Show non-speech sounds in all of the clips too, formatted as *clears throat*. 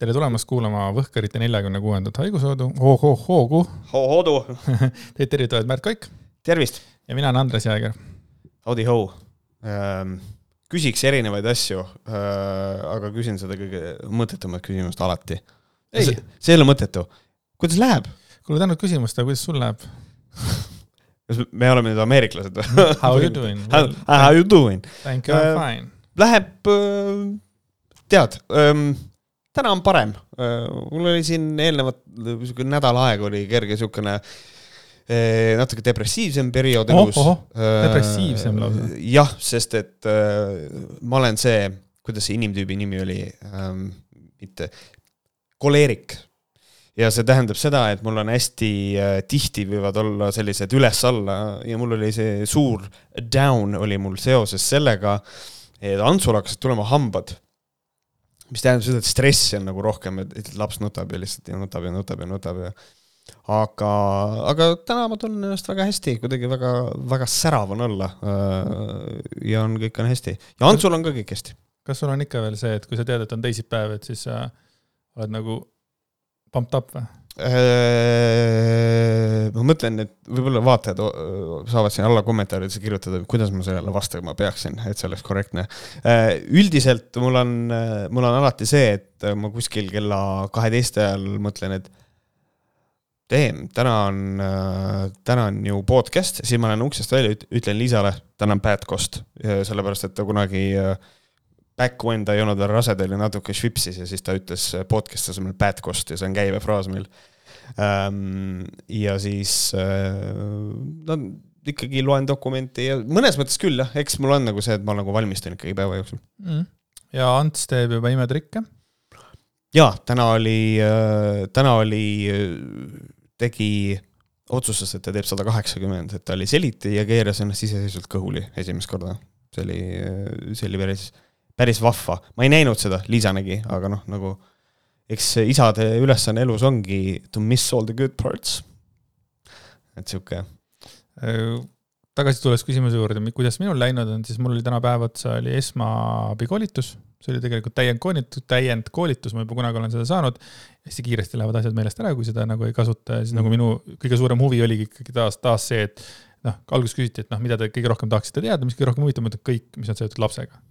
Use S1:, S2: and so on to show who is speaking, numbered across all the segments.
S1: tere tulemast kuulama Võhkarite neljakümne kuuendat haigushoodu ho,, ho-ho-hoogu.
S2: ho-hoodu *laughs*
S1: Teid tervitavad Märt Koik.
S2: tervist!
S1: ja mina olen Andres Jääger.
S2: Howdy ho ähm,. küsiks erinevaid asju äh,, aga küsin seda kõige mõttetumat küsimust alati. see, see ei ole mõttetu. kuidas läheb?
S1: kuule, tänud küsimust, aga kuidas sul läheb *laughs*
S2: kas me oleme nüüd ameeriklased või
S1: How you doing *laughs*
S2: How, how you doing?
S1: Thank you, I m fine.
S2: Läheb, tead ähm,, täna on parem. mul oli siin eelnevat, niisugune nädal aega oli kerge niisugune natuke depressiivsem periood elus
S1: oh,. depressiivsem lausa?
S2: jah, sest et äh, ma olen see, kuidas see inimtüübi nimi oli ähm,, mitte, koleerik ja see tähendab seda, et mul on hästi tihti võivad olla sellised üles-alla ja mul oli see suur down oli mul seoses sellega, et Antsul hakkasid tulema hambad. Mis tähendab seda, et stressi on nagu rohkem, et laps nutab ja lihtsalt ja nutab ja nutab ja nutab ja aga, aga täna ma tunnen ennast väga hästi, kuidagi väga, väga särav on olla. Äh, ja on, kõik on hästi ja Antsul on ka kõik hästi.
S1: kas sul on ikka veel see, et kui sa tead, et on teisipäev, et siis sa oled nagu pumped up või?
S2: Äh, ma mõtlen, et võib-olla vaatajad saavad siin alla kommentaarides kirjutada, kuidas ma sellele vastama peaksin, et see oleks korrektne. Äh, üldiselt mul on, mul on alati see, et ma kuskil kella kaheteist ajal mõtlen, et damn, täna on, täna on ju podcast, siis ma lähen uksest välja, ütlen Liisale, täna on bad cost, sellepärast et ta kunagi äh, back when ta ei olnud veel rase, ta oli natuke švipsis ja siis ta ütles podcast'i asemel bad cost ja see on käibefraas meil ähm,. ja siis äh, no ikkagi loen dokumenti ja mõnes mõttes küll jah, eks mul on nagu see, et ma nagu valmistan ikkagi päeva jooksul
S1: mm.. ja Ants teeb juba imetrikke?
S2: jaa, täna oli äh,, täna oli, tegi otsustas, et ta teeb sada kaheksakümmend, et ta oli seliti ja keeras ennast iseseisvalt kõhuli esimest korda. see oli, see oli päris päris vahva, ma ei näinud seda, Liisa nägi, aga noh, nagu eks isade ülesanne elus ongi to miss all the good parts. et sihuke.
S1: Äh, tagasi tulles küsimuse juurde, kuidas minul läinud on, siis mul oli täna päev otsa oli esmaabikoolitus, see oli tegelikult täiendkoolitus, täiendkoolitus, ma juba kunagi olen seda saanud. hästi kiiresti lähevad asjad meelest ära, kui seda nagu ei kasuta ja siis mm. nagu minu kõige suurem huvi oligi ikkagi taas, taas see, et noh, alguses küsiti, et noh, mida te kõige rohkem tahaksite teada, mis kõige rohkem huvitab, ma ütlen kõik, mis on seotud lapsega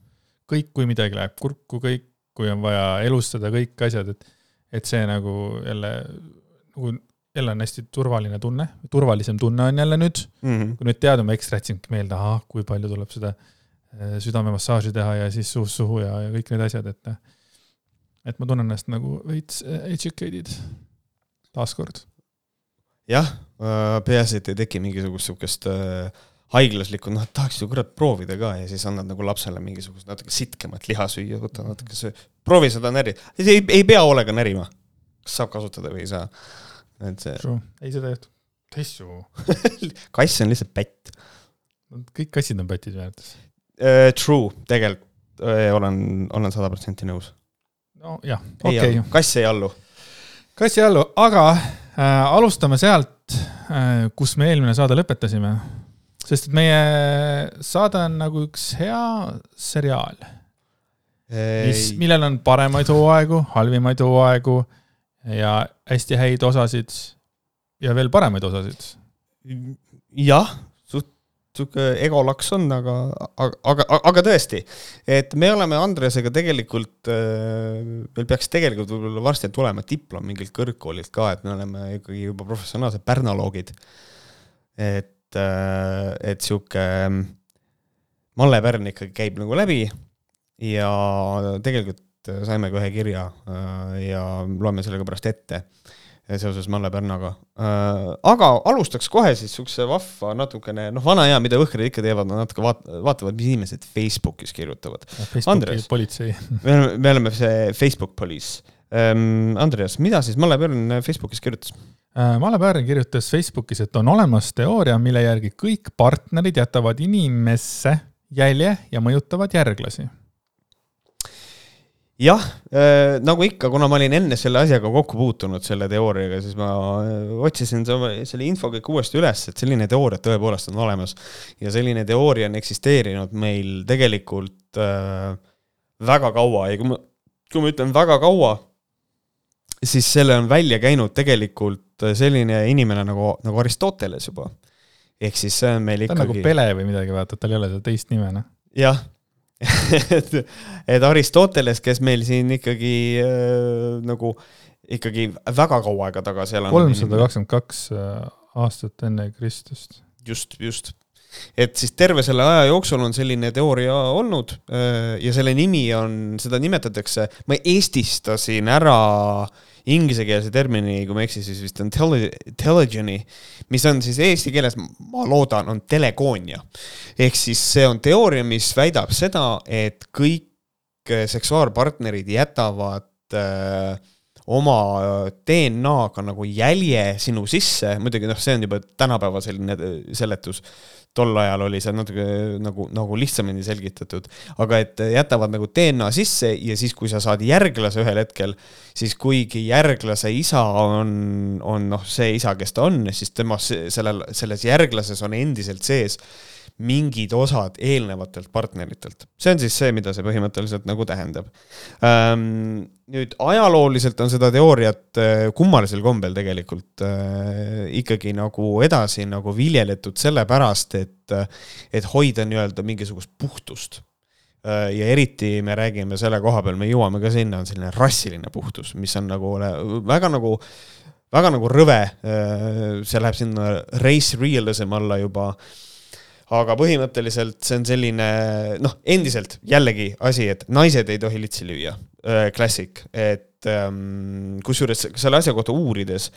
S1: kõik, kui midagi läheb kurku, kõik, kui on vaja elustada kõik asjad, et, et see nagu jälle, nagu jälle on hästi turvaline tunne, turvalisem tunne on jälle nüüd mm. -hmm. kui nüüd tead, ma ekstra jätsingi meelde, ahah, kui palju tuleb seda äh, südamemassaaži teha ja siis suust suhu ja, ja kõik need asjad, et et ma tunnen ennast nagu veits äh, educated taaskord.
S2: jah, äh, peaasi, et ei teki mingisugust sihukest äh haiglaslikud, noh, tahaks ju kurat proovida ka ja siis annad nagu lapsele mingisugust natuke sitkemat liha süüa, võta natuke söö, proovi seda näri, ei, ei pea hoolega närima. kas saab kasutada või ei saa, et see.
S1: ei, seda ei juhtu, tessu *laughs*
S2: kass on lihtsalt pätt.
S1: kõik kassid on pätid minu arvates
S2: uh,. True, tegelikult uh, olen, olen sada protsenti nõus.
S1: nojah, okei okay..
S2: kass ei allu.
S1: kass ei allu, aga äh, alustame sealt äh,, kus me eelmine saade lõpetasime sest et meie saade on nagu üks hea seriaal, mis, millel on paremaid hooaegu, halvimaid hooaegu ja hästi häid osasid ja veel paremaid osasid.
S2: jah, suht sihuke egolaks on, aga, aga, aga, aga tõesti, et me oleme Andresega tegelikult, meil peaks tegelikult võib-olla varsti tulema diplom mingilt kõrgkoolilt ka, et me oleme ikkagi juba professionaalsed pärnaloogid. et et, äh, et sihuke mm, Malle Pärn ikkagi käib nagu läbi ja tegelikult saime ka ühe kirja äh, ja loeme selle ka pärast ette seoses Malle Pärnaga. Äh, aga alustaks kohe siis siukse vahva natukene, noh, vana hea, mida Võhkrid ikka teevad, nad natuke vaat-, vaatavad, mis inimesed Facebookis kirjutavad.
S1: Andres, politsei *laughs*
S2: me oleme, me oleme see Facebook police. Ähm, Andreas, mida siis Malle Pärn Facebookis kirjutas?
S1: Äh, Male Pärn kirjutas Facebookis, et on olemas teooria, mille järgi kõik partnerid jätavad inimesse jälje ja mõjutavad järglasi.
S2: jah äh,, nagu ikka, kuna ma olin enne selle asjaga kokku puutunud, selle teooriaga, siis ma äh, otsisin selle info kõik uuesti üles, et selline teooria tõepoolest on olemas. ja selline teooria on eksisteerinud meil tegelikult äh, väga kaua ja kui ma, kui ma ütlen väga kaua siis selle on välja käinud tegelikult selline inimene nagu, nagu Aristoteles juba. ehk siis see on meil
S1: ta on nagu
S2: ikkagi.
S1: Pele või midagi, vaata, tal ei ole seda teist nime, noh.
S2: jah *laughs* et, et Aristoteles, kes meil siin ikkagi äh, nagu ikkagi väga kaua aega tagasi elanud.
S1: kolmsada kakskümmend kaks äh, aastat enne Kristust.
S2: just, just. Et siis terve selle aja jooksul on selline teooria olnud äh, ja selle nimi on, seda nimetatakse, ma eestistasin ära inglisekeelse termini, kui ma ei eksi, siis vist on tele, telegeny, mis on siis eesti keeles, ma loodan, on telegoonia. ehk siis see on teooria, mis väidab seda, et kõik seksuaalpartnerid jätavad äh, oma DNA-ga nagu jälje sinu sisse, muidugi noh, see on juba tänapäeva selline seletus tol ajal oli see natuke nagu, nagu lihtsamini selgitatud, aga et jätavad nagu DNA sisse ja siis, kui sa saad järglase ühel hetkel, siis kuigi järglase isa on, on noh, see isa, kes ta on, siis temas, sellel, selles järglases on endiselt sees mingid osad eelnevatelt partneritelt. see on siis see, mida see põhimõtteliselt nagu tähendab ähm,. nüüd ajalooliselt on seda teooriat äh, kummalisel kombel tegelikult äh, ikkagi nagu edasi nagu viljeletud sellepärast, et, et hoida nii-öelda mingisugust puhtust äh, ja eriti me räägime selle koha peal, me jõuame ka sinna, on selline rassiline puhtus, mis on nagu väga nagu, väga nagu rõve. See läheb sinna race realism alla juba aga põhimõtteliselt see on selline noh, endiselt jällegi asi, et naised ei tohi litsi lüüa, klassik, et ähm, kusjuures selle asja kohta uurides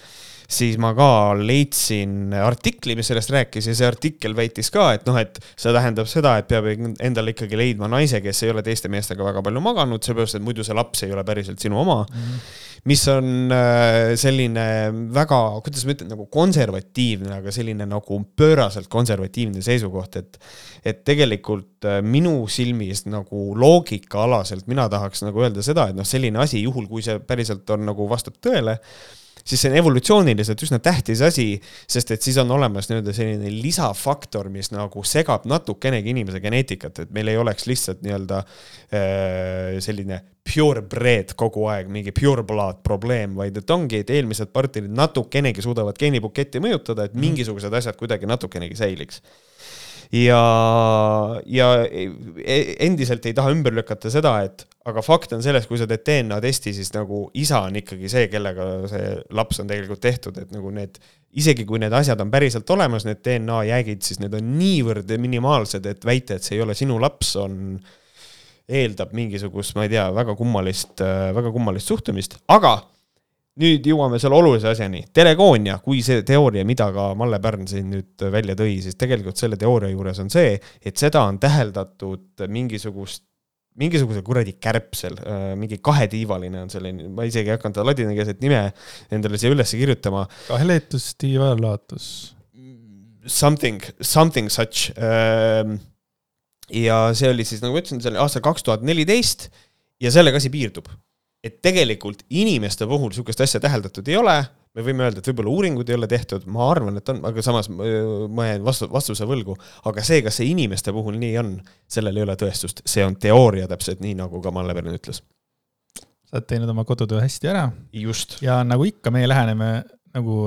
S2: siis ma ka leidsin artikli, mis sellest rääkis ja see artikkel väitis ka, et noh, et see tähendab seda, et peab endale ikkagi leidma naise, kes ei ole teiste meestega väga palju maganud, seepärast et muidu see laps ei ole päriselt sinu oma mm. -hmm mis on äh, selline väga, kuidas ma ütlen, nagu konservatiivne, aga selline nagu pööraselt konservatiivne seisukoht, et et tegelikult äh, minu silmis nagu loogikaalaselt mina tahaks nagu öelda seda, et noh, selline asi, juhul kui see päriselt on nagu vastab tõele, siis see on evolutsiooniliselt üsna tähtis asi, sest et siis on olemas nii-öelda selline lisafaktor, mis nagu segab natukenegi inimese geneetikat, et meil ei oleks lihtsalt nii-öelda äh, selline purebred kogu aeg, mingi pure blood probleem, vaid et ongi, et eelmised partnerid natukenegi suudavad geenibuketti mõjutada, et mhm. mingisugused asjad kuidagi natukenegi säiliks ja, ja e, endiselt ei taha ümber lükata seda, et aga fakt on selles, kui sa teed DNA testi, siis nagu isa on ikkagi see, kellega see laps on tegelikult tehtud, et nagu need, isegi kui need asjad on päriselt olemas, need DNA jäägid, siis need on niivõrd minimaalsed, et väita, et see ei ole sinu laps, on, eeldab mingisugust, ma ei tea, väga kummalist, väga kummalist suhtumist, aga nüüd jõuame selle olulise asjani, telegoonia, kui see teooria, mida ka Malle Pärn siin nüüd välja tõi, siis tegelikult selle teooria juures on see, et seda on täheldatud mingisugust mingisugusel kuradi kärbsel, äh, mingi kahetiivaline on selline, ma isegi ei hakanud ladinakeelset nime endale siia üles kirjutama.
S1: kaheleetus, tiivalatus.
S2: Something, something such. Ähm, ja see oli siis, nagu ma ütlesin, see oli aastal kaks tuhat neliteist ja sellega asi piirdub et tegelikult inimeste puhul niisugust asja täheldatud ei ole, me võime öelda, et võib-olla uuringuid ei ole tehtud, ma arvan, et on, aga samas ma jään vastu, vastuse võlgu. aga see, kas see inimeste puhul nii on, sellel ei ole tõestust, see on teooria täpselt nii, nagu ka Malle Pern ütles.
S1: sa oled teinud oma kodutöö hästi ära.
S2: just.
S1: ja nagu ikka, meie läheneme nagu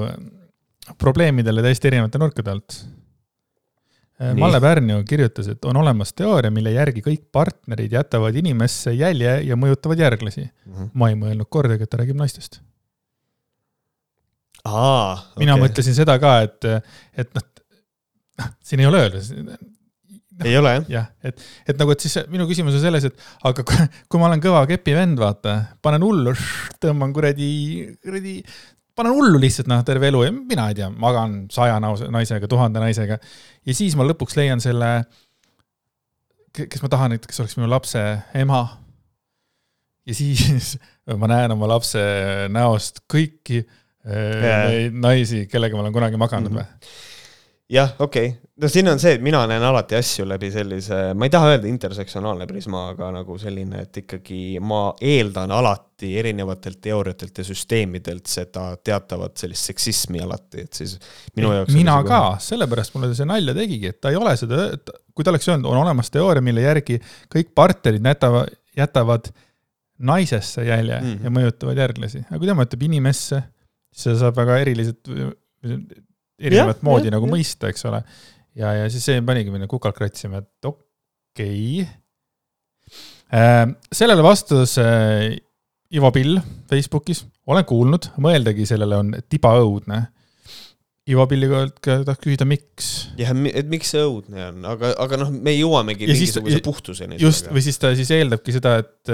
S1: probleemidele täiesti erinevate nurkade alt Äh. Malle Pärn ju kirjutas, et on olemas teooria, mille järgi kõik partnerid jätavad inimesse jälje ja mõjutavad järglasi mm. -hmm. ma ei mõelnud kordagi, et ta räägib naistest. mina okay. mõtlesin seda ka, et, et noh, noh, siin ei ole öelda no,.
S2: ei ole jah?
S1: jah, et, et nagu, et siis minu küsimus on selles, et aga kui, kui ma olen kõva kepi vend, vaata, panen hullu, tõmban kuradi, kuradi panen hullu lihtsalt noh, terve elu ja mina ei tea, magan saja naisega, tuhande naisega. ja siis ma lõpuks leian selle, kes ma tahan, et kes oleks minu lapse ema. ja siis *laughs* ma näen oma lapse näost kõiki yeah. naisi, kellega ma olen kunagi maganud või mm -hmm
S2: jah, okei okay., no siin on see, et mina näen alati asju läbi sellise, ma ei taha öelda intersektsionaalne prisma, aga nagu selline, et ikkagi ma eeldan alati erinevatelt teooriatelt ja süsteemidelt seda teatavat sellist seksismi alati, et siis minu jaoks.
S1: mina ka, sellepärast mulle see nalja tegigi, et ta ei ole seda, kui ta oleks öelnud, on olemas teooria, mille järgi kõik partnerid jätavad, jätavad naisesse jälje mm
S2: Mhm.
S1: -hmm. ja mõjutavad järglasi. aga kui tema ütleb inimesse, siis seda saab väga eriliselt, erinevat
S2: Jah,
S1: moodi
S2: jah,
S1: nagu
S2: jah.
S1: mõista, eks ole. ja, ja siis see panigi mind kukalt kratsima, et okei okay.. sellele vastas äh, Ivo Pill Facebookis, olen kuulnud, mõeldagi sellele on tibaõudne. Ivo Pilli käest tahaks küsida, miks
S2: jah, et miks see õudne on, aga, aga noh, me jõuamegi
S1: Ja siis-
S2: mingisuguse
S1: ja-
S2: puhtuseni.
S1: just, või siis ta siis eeldabki seda, et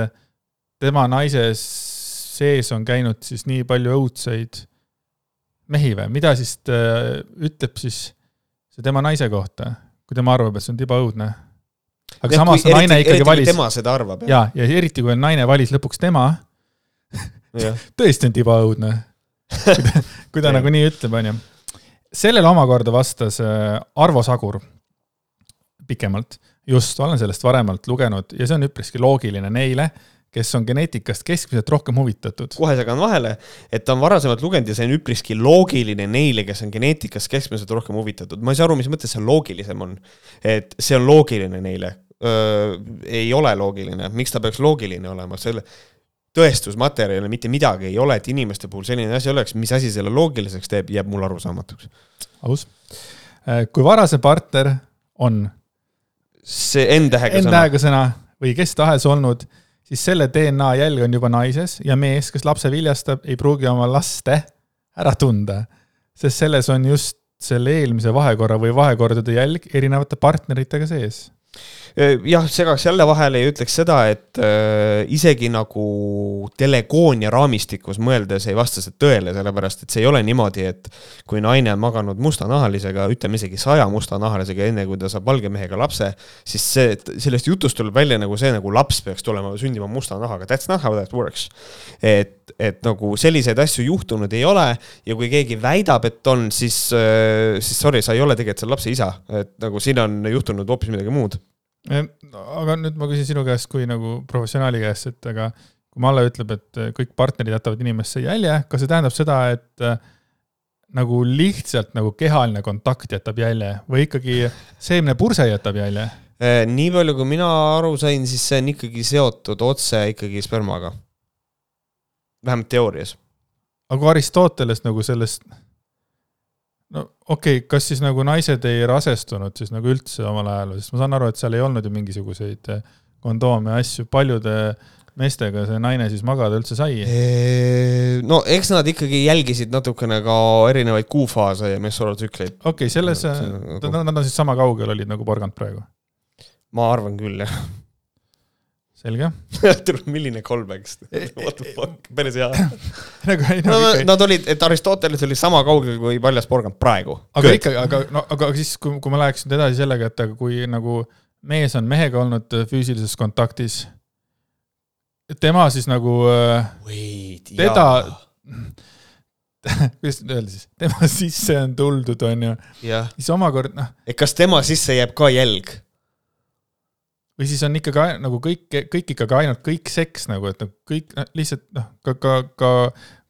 S1: tema naise sees on käinud siis nii palju õudseid mehi või, mida siis ta ütleb siis see tema naise kohta, kui tema arvab, et see on tibaõudne. aga samas
S2: kui,
S1: naine
S2: eriti,
S1: ikkagi
S2: eriti,
S1: valis
S2: tema seda arvab,
S1: ja, ja eriti kui naine valis lõpuks tema, *laughs* tõesti on tibaõudne. kui ta, kui ta
S2: Jah.
S1: nagu nii ütleb, onju. sellele omakorda vastas äh, Arvo Sagur pikemalt, just olen sellest varemalt lugenud ja see on üpriski loogiline neile, kes on geneetikast keskmiselt rohkem huvitatud.
S2: kohe segan vahele, et ta on varasemalt lugenud ja see on üpriski loogiline neile, kes on geneetikast keskmiselt rohkem huvitatud. ma ei saa aru, mis mõttes see loogilisem on. et see on loogiline neile. ei ole loogiline, miks ta peaks loogiline olema, selle tõestusmaterjali mitte midagi ei ole, et inimeste puhul selline asi oleks, mis asi selle loogiliseks teeb, jääb mulle arusaamatuks.
S1: aus. kui varasem partner on
S2: see N-tähega sõna,
S1: N-tähega sõna või kes tahes olnud, siis selle DNA jälg on juba naises ja mees, kes lapse viljastab, ei pruugi oma laste ära tunda. sest selles on just selle eelmise vahekorra või vahekordade jälg erinevate partneritega sees.
S2: jah, segaks jälle vahele ja ütleks seda, et äh, isegi nagu telegoonia raamistikus mõeldes ei vasta see tõele, sellepärast et see ei ole niimoodi, et kui naine on maganud mustanahalisega, ütleme isegi saja mustanahalisega, enne kui ta saab valge mehega lapse, siis see, sellest jutust tuleb välja nagu see, nagu laps peaks tulema, sündima musta nahaga, that's not how that works. et, et nagu selliseid asju juhtunud ei ole ja kui keegi väidab, et on, siis, siis sorry, sa ei ole tegelikult selle lapse isa, et nagu siin on juhtunud hoopis midagi muud
S1: aga nüüd ma küsin sinu käest kui nagu professionaali käest, et aga kui Malle ütleb, et kõik partnerid jätavad inimesse jälje, kas see tähendab seda, et äh, nagu lihtsalt nagu kehaline kontakt jätab jälje või ikkagi seemnepurse jätab jälje?
S2: Eh, nii palju, kui mina aru sain, siis see on ikkagi seotud otse ikkagi spermaga. vähemalt teoorias.
S1: aga kui Aristoteles nagu sellest, no okei okay,, kas siis nagu naised ei rasestunud siis nagu üldse omal ajal, sest ma saan aru, et seal ei olnud ju mingisuguseid eh, kondoome ja asju, paljude meestega see naine siis magada üldse sai.
S2: no eks nad ikkagi jälgisid natukene ka erinevaid kuufaase ja mesoorotsükleid.
S1: okei okay,, selles,
S2: on nagu-
S1: nad on siis sama kaugel olid nagu porgand praegu,
S2: ma arvan küll, jah.
S1: Selge. *laughs*
S2: milline callback, *laughs* what the fuck, päris hea. *laughs*
S1: nagu ei
S2: no
S1: no ikka,
S2: nad olid, et Aristoteles oli sama kaugel kui paljas porgand praegu.
S1: aga ikkagi, aga no aga siis, kui, kui ma läheks nüüd edasi sellega, et aga kui nagu mees on mehega olnud füüsilises kontaktis, tema siis nagu äh,
S2: Wait,
S1: teda, kuidas nüüd öelda siis, tema sisse on tuldud, onju,
S2: jah,
S1: siis omakorda noh,
S2: et kas tema sisse jääb ka jälg?
S1: Või siis on ikkagi nagu kõik, kõik ikkagi ainult kõik seks nagu, et noh, kõik noh, lihtsalt noh, ka, ka, ka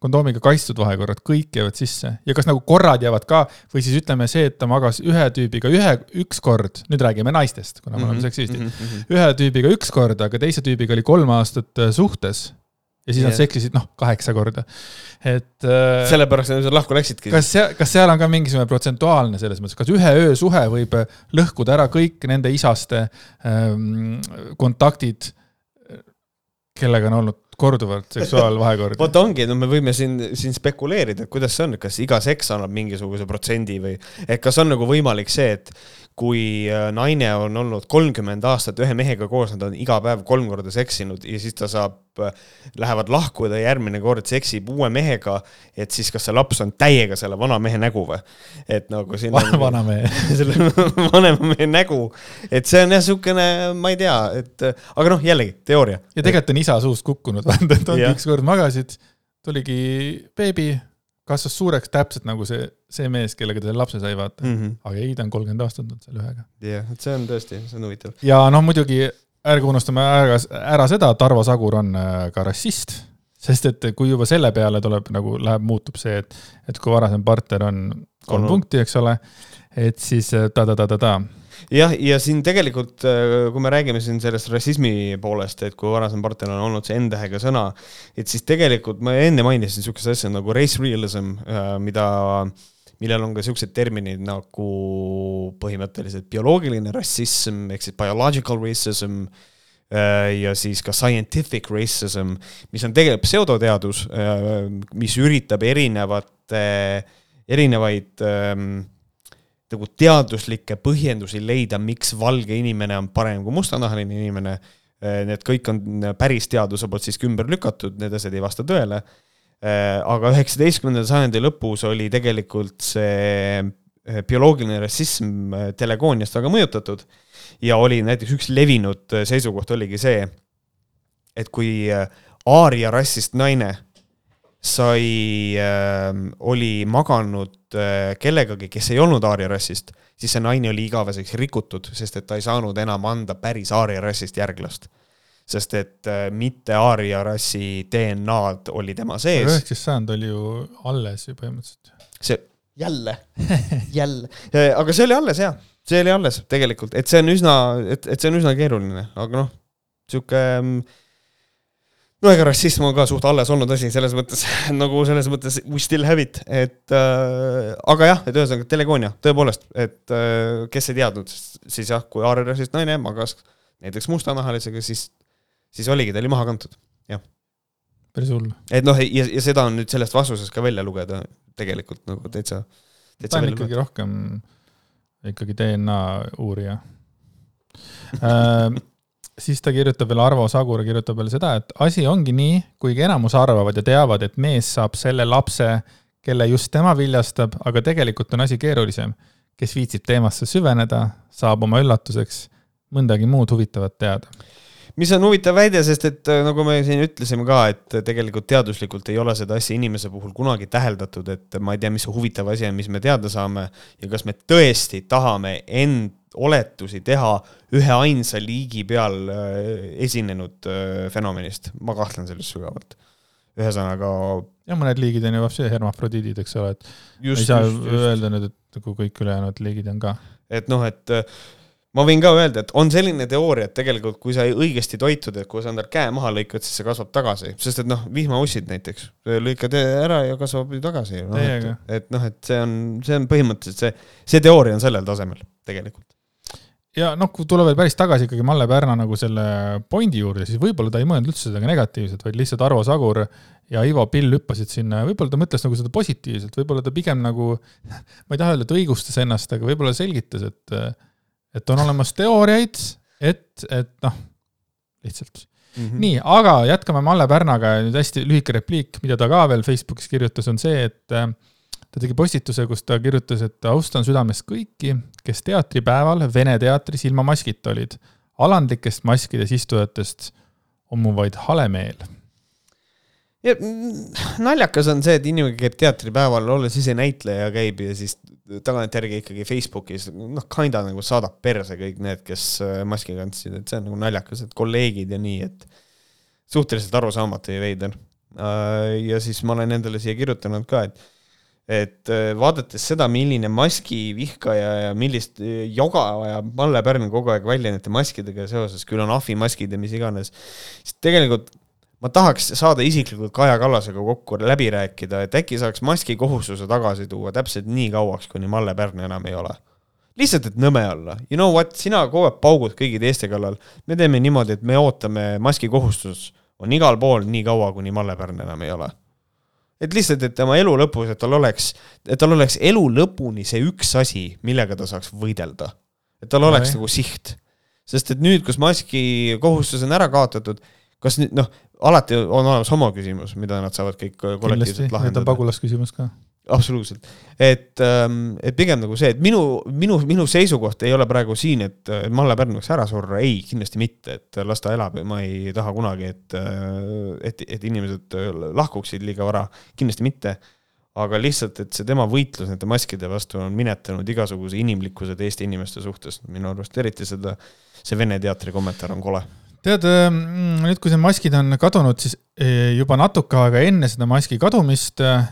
S1: kondoomiga kaitstud vahekorrad, kõik jäävad sisse. Ja kas nagu korrad jäävad ka? Või siis ütleme see, et ta magas ühe tüübiga ühe, üks kord, nüüd räägime naistest, kuna me
S2: Mhm,
S1: oleme seksistid, ühe tüübiga üks kord, aga teise tüübiga oli kolm aastat äh, suhtes ja siis nad
S2: Jah.
S1: seksisid noh, kaheksa korda, et äh,
S2: sellepärast nad lahku läksidki.
S1: kas seal, kas seal on ka mingisugune protsentuaalne selles mõttes, kas ühe öö suhe võib äh, lõhkuda ära kõik nende isaste ähm, kontaktid, kellega on olnud korduvalt seksuaalvahekordi?
S2: vot ongi, no me võime siin, siin spekuleerida, et kuidas see on, kas iga seks annab mingisuguse protsendi või, et kas on nagu võimalik see, et kui äh, naine on olnud kolmkümmend aastat ühe mehega koos, nad on iga päev kolm korda seksinud ja siis ta saab, lähevad lahku ja ta järgmine kord seksib uue mehega, et siis kas see laps on täiega selle vana mehe nägu või? et nagu siin on
S1: vanamehe. *laughs*
S2: selle vanema mehe nägu, et see on jah, niisugune, ma ei tea, et aga noh, jällegi teooria.
S1: ja tegelikult on isa suust kukkunud, ongi
S2: Jah.
S1: ükskord magasid, tuligi beebi, kasvas suureks täpselt nagu see, see mees, kellega ta selle lapse sai, vaata.
S2: Mhm.
S1: aga ei, ta on kolmkümmend aastat olnud selle ühega.
S2: jah, et see on tõesti, see on huvitav.
S1: ja noh, muidugi ärge unustame ära, ära seda, et Arvo Sagur on äh, ka rassist, sest et kui juba selle peale tuleb nagu läheb, muutub see, et, et kui varasem partner on kolm
S2: Olnud.
S1: punkti, eks ole, et siis äh, ta-ta-ta-ta-ta.
S2: Jah, ja siin tegelikult, äh, kui me räägime siin sellest rassismi poolest, et kui varasem partner on olnud see N-tähega sõna, et siis tegelikult ma enne mainisin niisugust asja nagu race realism, äh, mida, millel on ka niisugused terminid nagu põhimõtteliselt bioloogiline rassism ehk siis biological racism äh, ja siis ka scientific racism, mis on tegelikult pseudoteadus, mis üritab erinevate, erinevaid ähm, nagu teaduslikke põhjendusi leida, miks valge inimene on parem kui mustanahaline inimene. Eh, need kõik on päris teaduse poolt siiski ümber lükatud, need asjad ei vasta tõele. Eh, aga üheksateistkümnenda sajandi lõpus oli tegelikult see eh, bioloogiline rassism telekooniast väga mõjutatud ja oli näiteks üks levinud seisukoht oligi see, et kui aaria rassist naine sai äh,, oli maganud äh, kellegagi, kes ei olnud aaria rassist, siis see naine oli igaveseks rikutud, sest et ta ei saanud enam anda päris aaria rassist järglast. sest et äh, mitte aaria rassi DNA-d oli tema sees.
S1: üheksateist sajand oli ju alles ju põhimõtteliselt.
S2: see, jälle *laughs* jälle, äh, aga see oli alles jah, see oli alles tegelikult, et see on üsna, et, et see on üsna keeruline, aga noh, sihuke ähm, no ega rassism on ka suht alles olnud asi selles mõttes *laughs* nagu selles mõttes we still have it, et äh, aga jah, et ühesõnaga telegoonia, tõepoolest, et äh, kes ei teadnud, siis jah, kui aariarassist naine magas näiteks mustanahalisega, siis, siis oligi, ta oli maha kantud, jah.
S1: päris hull.
S2: et noh, ja, ja seda on nüüd sellest vastusest ka välja lugeda tegelikult nagu täitsa,
S1: täitsa. ta on ikkagi lugeda. rohkem ikkagi DNA uurija *laughs* äh, siis ta kirjutab veel, Arvo Sagur kirjutab veel seda, et asi ongi nii, kuigi enamus arvavad ja teavad, et mees saab selle lapse, kelle just tema viljastab, aga tegelikult on asi keerulisem. kes viitsib teemasse süveneda, saab oma üllatuseks mõndagi muud huvitavat teada
S2: mis on huvitav väide, sest et äh, nagu me siin ütlesime ka, et tegelikult teaduslikult ei ole seda asja inimese puhul kunagi täheldatud, et ma ei tea, mis see huvitav asi on, mis me teada saame ja kas me tõesti tahame end oletusi teha üheainsa liigi peal äh, esinenud äh, fenomenist, ma kahtlen selles sügavalt. ühesõnaga.
S1: ja mõned liigid on ju vapsi hermafrodiidid, eks ole, et just, ei saa just, just. öelda nüüd, et nagu kõik ülejäänud liigid on ka.
S2: et noh, et äh, ma võin ka öelda, et on selline teooria, et tegelikult kui sa õigesti toitud, et kui sa endal käe maha lõikad, siis see kasvab tagasi, sest et noh, vihmaussid näiteks, lõikad ära ja kasvab ju tagasi no,. et, et noh, et see on, see on põhimõtteliselt see, see teooria on sellel tasemel tegelikult
S1: ja noh, kui tulla veel päris tagasi ikkagi Malle Pärna nagu selle pointi juurde, siis võib-olla ta ei mõelnud üldse seda negatiivselt, vaid lihtsalt Arvo Sagur ja Ivo Pill hüppasid sinna ja võib-olla ta mõtles nagu seda positiivselt, võib-olla ta pigem nagu, *laughs* ma ei taha öelda, et õigustas ennast, aga võib-olla selgitas, et, et on olemas teooriaid, et, et noh, lihtsalt mm. -hmm. nii, aga jätkame Malle Pärnaga ja nüüd hästi lühike repliik, mida ta ka veel Facebookis kirjutas, on see, et ta tegi postituse, kus ta kirjutas, et austan südamest kõiki, kes teatripäeval Vene teatris ilma maskita olid. alandlikest maskides istujatest on mu vaid hale meel.
S2: ja naljakas on see, et inimene käib teatripäeval, olles ise näitleja, käib ja siis tagantjärgi ikkagi Facebookis noh, kinda nagu saadab perse kõik need, kes äh, maski kandsid, et see on nagu naljakas, et kolleegid ja nii, et suhteliselt arusaamatu ja veider. Äh, ja siis ma olen endale siia kirjutanud ka, et et äh, vaadates seda, milline maskivihkaja ja millist äh, joga ajab Malle Pärn kogu aeg välja nende maskidega seoses, küll on ahvimaskid ja mis iganes, siis tegelikult ma tahaks saada isiklikult Kaja Kallasega kokku läbi rääkida, et äkki saaks maski kohustuse tagasi tuua täpselt nii kauaks, kuni Malle Pärn enam ei ole. lihtsalt, et nõme olla. You know what, sina kogu aeg paugud kõigi teiste kallal. me teeme niimoodi, et me ootame maski kohustus on igal pool nii kaua, kuni Malle Pärn enam ei ole et lihtsalt, et tema elu lõpus, et tal oleks, et tal oleks elu lõpuni see üks asi, millega ta saaks võidelda. et tal oleks no, nagu siht. sest et nüüd, kus maski kohustus on ära kaotatud, kas nüüd noh, alati on olemas homoküsimus, mida nad saavad kõik kollektiivselt lahendada.
S1: pagulasküsimus ka
S2: absoluutselt, et, ähm, et pigem nagu see, et minu, minu, minu seisukoht ei ole praegu siin, et Malle Pärn võiks ära surra, ei, kindlasti mitte, et las ta elab ja ma ei taha kunagi, et, et, et inimesed lahkuksid liiga vara, kindlasti mitte. aga lihtsalt, et see tema võitlus nende maskide vastu on minetanud igasuguse inimlikkuse teiste inimeste suhtes, minu arust eriti seda, see Vene teatri kommentaar on kole.
S1: Tead, ähm, nüüd, kui see maskid on kadunud, siis eh, juba natuke aega enne seda maski kadumist Äh,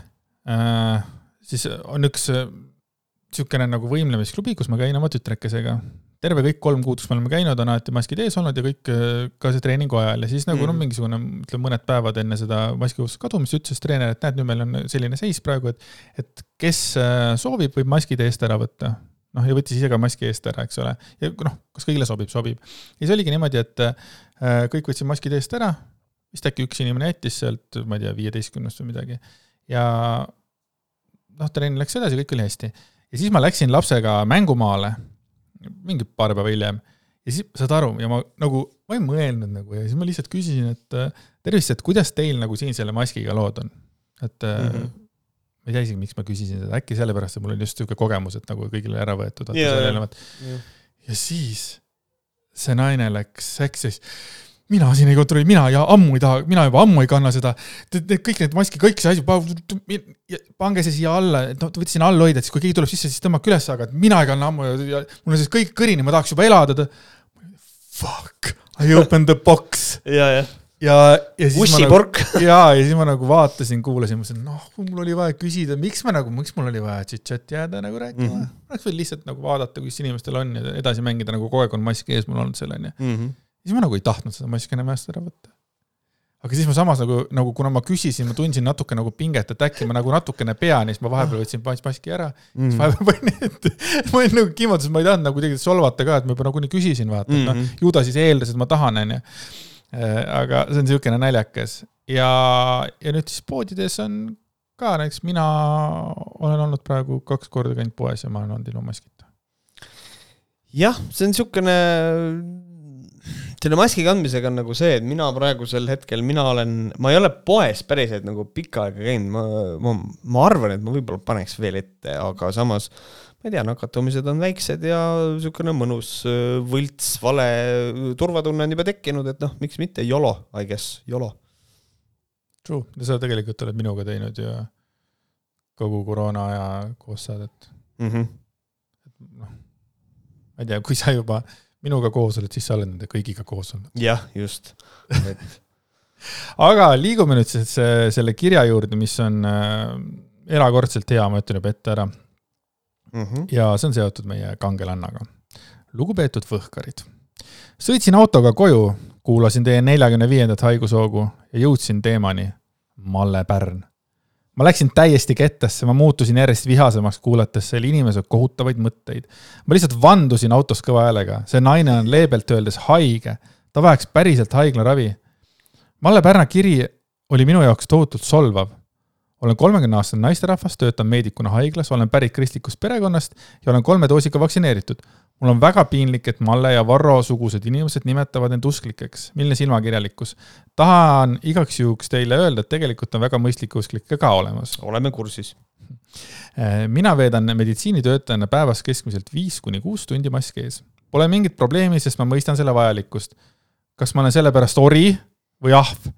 S1: siis on üks niisugune äh, nagu võimlemisklubi, kus ma käin oma tütrekesega. terve kõik kolm kuud, kus me oleme käinud, on alati maskid ees olnud ja kõik ka see treeningu ajal ja siis nagu mm. noh, mingisugune, ütleme mõned päevad enne seda maskikohustuse kadumist ütles treener, et näed, nüüd meil on selline seis praegu, et, et kes soovib, võib maskid eest ära võtta noh, ja võttis ise ka maski eest ära, eks ole, ja noh, kas kõigile sobib, sobib. ja siis oligi niimoodi, et äh, kõik võtsid maskid eest ära, vist äkki üks inimene jättis sealt, ma ei tea, viieteistkümnest või midagi. Ja noh, trenn läks edasi, kõik oli hästi. ja siis ma läksin lapsega mängumaale, mingi paar päeva hiljem, ja siis saad aru, ja ma nagu, ma ei mõelnud nagu ja siis ma lihtsalt küsisin, et tervist, et kuidas teil nagu siin selle maskiga lood on? et mm -hmm. ma ei tea isegi, miks ma küsisin seda, äkki sellepärast, et mul oli just niisugune kogemus, et nagu kõigile ära võetud.
S2: Yeah.
S1: ja siis see naine läks, siis mina siin ei kontrolli, mina ja ammu ei taha, mina juba ammu ei kanna seda. kõik need maskid, kõik see asi, pange see siia alla, et noh, võtsin all hoida, et siis kui keegi tuleb sisse, siis tõmmake üles, aga et mina ei kanna ammu ja mul on siis kõik kõrini, ma tahaks juba elada. Fuck, I open the box *laughs*
S2: ja, jah
S1: ja, ja siis
S2: Ussipork.
S1: ma nagu, *laughs* ja, ja siis ma nagu vaatasin, kuulasin, mõtlesin, noh, mul oli vaja küsida, miks ma nagu, miks mul oli vaja chit-chat jääda nagu rääkima mm. -hmm. oleks võinud lihtsalt nagu vaadata, kuidas inimestel on ja edasi mängida, nagu kogu aeg on mask ees mul olnud seal onju. Siis ma nagu ei tahtnud seda maski enam käest ära võtta. aga siis ma samas nagu, nagu kuna ma küsisin, ma tundsin natuke nagu pinget, et äkki ma nagu natukene pean ja siis ma vahepeal võtsin maski ära mm., siis vahepeal panin ette. ma olin nagu kimbatuses, ma ei tahtnud nagu kuidagi solvata ka, et ma juba nagunii küsisin, vaata, et noh, mhm. ju ta siis eeldas, et ma tahan, onju. Äh, aga see on niisugune naljakas ja, ja nüüd siis poodides on ka näiteks mina olen olnud praegu kaks korda käinud poes ja ma olen olnud ilma maskita.
S2: jah, see on niisugune selle maski kandmisega on nagu see, et mina praegusel hetkel, mina olen, ma ei ole poes päriselt nagu pikka aega käinud, ma, ma, ma arvan, et ma võib-olla paneks veel ette, aga samas ma ei tea, nakatumised on väiksed ja niisugune mõnus võlts, vale turvatunne on juba tekkinud, et noh, miks mitte, YOLO, I guess, YOLO.
S1: True, sa tegelikult oled minuga teinud ju kogu koroona aja koos saadet
S2: mm. -hmm.
S1: noh, ma ei tea, kui sa juba minuga koos oled, siis sa oled nende kõigiga koos olnud.
S2: jah, just et... *laughs*
S1: aga liigume nüüd siis selle kirja juurde, mis on äh, erakordselt hea, ma ütlen juba ette ära
S2: mm. -hmm.
S1: ja see on seotud meie kangelannaga. lugupeetud võhkarid, sõitsin autoga koju, kuulasin teie neljakümne viiendat haigushoogu ja jõudsin teemani Malle Pärn ma läksin täiesti kettasse, ma muutusin järjest vihasemaks, kuulates selle inimese kohutavaid mõtteid. ma lihtsalt vandusin autos kõva häälega, see naine on leebelt öeldes haige, ta vajaks päriselt haiglaravi. Malle Pärna kiri oli minu jaoks tohutult solvav. olen kolmekümne aastane naisterahvas, töötan meedikuna haiglas, olen pärit kristlikust perekonnast ja olen kolme doosiga vaktsineeritud mul on väga piinlik, et Malle ja Varro sugused inimesed nimetavad end usklikeks. milline silmakirjalikkus. tahan igaks juhuks teile öelda, et tegelikult on väga mõistlikke usklikke ka olemas.
S2: oleme kursis. *laughs*
S1: Mina veedan meditsiinitöötajana päevas keskmiselt viis kuni kuus tundi mask ees. Pole mingit probleemi, sest ma mõistan selle vajalikkust. kas ma olen sellepärast ori või ahv?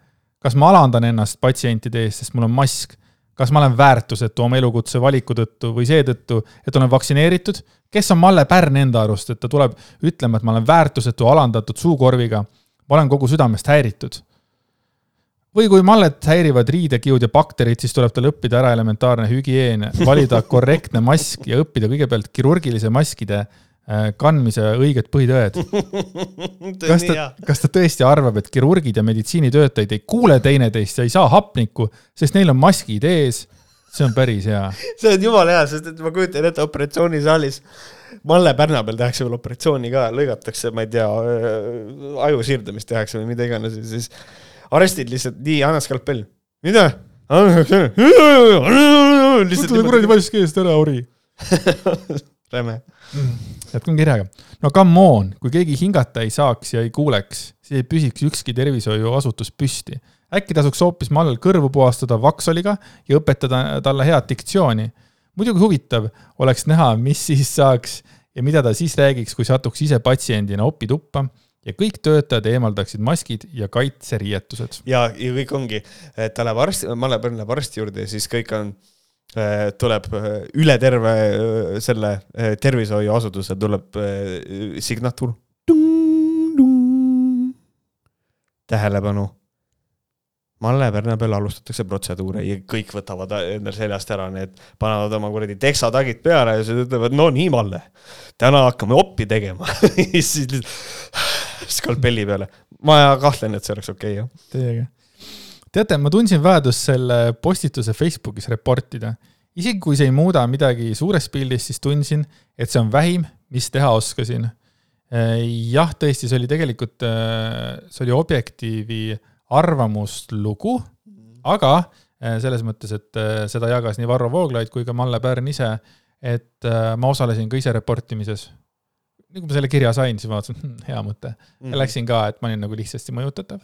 S1: kas ma alandan ennast patsientide ees, sest mul on mask? Kas ma olen väärtusetu oma elukutse valiku tõttu või seetõttu, et olen vaktsineeritud kes on Malle Pärn enda arust, et ta tuleb ütlema, et ma olen väärtusetu, alandatud suukorviga. ma olen kogu südamest häiritud. või kui Mallet häirivad riidekiud ja bakterid, siis tuleb tal õppida ära elementaarne hügieen, valida *laughs* korrektne mask ja õppida kõigepealt kirurgilise maskide kandmise õiged põhitõed. *laughs* kas ta, kas ta tõesti arvab, et kirurgid ja meditsiinitöötajad ei kuule teineteist ja ei saa hapnikku, sest neil on maskid ees see on päris hea. *laughs*
S2: see on jumala hea, sest et ma kujutan ette operatsioonisaalis Malle Pärna peal tehakse veel operatsiooni ka, lõigatakse, ma ei tea, äh, aju siirdamist tehakse või mida iganes ja siis arstid lihtsalt, nii, anna skalpell. mida?
S1: võta ta kuradi mask eest ära, ori *laughs*
S2: räme.
S1: Jätkame kirjaga. no come on, kui keegi hingata ei saaks ja ei kuuleks, siis ei püsiks ükski tervishoiuasutus püsti äkki tasuks hoopis mallal kõrvu puhastada vaksoliga ja õpetada talle head diktsiooni. muidugi huvitav oleks näha, mis siis saaks ja mida ta siis räägiks, kui satuks ise patsiendina opituppa ja kõik töötajad eemaldaksid maskid ja kaitseriietused.
S2: ja, ja kõik ongi, et ta läheb arsti, Malle Pärn läheb arsti juurde ja siis kõik on, tuleb äh, üle terve äh, selle tervishoiuasutuse tuleb signatuur. tähelepanu Malle Pärna peal alustatakse protseduure ja kõik võtavad endale seljast ära need, panevad oma kuradi teksatagid peale ja siis ütlevad, no nii, Malle, täna hakkame oppi tegema *laughs* siis *laughs* skalpelli peale. ma kahtlen, et see oleks okei okay,, jah.
S1: Teiega. Teate, ma tundsin vajadust selle postituse Facebookis reportida. isegi kui see ei muuda midagi suures pildis, siis tundsin, et see on vähim, mis teha oskasin. jah, tõesti, see oli tegelikult, see oli Objektiivi arvamuslugu, aga eh, selles mõttes, et seda jagas nii Varro Vooglaid kui ka Malle Pärn ise, et ma osalesin ka ise reportimises. nii kui ma selle kirja sain, siis ma vaatasin hm,, hea mõte mm. -hmm. ja läksin ka, et ma olin nagu lihtsasti mõjutatav.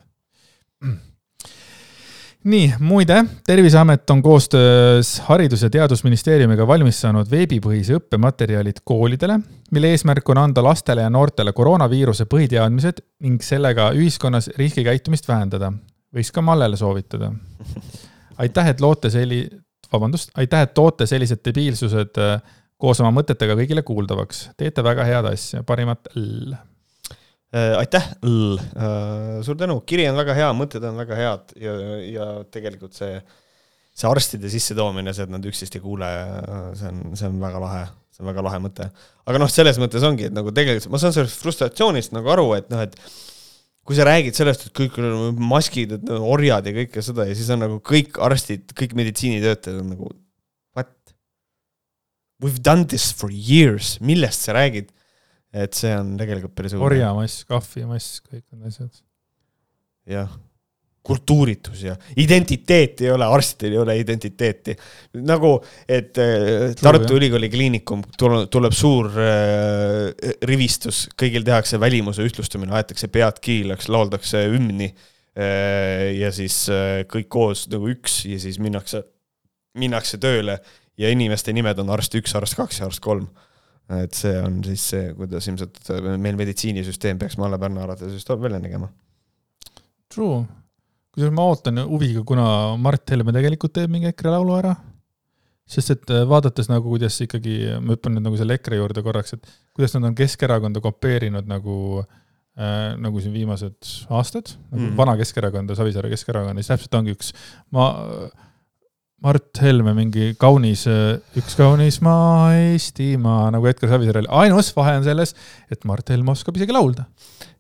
S1: Nii, muide, Terviseamet on koostöös Haridus- ja Teadusministeeriumiga valmis saanud veebipõhise õppematerjalid koolidele, mille eesmärk on anda lastele ja noortele koroonaviiruse põhiteadmised ning sellega ühiskonnas riskikäitumist vähendada. võiks ka Mallele soovitada. aitäh, et loote selli-, vabandust, aitäh, et toote sellised debiilsused äh, koos oma mõtetega kõigile kuuldavaks. teete väga head asja, parimat L
S2: aitäh, L, äh, suur tänu, kiri on väga hea, mõtted on väga head ja, ja tegelikult see, see arstide sissetoomine, see, et nad üksteist ei kuule, see on, see on väga lahe, see on väga lahe mõte. aga noh, selles mõttes ongi, et nagu tegelikult ma saan sellest frustratsioonist nagu aru, et noh, et kui sa räägid sellest, et kõik maskid, et orjad ja kõike seda ja siis on nagu kõik arstid, kõik meditsiinitöötajad on nagu what? We've done this for years, millest sa räägid? Et see on tegelikult päris
S1: õudne. orjamass, kahvimass, kõik need asjad.
S2: jah, kultuuritus ja identiteeti ei ole, arstidel ei ole identiteeti. nagu, et äh, Tartu True, Ülikooli kliinikum tuleb, tuleb suur äh, rivistus, kõigil tehakse välimuse ühtlustamine, aetakse pead kiilaks, lauldakse hümni äh, ja siis äh, kõik koos nagu üks ja siis minnakse, minnakse tööle ja inimeste nimed on arst üks, arst kaks ja arst kolm et see on siis see, kuidas ilmselt meil meditsiinisüsteem peaks Malle Pärna arvates just välja nägema.
S1: True, kusjuures ma ootan huviga, kuna Mart Helme tegelikult teeb mingi EKRE laulu ära. sest et äh, vaadates nagu, kuidas ikkagi, ma hüppan nüüd nagu selle EKRE juurde korraks, et kuidas nad on Keskerakonda kopeerinud nagu äh, nagu siin viimased aastad nagu mm., vana Keskerakonda, Savisaare Keskerakonda, siis täpselt ongi üks, ma äh, Mart Helme mingi kaunis, üks kaunis maa, Eestimaa, nagu Edgar Savisaarel, ainus vahe on selles, et Mart Helme oskab isegi laulda.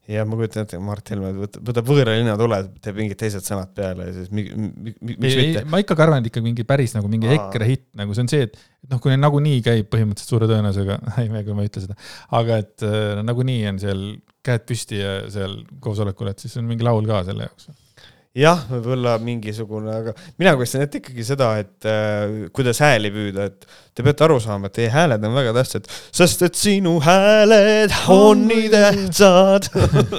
S2: jah, ma kujutan ette, Mart Helme võtab, võtab võõra linna tule, teeb mingid teised sõnad peale ja siis mi, mi, mi, miks
S1: mitte. ma ikkagi arvan, et ikka mingi päris nagu mingi Aa. EKRE hitt, nagu see on see, et, et noh, kui neil nagunii käib põhimõtteliselt suure tõenäosusega, *laughs* ei, ega ma ei ütle seda, aga et äh, nagunii on seal käed püsti ja seal koosolekul, et siis on mingi laul ka selle jaoks
S2: jah, võib-olla mingisugune, aga mina kujutan ette ikkagi seda, et äh, kuidas hääli püüda, et te peate aru saama, et teie hääled on väga tähtsad, sest et sinu hääled on nii tähtsad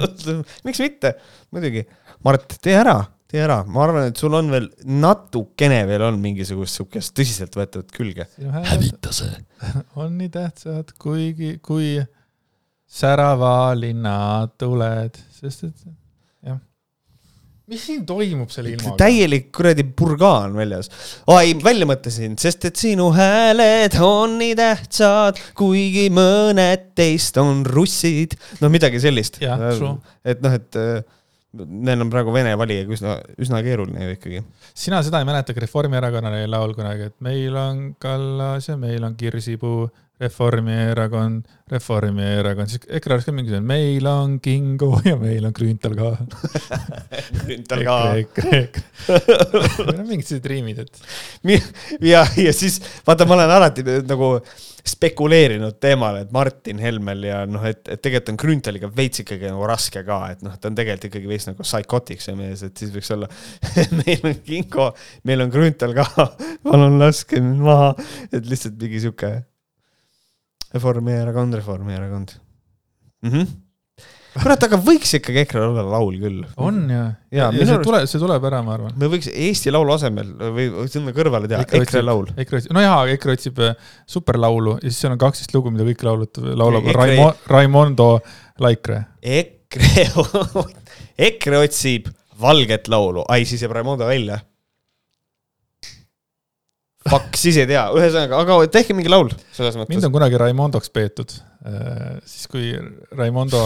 S2: *laughs* miks mitte, muidugi. Mart, tee ära, tee ära, ma arvan, et sul on veel natukene veel on mingisugust sihukest tõsiseltvõetavat külge. hävita see. *laughs*
S1: on nii tähtsad, kuigi, kui särava linna tuled, sest et mis siin toimub selle ilmaga?
S2: täielik kuradi purgaan väljas. ai, välja mõtlesin, sest et sinu hääled on nii tähtsad, kuigi mõned teist on russid. no midagi sellist. et noh, et äh, neil on praegu vene valijaga üsna, üsna keeruline ju ikkagi.
S1: sina seda ei mäleta, aga Reformierakonnal oli laul kunagi, et meil on Kallas ja meil on Kirsipuu, Reformierakond, Reformierakond, siis EKRE oleks ka mingi selline, meil on Kingo ja meil on Grünthal ka *laughs*
S2: Grünthal ka.
S1: EKRE, EKRE. Need on mingid sellised riimid, et.
S2: ja, ja siis vaata, ma olen alati nagu spekuleerinud teemal, et Martin Helmel ja noh, et, et tegelikult on Grünthaliga veits ikkagi nagu raske ka, et noh, ta on tegelikult ikkagi veits nagu psychotic see mees, et siis võiks olla *laughs* meil on Kingo, meil on Grünthal ka, *laughs* palun laske mind maha, et lihtsalt mingi sihuke Reformierakond, Reformierakond mm. -hmm kurat, aga võiks ikkagi EKRE-l olla laul küll.
S1: on ja, ja, ja see tuleb, see tuleb ära, ma arvan.
S2: me võiks Eesti Laulu asemel või sinna kõrvale teha EKRE, EKRE laul.
S1: EKRE otsib, no jaa, EKRE otsib äh, superlaulu ja siis seal on kaksteist lugu, mida kõik laulud, laulab EKRE... Raimo, Raimondo Laikre.
S2: EKRE, EKRE *laughs* otsib valget laulu, ai siis jääb Raimondo välja Fuck, siis ei tea, ühesõnaga, aga tehke mingi laul selles mõttes.
S1: mind on kunagi Raimondoks peetud, äh, siis kui Raimondo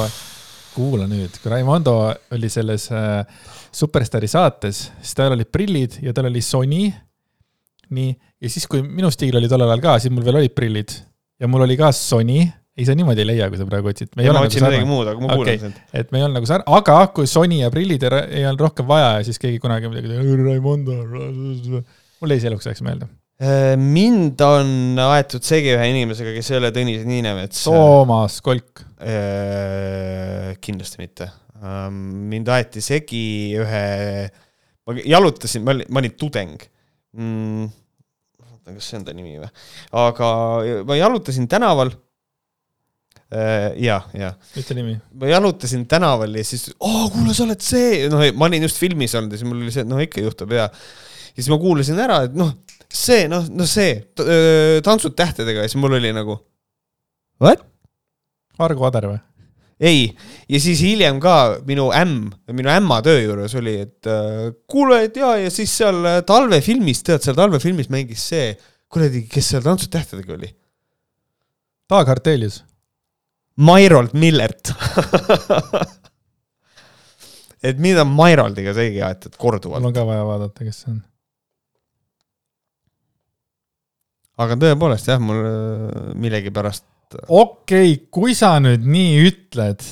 S1: kuula nüüd, kui Raimondo oli selles äh, Superstaari saates, siis tal olid prillid ja tal oli Sony. nii, ja siis, kui minu stiil oli tollel ajal ka, siis mul veel olid prillid ja mul oli ka Sony ei, sa niimoodi ei leia, kui sa praegu otsid.
S2: ma nagu otsin midagi muud, aga ma kuulan okay. sind.
S1: et me ei olnud nagu sar-, aga kui Sony ja prillid ei, ei olnud rohkem vaja ja siis keegi kunagi midagi, Raimondo, mul jäi see eluks ajaks meelde.
S2: Äh, mind on aetud segi ühe inimesega, kes ei ole Tõnis Niinemets.
S1: Toomas Kolk.
S2: Äh, kindlasti mitte. Ähm, mind aeti segi ühe, ma jalutasin, ma olin, ma olin tudeng mm,. kas see on ta nimi või? aga ma jalutasin tänaval Äh, ja, ja.
S1: ütle nimi.
S2: ma jalutasin tänaval ja siis, aa, kuule, sa oled see, noh, ma olin just filmis olnud ja siis mul oli see, noh, ikka juhtub ja. ja siis ma kuulasin ära, et noh, see, noh, no see, tantsud tähtedega ja siis mul oli nagu. What?
S1: Argo Ader või?
S2: ei, ja siis hiljem ka minu ämm, minu ämma töö juures oli, et äh, kuule, et ja, ja siis seal äh, talvefilmis, tead, seal talvefilmis mängis see, kuradi, kes seal Tantsud tähtedega oli?
S1: Dag Artelius
S2: Mairold Millert *laughs* et mind on Mairoldiga seegi aetud korduvalt.
S1: mul on ka vaja vaadata, kes see on.
S2: Aga tõepoolest jah, mul äh, millegipärast.
S1: okei okay,, kui sa nüüd nii ütled.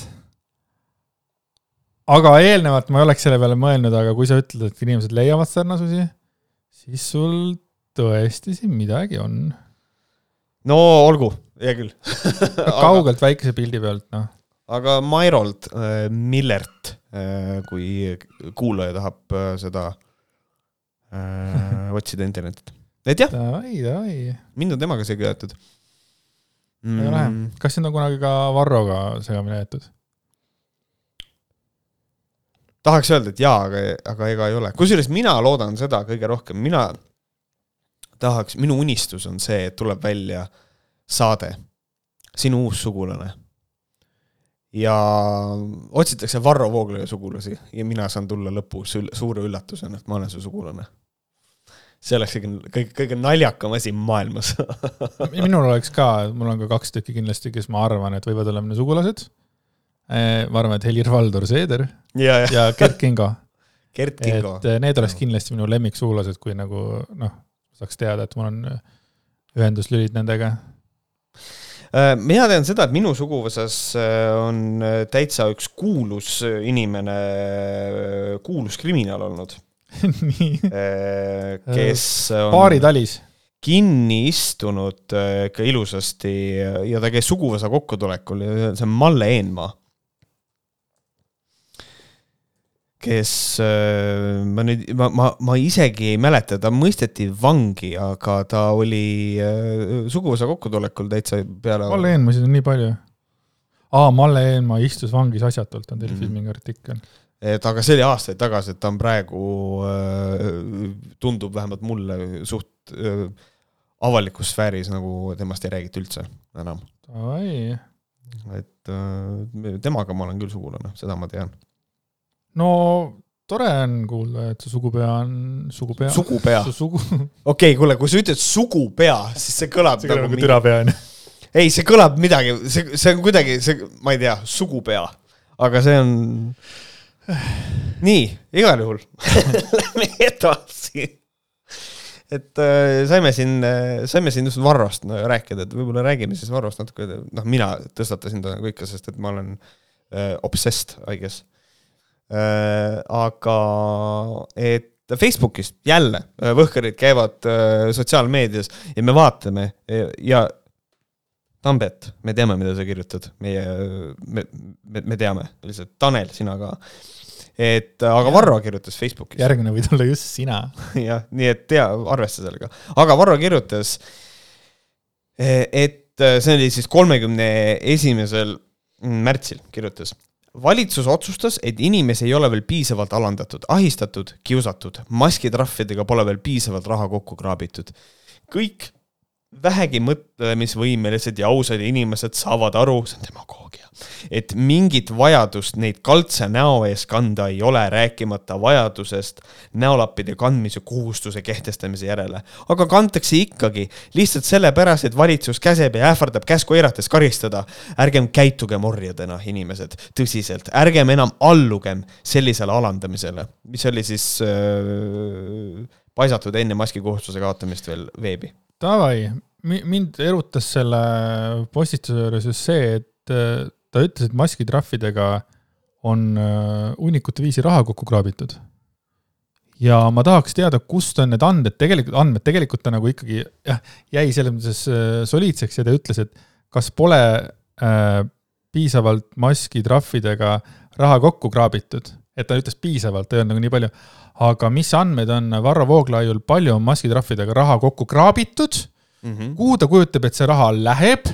S1: aga eelnevalt ma ei oleks selle peale mõelnud, aga kui sa ütled, et inimesed leiavad sarnasusi, siis sul tõesti siin midagi on.
S2: no olgu hea küll *laughs*
S1: kaugelt aga, väikese pildi pealt, noh.
S2: aga Mairold äh, Millert äh,, kui kuulaja tahab äh, seda äh, otsida internetit. Et jah. mind on temaga segi aetud
S1: mm.. kas sind on kunagi ka Varroga segamini aetud?
S2: tahaks öelda, et jaa, aga, aga ega ei ole. kusjuures mina loodan seda kõige rohkem, mina tahaks, minu unistus on see, et tuleb välja saade, sinu uus sugulane. ja otsitakse Varro Vooglaiu sugulasi ja mina saan tulla lõpus suure üllatusena, et ma olen su sugulane. See oleks kõige, kõige, naljakam asi maailmas *laughs*
S1: minul oleks ka, mul on ka kaks tükki kindlasti, kes ma arvan, et võivad olla minu sugulased. Eh, ma arvan, et Helir-Valdor Seeder
S2: ja, ja.
S1: ja Gert Kingo *laughs*
S2: Gert Kingo.
S1: et eh, need oleks kindlasti minu lemmiksugulased, kui nagu noh, saaks teada, et mul on ühenduslülid nendega
S2: mina tean seda, et minu suguvõsas on täitsa üks kuulus inimene, kuulus kriminaal olnud *laughs* kes
S1: on baaritalis
S2: kinni istunud ikka ilusasti ja ta käis suguvõsa kokkutulekul ja see on Malle Eenmaa kes äh, ma nüüd, ma, ma, ma isegi ei mäleta, ta mõisteti vangi, aga ta oli äh, suguvõsa kokkutulekul täitsa peale.
S1: Malle Eenmasid on nii palju. aa, Malle Eenmaa istus vangis asjatult, on Delfis mm. mingi artikkel.
S2: Et aga see oli aastaid tagasi, et ta on praegu, äh, tundub vähemalt mulle suht avalikus sfääris nagu temast ei räägita üldse enam. et temaga ma olen küll sugulane, seda ma tean
S1: no tore on kuulda, et su sugupea on sugupea.
S2: sugupea?
S1: Sugu... *laughs*
S2: okei okay,, kuule, kui sa ütled sugupea, siis see kõlab
S1: see kõlab nagu türapea on ju.
S2: ei, see kõlab midagi, see, see on kuidagi, see, ma ei tea, sugupea, aga see on. *sighs* nii, igal juhul *laughs* lähme edasi. et äh, saime siin äh,, saime siin just Varrost no, rääkida, et võib-olla räägime siis Varrost natuke, noh, mina tõstatasin ta nagu ikka, sest et ma olen äh, obsessed, I guess Äh, aga et Facebookis jälle äh, võhkarid käivad äh, sotsiaalmeedias ja me vaatame ja Tambet, me teame, mida sa kirjutad, meie, me, me, me teame, lihtsalt Tanel, sina ka. et aga Varro kirjutas Facebookis.
S1: järgmine võid olla just sina. *laughs*
S2: jah, nii et tea, arvesta sellega. aga Varro kirjutas, et see oli siis kolmekümne esimesel märtsil kirjutas valitsus otsustas, et inimesi ei ole veel piisavalt alandatud, ahistatud, kiusatud, maskitrahvidega pole veel piisavalt raha kokku kraabitud. kõik vähegi mõtlemisvõimelised ja ausad inimesed saavad aru, see on demagoogia, et mingit vajadust neid kaltse näo ees kanda ei ole, rääkimata vajadusest näolappide kandmise kohustuse kehtestamise järele. aga kantakse ikkagi, lihtsalt sellepärast, et valitsus käseb ja ähvardab käsku eirates karistada. ärgem käitugem orjadena, inimesed, tõsiselt, ärgem enam allugem sellisele alandamisele, mis oli siis äh, paisatud enne maskikohustuse kaotamist veel veebi
S1: Davai, mind erutas selle postituse juures just see, et äh, ta ütles, et maskitrahvidega on äh, hunnikute viisi raha kokku kraabitud. ja ma tahaks teada, kust on need andmed, tegelikult andmed, tegelikult ta nagu ikkagi jah, jäi selles mõttes äh, soliidseks ja ta ütles, et kas pole äh, piisavalt maskitrahvidega raha kokku kraabitud, et ta ütles piisavalt, ei olnud nagu nii palju aga mis andmed on Varro Vooglaiul, palju on maskitrahvidega raha kokku kraabitud mm, -hmm. kuhu ta kujutab, et see raha läheb,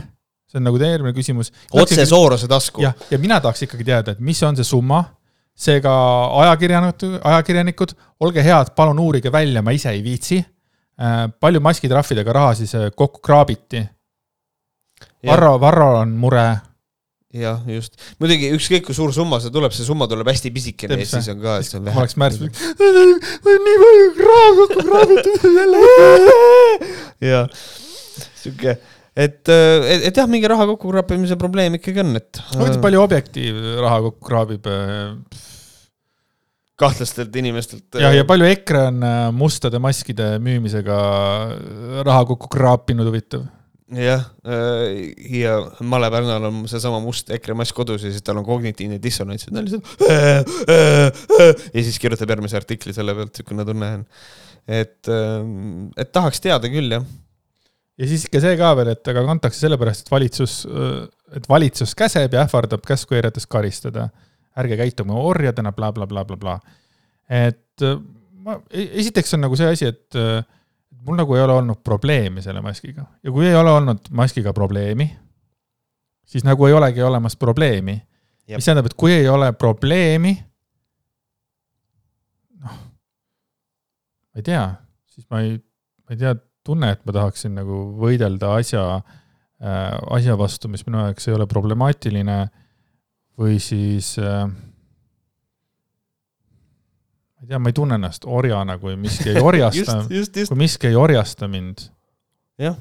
S1: see on nagu järgmine küsimus.
S2: otse Soorose tasku.
S1: jah, ja mina tahaks ikkagi teada, et mis on see summa, seega ajakirjanikud, ajakirjanikud, olge head, palun uurige välja, ma ise ei viitsi. Äh, palju maskitrahvidega raha siis äh, kokku kraabiti? Varro, Varro on mure
S2: jah, just. muidugi ükskõik kui suur summa see tuleb, see summa tuleb hästi pisikene ja siis on ka, et see on vähe.
S1: oleks määrs, *laughs* nii palju raha kokku kraabitud jälle. *laughs*
S2: jah, sihuke, et, et, et jah, mingi raha kokkukraapimise probleem ikkagi on, et.
S1: huvitav, palju Objektiiv raha kokku kraabib?
S2: kahtlastelt inimestelt.
S1: ja, ja palju EKRE on äh, mustade maskide müümisega raha kokku kraapinud, huvitav
S2: jah, äh, ja Male Pärnal on seesama must EKRE mask kodus ja siis tal on kognitiivne dissonants ja ta lihtsalt ja siis kirjutab järgmise artikli selle pealt, niisugune tunne on. et, et tahaks teada küll, jah.
S1: ja siis ikka see ka veel, et aga kantakse sellepärast, et valitsus, et valitsus käseb ja ähvardab käsku eirates karistada. ärge käituge orjadena bla, bla, blablabla. et ma, e-, esiteks on nagu see asi, et mul nagu ei ole olnud probleemi selle maskiga ja kui ei ole olnud maskiga probleemi, siis nagu ei olegi olemas probleemi. mis tähendab, et kui ei ole probleemi, noh, ma ei tea, siis ma ei, ma ei tea, tunne, et ma tahaksin nagu võidelda asja äh,, asja vastu, mis minu jaoks ei ole problemaatiline või siis äh, ma ei tea, ma ei tunne ennast orjana, kui miski ei *laughs* orjasta kui miski ei orjasta mind.
S2: jah,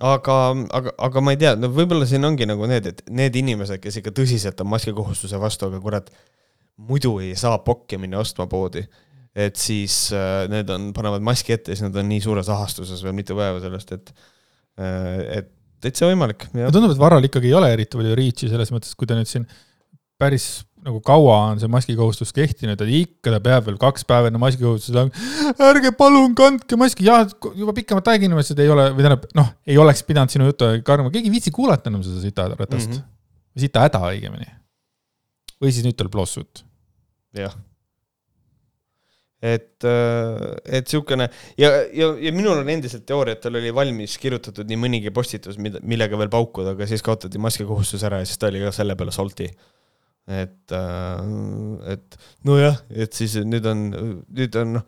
S2: aga, aga, aga ma ei tea, no võib-olla siin ongi nagu need, et need inimesed, kes ikka tõsiselt on maskikohustuse vastu, aga kurat, muidu ei saa pokki minna ostma poodi, et siis äh, need on, panevad maski ette ja siis nad on nii suures ahastuses veel mitu päeva sellest, et äh, et täitsa võimalik.
S1: tundub, et Varral ikkagi ei ole eriti palju reach'i selles mõttes, kui ta nüüd siin päris nagu kaua on see maskikohustus kehtinud, et ikka ta peab veel kaks päeva enne maskikohustust, ärge palun kandke maski, jah, juba pikemat aega inimesed ei ole, või tähendab, noh, ei oleks pidanud sinu juttu karma, keegi ei viitsi kuulata enam seda sitaratast mm. -hmm. sita häda õigemini. või siis nüüd tuleb lossut.
S2: jah. et, äh, et niisugune ja, ja, ja minul on endiselt teooria, et tal oli valmis kirjutatud nii mõnigi postitus, millega veel paukuda, aga siis kaotati maskikohustus ära ja siis ta oli ka selle peale salty et, äh, et nojah, et siis nüüd on, nüüd on noh,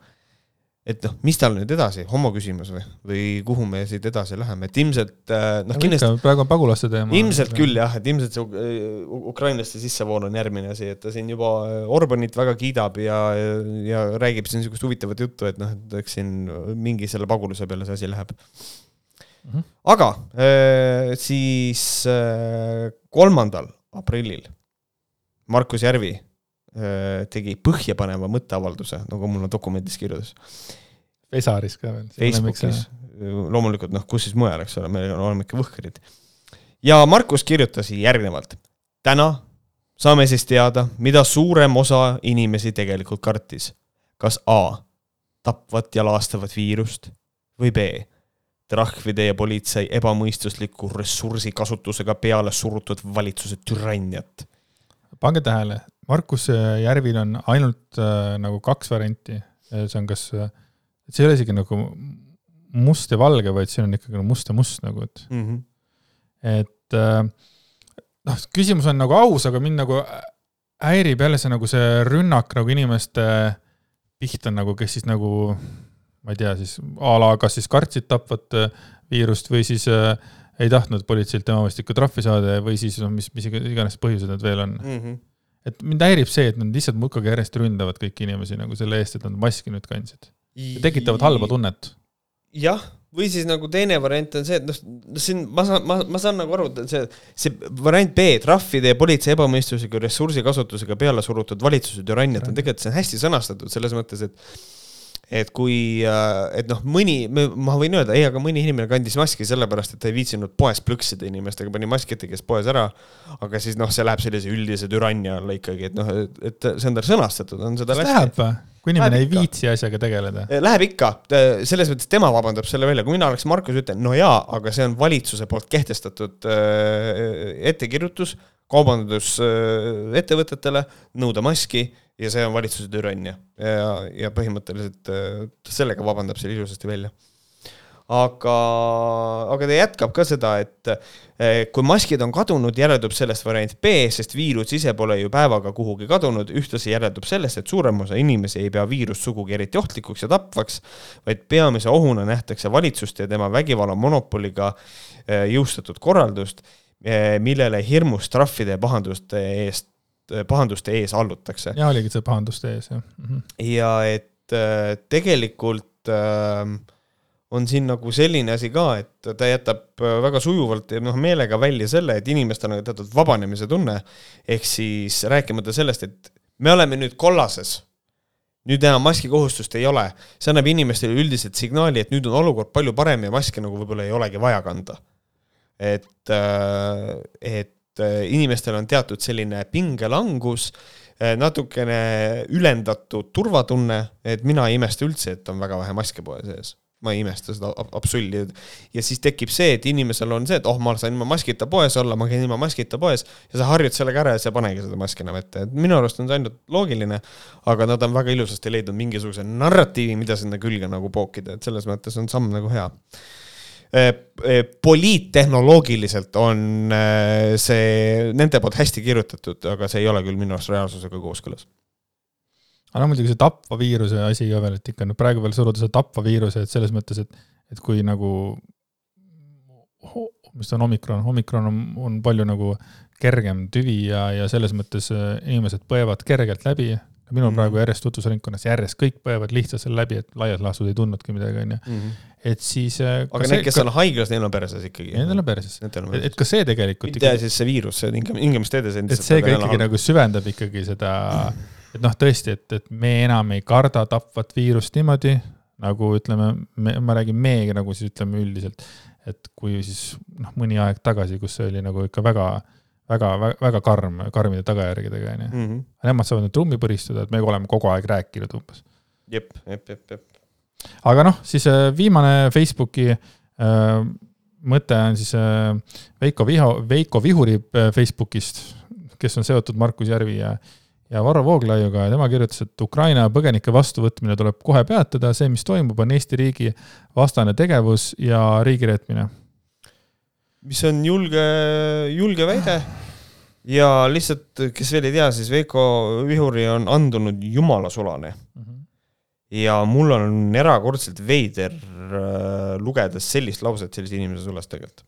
S2: et noh, mis tal nüüd edasi, homo küsimus või, või kuhu me siit edasi läheme, et ilmselt äh, noh,
S1: kindlasti. praegu on pagulaste teema.
S2: ilmselt küll jah, et ilmselt see äh, ukrainlaste sissevool on järgmine asi, et ta siin juba Orbanit väga kiidab ja, ja räägib siin niisugust huvitavat juttu, et noh, et eks siin mingi selle pagulase peale see asi läheb mm. -hmm. aga siis kolmandal aprillil Markus Järvi äh, tegi põhjapaneva mõtteavalduse, nagu mul on dokumendis kirjutas.
S1: Vesaris ka veel.
S2: Facebookis, loomulikult noh, kus siis mujal, eks ole, me oleme ikka võhkrid. ja Markus kirjutas järgnevalt. täna saame siis teada, mida suurem osa inimesi tegelikult kartis. kas A, tapvat ja laastavat viirust või B, trahvide ja politsei ebamõistusliku ressursi kasutusega peale surutud valitsuse türanniat
S1: pange tähele, Markus Järvil on ainult äh, nagu kaks varianti, see on kas, et see ei ole isegi nagu must ja valge, vaid siin on ikkagi nagu must ja must nagu, et mm, -hmm. et äh, noh, küsimus on nagu aus, aga mind nagu häirib jälle see nagu see rünnak nagu inimeste pihta nagu, kes siis nagu ma ei tea, siis a la kas siis kartsid tapvat äh, viirust või siis äh, ei tahtnud politseilt tema vastikku trahvi saada või siis noh, mis, mis iganes põhjused need veel on mm. -hmm. et mind häirib see, et nad lihtsalt muudkui järjest ründavad kõiki inimesi nagu selle eest, et nad maski nüüd kandsid. tekitavad halba tunnet.
S2: jah või siis nagu teine variant on see, et noh, siin ma saan, ma, ma saan nagu aru, et see, see variant B, trahvide ja politsei ebamõistusega ressursikasutusega peale surutud valitsuse türanniat on tegelikult, see on hästi sõnastatud selles mõttes, et et kui, äh, et noh, mõni, ma võin öelda, ei, aga mõni inimene kandis maski sellepärast, et ta ei viitsinud poes plõksida inimestega, pani maski ette, käis poes ära. aga siis noh, see läheb sellise üldise türannia alla ikkagi, et noh, et see on tal sõnastatud, on seda.
S1: kas läheb või? kui inimene ei viitsi asjaga tegeleda?
S2: Eh, läheb ikka, selles mõttes tema vabandab selle välja, kui mina oleks Markus, ütlen no jaa, aga see on valitsuse poolt kehtestatud äh, ettekirjutus kaubandusettevõtetele nõuda maski ja see on valitsuse türannia ja, ja põhimõtteliselt äh, sellega vabandab selle ilusasti välja. aga, aga ta jätkab ka seda, et äh, kui maskid on kadunud, järeldub sellest variant B, sest viirus ise pole ju päevaga kuhugi kadunud, ühtlasi järeldub sellest, et suurem osa inimesi ei pea viirust sugugi eriti ohtlikuks ja tapvaks, vaid peamise ohuna nähtakse valitsust ja tema vägivalla monopoliga äh, jõustatud korraldust millele hirmus trahvide ja pahanduste eest pahanduste ees allutakse.
S1: ja oligi see pahanduste ees, jah mm. -hmm.
S2: ja et äh, tegelikult äh, on siin nagu selline asi ka, et ta jätab äh, väga sujuvalt ja noh, meelega välja selle, et inimestel on teatud vabanemise tunne, ehk siis rääkimata sellest, et me oleme nüüd kollases, nüüd enam maskikohustust ei ole, see annab inimestele üldiselt signaali, et nüüd on olukord palju parem ja maske nagu võib-olla ei olegi vaja kanda. et, et inimestel on teatud selline pingelangus, äh, natukene ülendatud turvatunne, et mina ei imesta üldse, et on väga vähe maske poe sees ma ei imesta seda absolli. ja siis tekib see, et inimesel on see, et oh, ma saan ilma maskita poes olla, ma käin ilma maskita poes ja sa harjud sellega ära ja sa ei panegi seda maski enam ette, et minu arust on see ainult loogiline. aga nad on väga ilusasti leidnud mingisuguse narratiivi, mida sinna külge nagu pookida, et selles mõttes on samm nagu hea Äh, äh, poliittehnoloogiliselt on äh, see nende poolt hästi kirjutatud, aga see ei ole küll minu arust reaalsusega kooskõlas.
S1: aga no muidugi see tapva viiruse asi ka veel, et ikka no praegu veel suruda see tapva viiruse, et selles mõttes, et, et kui nagu, mis ta on, omikron, omikron on, on palju nagu kergem tüvi ja, ja selles mõttes inimesed põevad kergelt läbi minul praegu järjest tutvusringkonnas järjest kõik põevad lihtsalt selle läbi, et laias laastus ei tundnudki midagi, onju. Mhm. et siis.
S2: Äh, aga need, kes ka... on haiglas, neil on perses ikkagi.
S1: Nendel on perses. et, et ka see tegelikult.
S2: mitte ikkagi... siis see viirus, see hingamisteedes
S1: endiselt. et see ka ikkagi nagu süvendab ikkagi seda et noh, tõesti, et, et me enam ei karda tapvat viirust niimoodi, nagu ütleme, me, ma räägin me nagu siis ütleme üldiselt, et kui siis noh, mõni aeg tagasi, kus see oli nagu ikka väga väga, väga, väga karm, karmide tagajärgedega, onju. Mhm. Nemad saavad nüüd trummi põristada, et me oleme kogu aeg rääkinud umbes.
S2: jep, jep, jep, jep.
S1: aga noh, siis äh, viimane Facebooki äh, mõte on siis äh, Veiko Viho, Veiko Vihuri äh, Facebookist, kes on seotud Markus Järvi ja, ja Varro Vooglaiuga ja tema kirjutas, et Ukraina põgenike vastuvõtmine tuleb kohe peatada, see, mis toimub, on Eesti riigi vastane tegevus ja riigireetmine
S2: mis on julge, julge väide ja lihtsalt, kes veel ei tea, siis Veiko Vihuri on andunud jumalasulane mm. -hmm. ja mul on erakordselt veider äh, lugedes sellist lauset sellise inimese sulest tegelikult.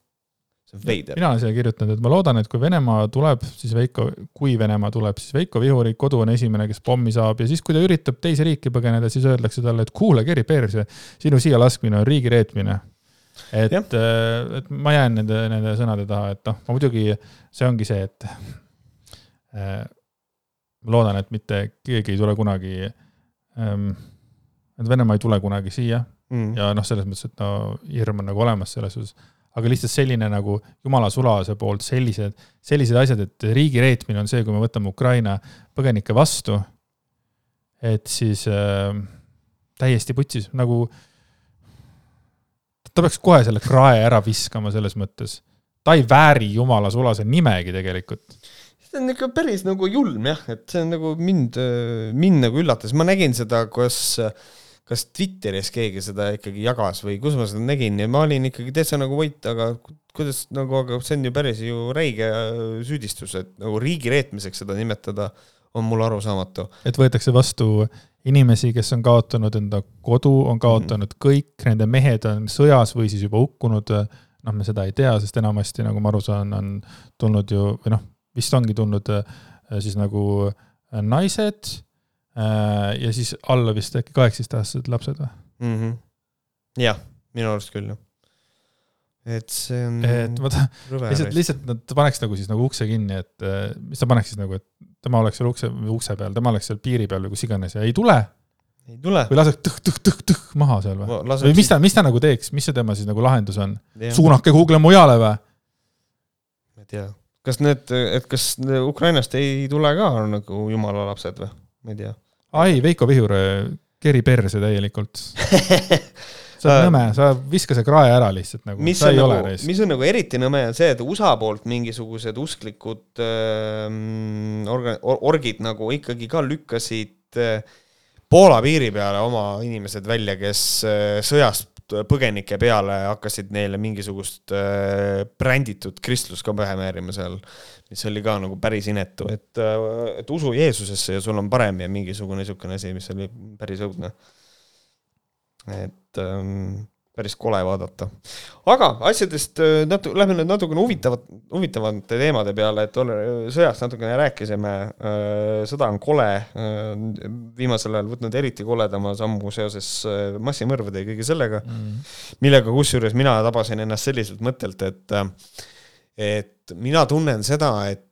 S2: veider.
S1: mina olen siia kirjutanud, et ma loodan, et kui Venemaa tuleb, siis Veiko, kui Venemaa tuleb, siis Veiko Vihuri kodu on esimene, kes pommi saab ja siis, kui ta üritab teise riiki põgeneda, siis öeldakse talle, et kuule, Geri Perse, sinu siia laskmine on riigi reetmine et, äh, et ma jään nende, nende sõnade taha, et noh, ma muidugi, see ongi see, et äh, ma loodan, et mitte keegi ei tule kunagi ähm,, et Venemaa ei tule kunagi siia. Mm. ja noh, selles mõttes, et no hirm on nagu olemas selles suhtes, aga lihtsalt selline nagu jumala sulase poolt sellised, sellised asjad, et riigi reetmine on see, kui me võtame Ukraina põgenikke vastu, et siis äh, täiesti putsis, nagu äh, ta peaks kohe selle krae ära viskama selles mõttes. ta ei vääri jumala sulase nimegi tegelikult.
S2: see on ikka päris nagu julm jah, et see on nagu mind, mind nagu üllatas, ma nägin seda, kas, kas Twitteris keegi seda ikkagi jagas või kus ma seda nägin ja ma olin ikkagi täitsa nagu vait, aga kuidas nagu, aga see on ju päris ju räige süüdistus, et nagu riigi reetmiseks seda nimetada on mulle arusaamatu.
S1: et võetakse vastu inimesi, kes on kaotanud enda kodu, on kaotanud mm -hmm. kõik, nende mehed on sõjas või siis juba hukkunud. noh, me seda ei tea, sest enamasti, nagu ma aru saan, on tulnud ju, või noh, vist ongi tulnud siis nagu naised ja siis alla vist äkki kaheksateistaastased lapsed või
S2: mm -hmm.? jah, minu arust küll, jah et see on.
S1: et ma tahan, lihtsalt, lihtsalt nad paneks nagu siis nagu ukse kinni, et mis ta paneks siis nagu, et tema oleks seal ukse, ukse peal, tema oleks seal piiri peal või kus iganes ja ei tule.
S2: ei tule.
S1: või laseks tõh-tõh-tõh-tõh maha seal või? või mis ta, mis ta nagu teeks, mis see tema siis nagu lahendus on? suunake kuhugile mujale või?
S2: ma ei tea, kas need, et kas Ukrainast ei tule ka nagu jumala lapsed või? ma ei tea.
S1: ai, Veiko Vihur keri perse täielikult *laughs* sa oled nõme, sa viska see krae ära lihtsalt nagu.
S2: mis on nagu, mis on nagu eriti nõme, on see, et USA poolt mingisugused usklikud äh, orga-, orgid nagu ikkagi ka lükkasid äh, Poola piiri peale oma inimesed välja, kes äh, sõjast põgenike peale hakkasid neile mingisugust äh, bränditud kristlust ka pähe määrima seal, mis oli ka nagu päris inetu, et äh,, et usu Jeesusesse ja sul on parem ja mingisugune niisugune asi, mis oli päris õudne et ähm, päris kole vaadata. aga asjadest äh, natu-, lähme nüüd natukene huvitavat, huvitavate teemade peale, et sõjast natukene rääkisime, äh, sõda on kole, äh, viimasel ajal võtnud eriti koledama sammu seoses massimõrvade ja kõige sellega mm., millega kusjuures mina tabasin ennast selliselt mõttelt, et et mina tunnen seda, et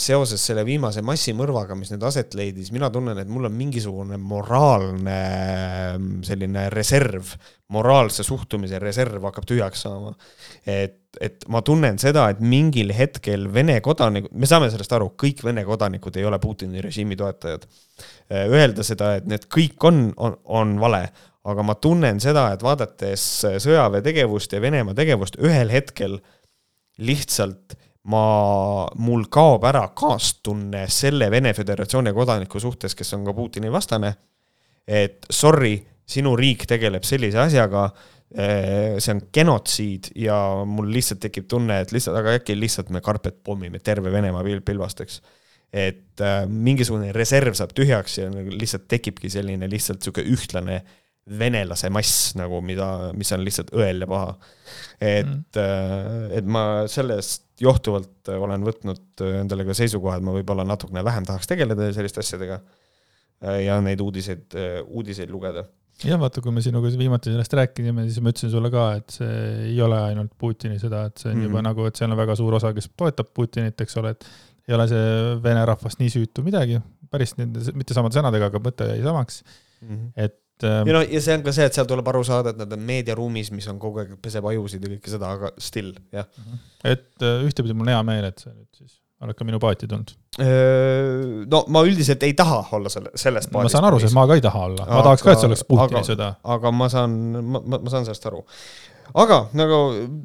S2: seoses selle viimase massimõrvaga, mis nüüd aset leidis, mina tunnen, et mul on mingisugune moraalne mm, selline reserv, moraalse suhtumise reserv hakkab tühjaks saama. et, et ma tunnen seda, et mingil hetkel Vene kodanikud, me saame sellest aru, kõik Vene kodanikud ei ole Putini režiimi toetajad. Äh, öelda seda, et need kõik on, on, on vale, aga ma tunnen seda, et vaadates sõjaväetegevust ja Venemaa tegevust, ühel hetkel lihtsalt ma, mul kaob ära kaastunne selle Vene Föderatsiooni kodaniku suhtes, kes on ka Putini vastane. et sorry, sinu riik tegeleb sellise asjaga, eh, see on genotsiid ja mul lihtsalt tekib tunne, et lihtsalt, aga äkki lihtsalt me karpet pommime terve Venemaa pil-, pilbasteks. et äh, mingisugune reserv saab tühjaks ja lihtsalt tekibki selline lihtsalt sihuke ühtlane venelase mass nagu, mida, mis on lihtsalt õel ja paha. et mm., et ma sellest johtuvalt äh, olen võtnud äh, endale ka seisukoha, et ma võib-olla natukene vähem tahaks tegeleda selliste asjadega äh, ja neid uudiseid, uudiseid lugeda.
S1: jah, vaata, kui me sinuga viimati sellest rääkisime, siis ma ütlesin sulle ka, et see ei ole ainult Putini sõda, et see on mm -hmm. juba nagu, et seal on väga suur osa, kes toetab Putinit, eks ole, et ei ole see vene rahvas nii süütu midagi, päris nende, mitte samade sõnadega, aga mõte jäi samaks mm. -hmm. et.
S2: Ja no ja see on ka see, et seal tuleb aru saada, et nad on meediaruumis, mis on kogu aeg, peseb ajusid ja kõike seda, aga still, jah.
S1: Mhm. et äh, ühtepidi mul on hea meel, et sa nüüd siis oled ka minu paati tulnud.
S2: no ma üldiselt ei taha olla selle, selles
S1: paadis. ma saan aru, sest ma ka ei taha olla, ma tahaks ka, et see oleks Putini sõda.
S2: aga ma saan, ma, ma, ma saan sellest aru aga nagu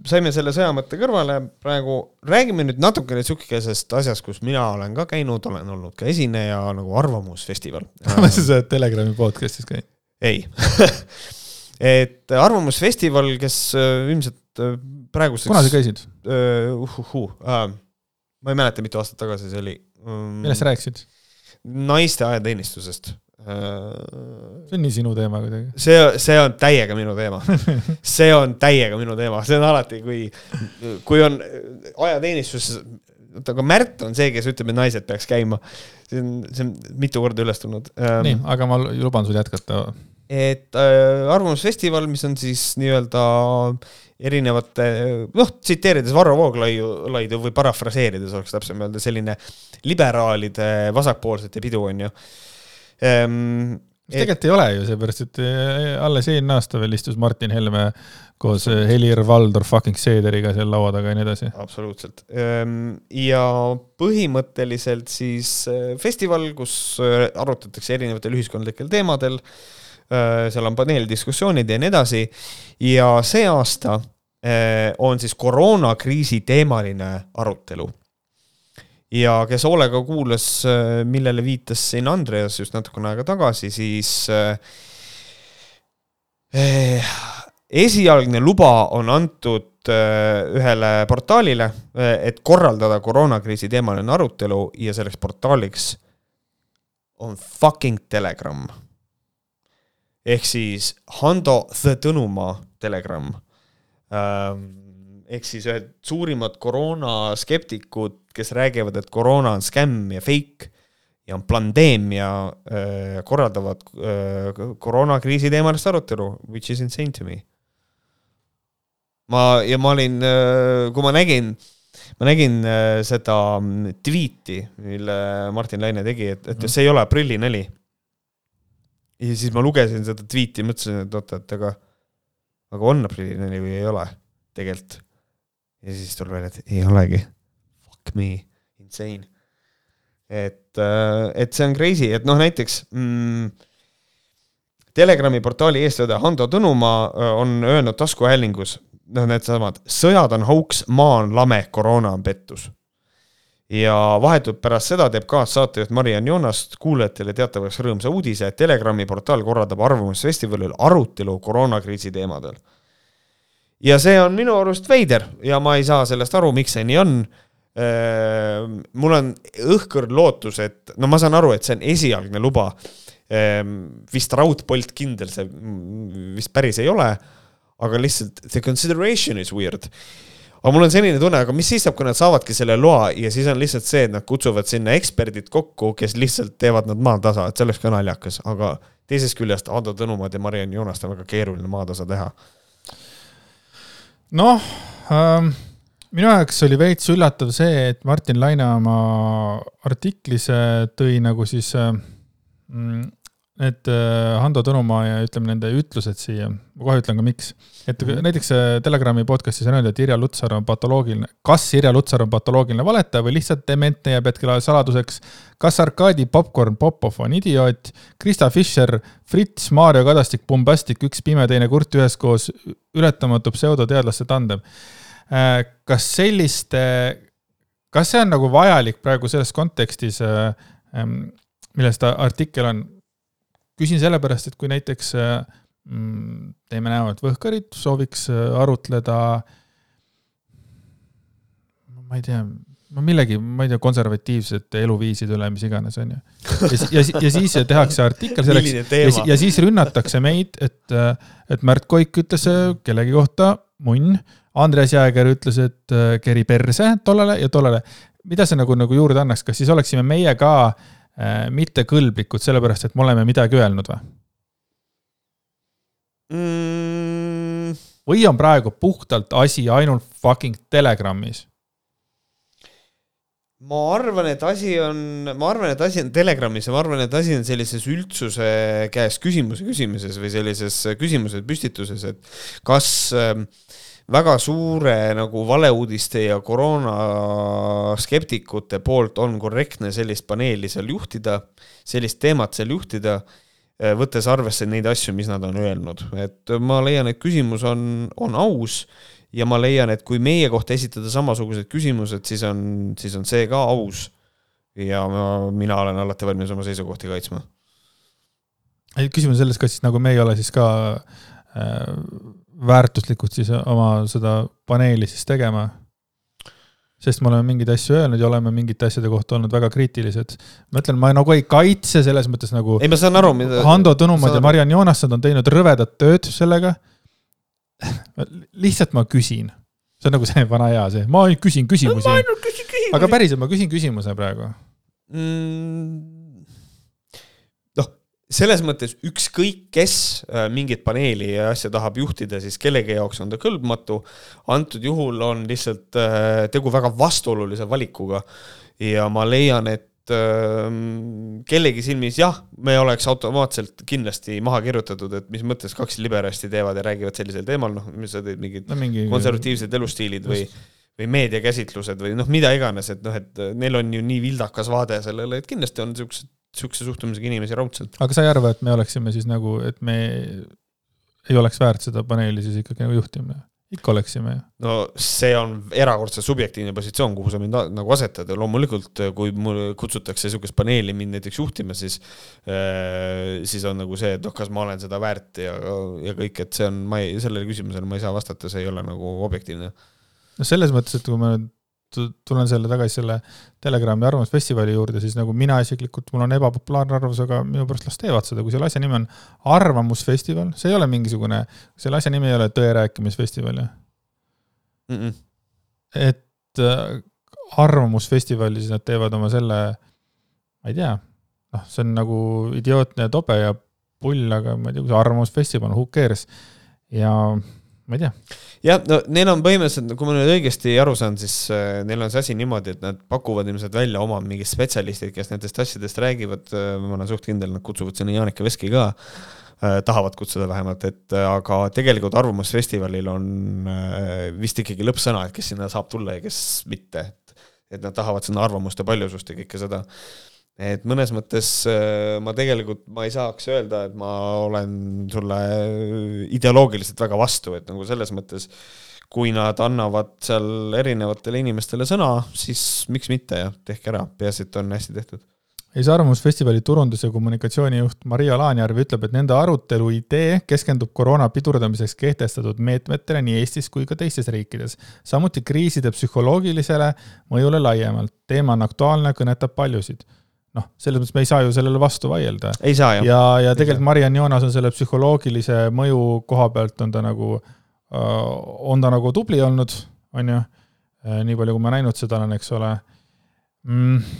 S2: saime selle sõjamõtte kõrvale, praegu räägime nüüd natukene sihukesest asjast, kus mina olen ka käinud, olen olnud ka esineja nagu Arvamusfestival *laughs*
S1: ma mõtlesin, sa oled Telegrami podcast'is käinud
S2: ei *laughs* et Arvamusfestival, kes äh, ilmselt äh, praeguseks.
S1: kuna sa käisid
S2: uh,? Uh, uh, ma ei mäleta, mitu aastat tagasi see oli
S1: um,. millest sa rääkisid?
S2: naiste ajateenistusest
S1: see on nii sinu teema kuidagi.
S2: see, see on täiega minu teema. *laughs* see on täiega minu teema, see on alati, kui, kui on ajateenistuses, oota, aga Märt on see, kes ütleb, et naised peaks käima. see on, see on mitu korda üles tulnud.
S1: nii, aga ma luban sul jätkata
S2: et äh, Arvamusfestival, mis on siis nii-öelda erinevate, noh, tsiteerides Varro Vooglaidu või parafraseerides oleks täpsem öelda, selline liberaalide vasakpoolsete pidu, on ju
S1: ehm,. Mis et... tegelikult ei ole ju, seepärast et äh, alles eelmine aasta veel istus Martin Helme koos äh, Helir-Valdor fucking Seederiga seal laua taga ja nii edasi.
S2: absoluutselt. Ehm, ja põhimõtteliselt siis äh, festival, kus arutatakse erinevatel ühiskondlikel teemadel seal on paneeldiskussioonid ja nii edasi. ja see aasta on siis koroonakriisi teemaline arutelu. Ja kes hoolega kuulas, äh, millele viitas siin Andreas just natukene aega tagasi, siis esialgne luba on antud ühele portaalile, et korraldada koroonakriisi teemaline arutelu ja selleks portaaliks on fucking Telegram. ehk siis Hando The Tõnumaa Telegram ähm, ehk siis ühed suurimad koroonaskeptikud, kes räägivad, et koroona on skämm ja fake ja on pandeemia, äh, korraldavad äh, koroonakriisi teemalist arutelu, which is insane to me. ma, ja ma olin, äh, kui ma nägin, ma nägin seda tweet'i, mille Martin Laine tegi, et, et see ei ole aprillinali. ja siis ma lugesin seda tweet'i, mõtlesin, et oota, et aga, aga on aprillinali või ei ole tegelikult ja siis tuleb välja, et ei olegi. Fuck me, insane. et, äh, et see on crazy, et noh, näiteks mm, Telegrami portaali eestvedaja Hando Tõnumaa äh, on öelnud taskuhäälingus, noh, needsamad, sõjad on hauks, maa on lame, koroona on pettus. ja vahetult pärast seda teeb kaassaatejuht Mariann Joonast kuulajatele teatavaks rõõmsa uudise, et Telegrami portaal korraldab Arvamusfestivalil arutelu koroonakriisi teemadel ja see on minu arust veider ja ma ei saa sellest aru, miks see nii on. Ehm, mul on õhkõrn lootus, et no ma saan aru, et see on esialgne luba. Ehm, vist raudpolt kindel see vist päris ei ole, aga lihtsalt the consideration is weird aga mul on selline tunne, aga mis siis saab, kui nad saavadki selle loa ja siis on lihtsalt see, et nad kutsuvad sinna eksperdid kokku, kes lihtsalt teevad nad maatasa, et see oleks ka naljakas, aga teisest küljest Ando Tõnumaad ja Mariann Joonast on väga keeruline maatasa teha
S1: noh ähm,, minu jaoks oli veits üllatav see, et Martin Laine oma artiklis tõi nagu siis äh, mm, need äh, Hando Tõnumaa ja ütleme nende ütlused siia, ma kohe ütlen ka miks. et mm -hmm. näiteks Telegrami podcast'is on öeldud, et Irja Lutsar on patoloogiline, kas Irja Lutsar on patoloogiline valetaja või lihtsalt dementne jääb hetkel saladuseks. kas Arkadi Popcorn Popov on idioot, Krista Fischer, Fritz, Maarjo Kadastik, Bombastik, üks pime, teine kurt üheskoos, ületamatu pseudoteadlaste tandem. kas selliste, kas see on nagu vajalik praegu selles kontekstis, milles ta artikkel on küsin sellepärast, et kui näiteks mm, teeme näo, et võhkarid sooviks äh, arutleda, ma ei tea, no millegi, ma ei tea, konservatiivsete eluviiside üle, mis iganes, on ju. ja, ja, ja siis tehakse artikkel selleks ja, ja siis rünnatakse meid, et, äh, et Märt Koik ütles äh, kellegi kohta munn, Andres Jääger ütles, et keri perse tollele ja tollele. mida see nagu, nagu juurde annaks, kas siis oleksime meie ka äh, Äh, mittekõlblikud, sellepärast et me oleme midagi öelnud või mm.? või on praegu puhtalt asi ainult fucking Telegramis?
S2: Ma arvan, et asi on, ma arvan, et asi on Telegramis ja ma arvan, et asi on sellises üldsuse käest küsimuse küsimises või sellises küsimuse püstituses, et kas äh, väga suure nagu valeuudiste ja koroonaskeptikute poolt on korrektne sellist paneeli seal juhtida, sellist teemat seal juhtida, eh, võttes arvesse neid asju, mis nad on öelnud, et ma leian, et küsimus on, on aus ja ma leian, et kui meie kohta esitada samasugused küsimused, siis on, siis on see ka aus. ja ma, mina olen alati valmis oma seisukohti kaitsma.
S1: küsimus on selles, kas siis nagu me ei ole siis ka äh, väärtuslikud siis oma seda paneeli siis tegema. sest me oleme mingeid asju öelnud ja oleme mingite asjade kohta olnud väga kriitilised. ma ütlen, ma nagu ei kaitse selles mõttes nagu.
S2: ei, ma saan aru, mida.
S1: Hando Tõnumaad ja Mariann Joonassad on teinud rõvedat tööd sellega. Lihtsalt ma küsin. see on nagu see vana hea see, ma küsin küsimusi.
S2: ma ainult küsin küsimusi.
S1: aga päriselt, ma küsin küsimuse praegu
S2: mm selles mõttes ükskõik, kes äh, mingit paneeli ja asja tahab juhtida, siis kellegi jaoks on ta kõlbmatu. antud juhul on lihtsalt äh, tegu väga vastuolulise valikuga ja ma leian, et kellegi silmis jah, me oleks automaatselt kindlasti maha kirjutatud, et mis mõttes kaks liberasti teevad ja räägivad sellisel teemal, noh, mis sa teed, mingid no, mingi... konservatiivsed elustiilid või või meediakäsitlused või noh, mida iganes, et noh, et neil on ju nii vildakas vaade sellele, et kindlasti on niisugused sihukese suhtumisega inimesi raudselt.
S1: aga sa ei arva, et me oleksime siis nagu, et me ei oleks väärt seda paneeli siis ikkagi nagu juhtima? Ikka oleksime ju.
S2: no see on erakordselt subjektiivne positsioon, kuhu sa mind nagu asetad ja loomulikult, kui mul kutsutakse niisugust paneeli mind näiteks juhtima, siis äh, siis on nagu see, et noh, kas ma olen seda väärt ja, ja kõik, et see on, ma ei, sellele küsimusele ma ei saa vastata, see ei ole nagu objektiivne.
S1: no selles mõttes, et kui me nüüd tulen selle tagasi selle Telegrami arvamusfestivali juurde, siis nagu mina isiklikult, mul on ebapopulaarne arvamus, aga minu pärast las teevad seda, kui selle asja nimi on Arvamusfestival, see ei ole mingisugune, selle asja nimi ei ole Tõe rääkimisfestival ju
S2: mm. -mm.
S1: et äh, Arvamusfestivali, siis nad teevad oma selle, ma ei tea, noh, see on nagu idiootne tobe ja pull, aga ma ei tea, kui see Arvamusfestival, who cares. ja ma ei tea.
S2: jah, no neil on põhimõtteliselt, kui ma nüüd õigesti aru saan, siis äh, neil on see asi niimoodi, et nad pakuvad ilmselt välja oma mingid spetsialistid, kes nendest asjadest räägivad äh,, ma olen suht kindel, nad kutsuvad sinna Janika Veski ka äh,, tahavad kutsuda vähemalt, et äh, aga tegelikult Arvamusfestivalil on äh, vist ikkagi lõppsõna, et kes sinna saab tulla ja kes mitte, et et nad tahavad sinna arvamuste paljusust ja kõike seda et mõnes mõttes äh, ma tegelikult, ma ei saaks öelda, et ma olen sulle ideoloogiliselt väga vastu, et nagu selles mõttes, kui nad annavad seal erinevatele inimestele sõna, siis miks mitte ja tehke ära, peaasi, et on hästi tehtud.
S1: Eesti Arvamusfestivali turundus- ja kommunikatsioonijuht Maria Laanjärv ütleb, et nende arutelu idee keskendub koroona pidurdamiseks kehtestatud meetmetele nii Eestis kui ka teistes riikides. samuti kriiside psühholoogilisele mõjule laiemalt. teema on aktuaalne, kõnetab paljusid noh, selles mõttes me ei saa ju sellele vastu vaielda.
S2: ei saa jah.
S1: ja, ja tegelikult Mariann Joonas on selle psühholoogilise mõju koha pealt on ta nagu, on ta nagu tubli olnud, on ju, nii palju, kui ma näinud seda olen, eks ole mm,.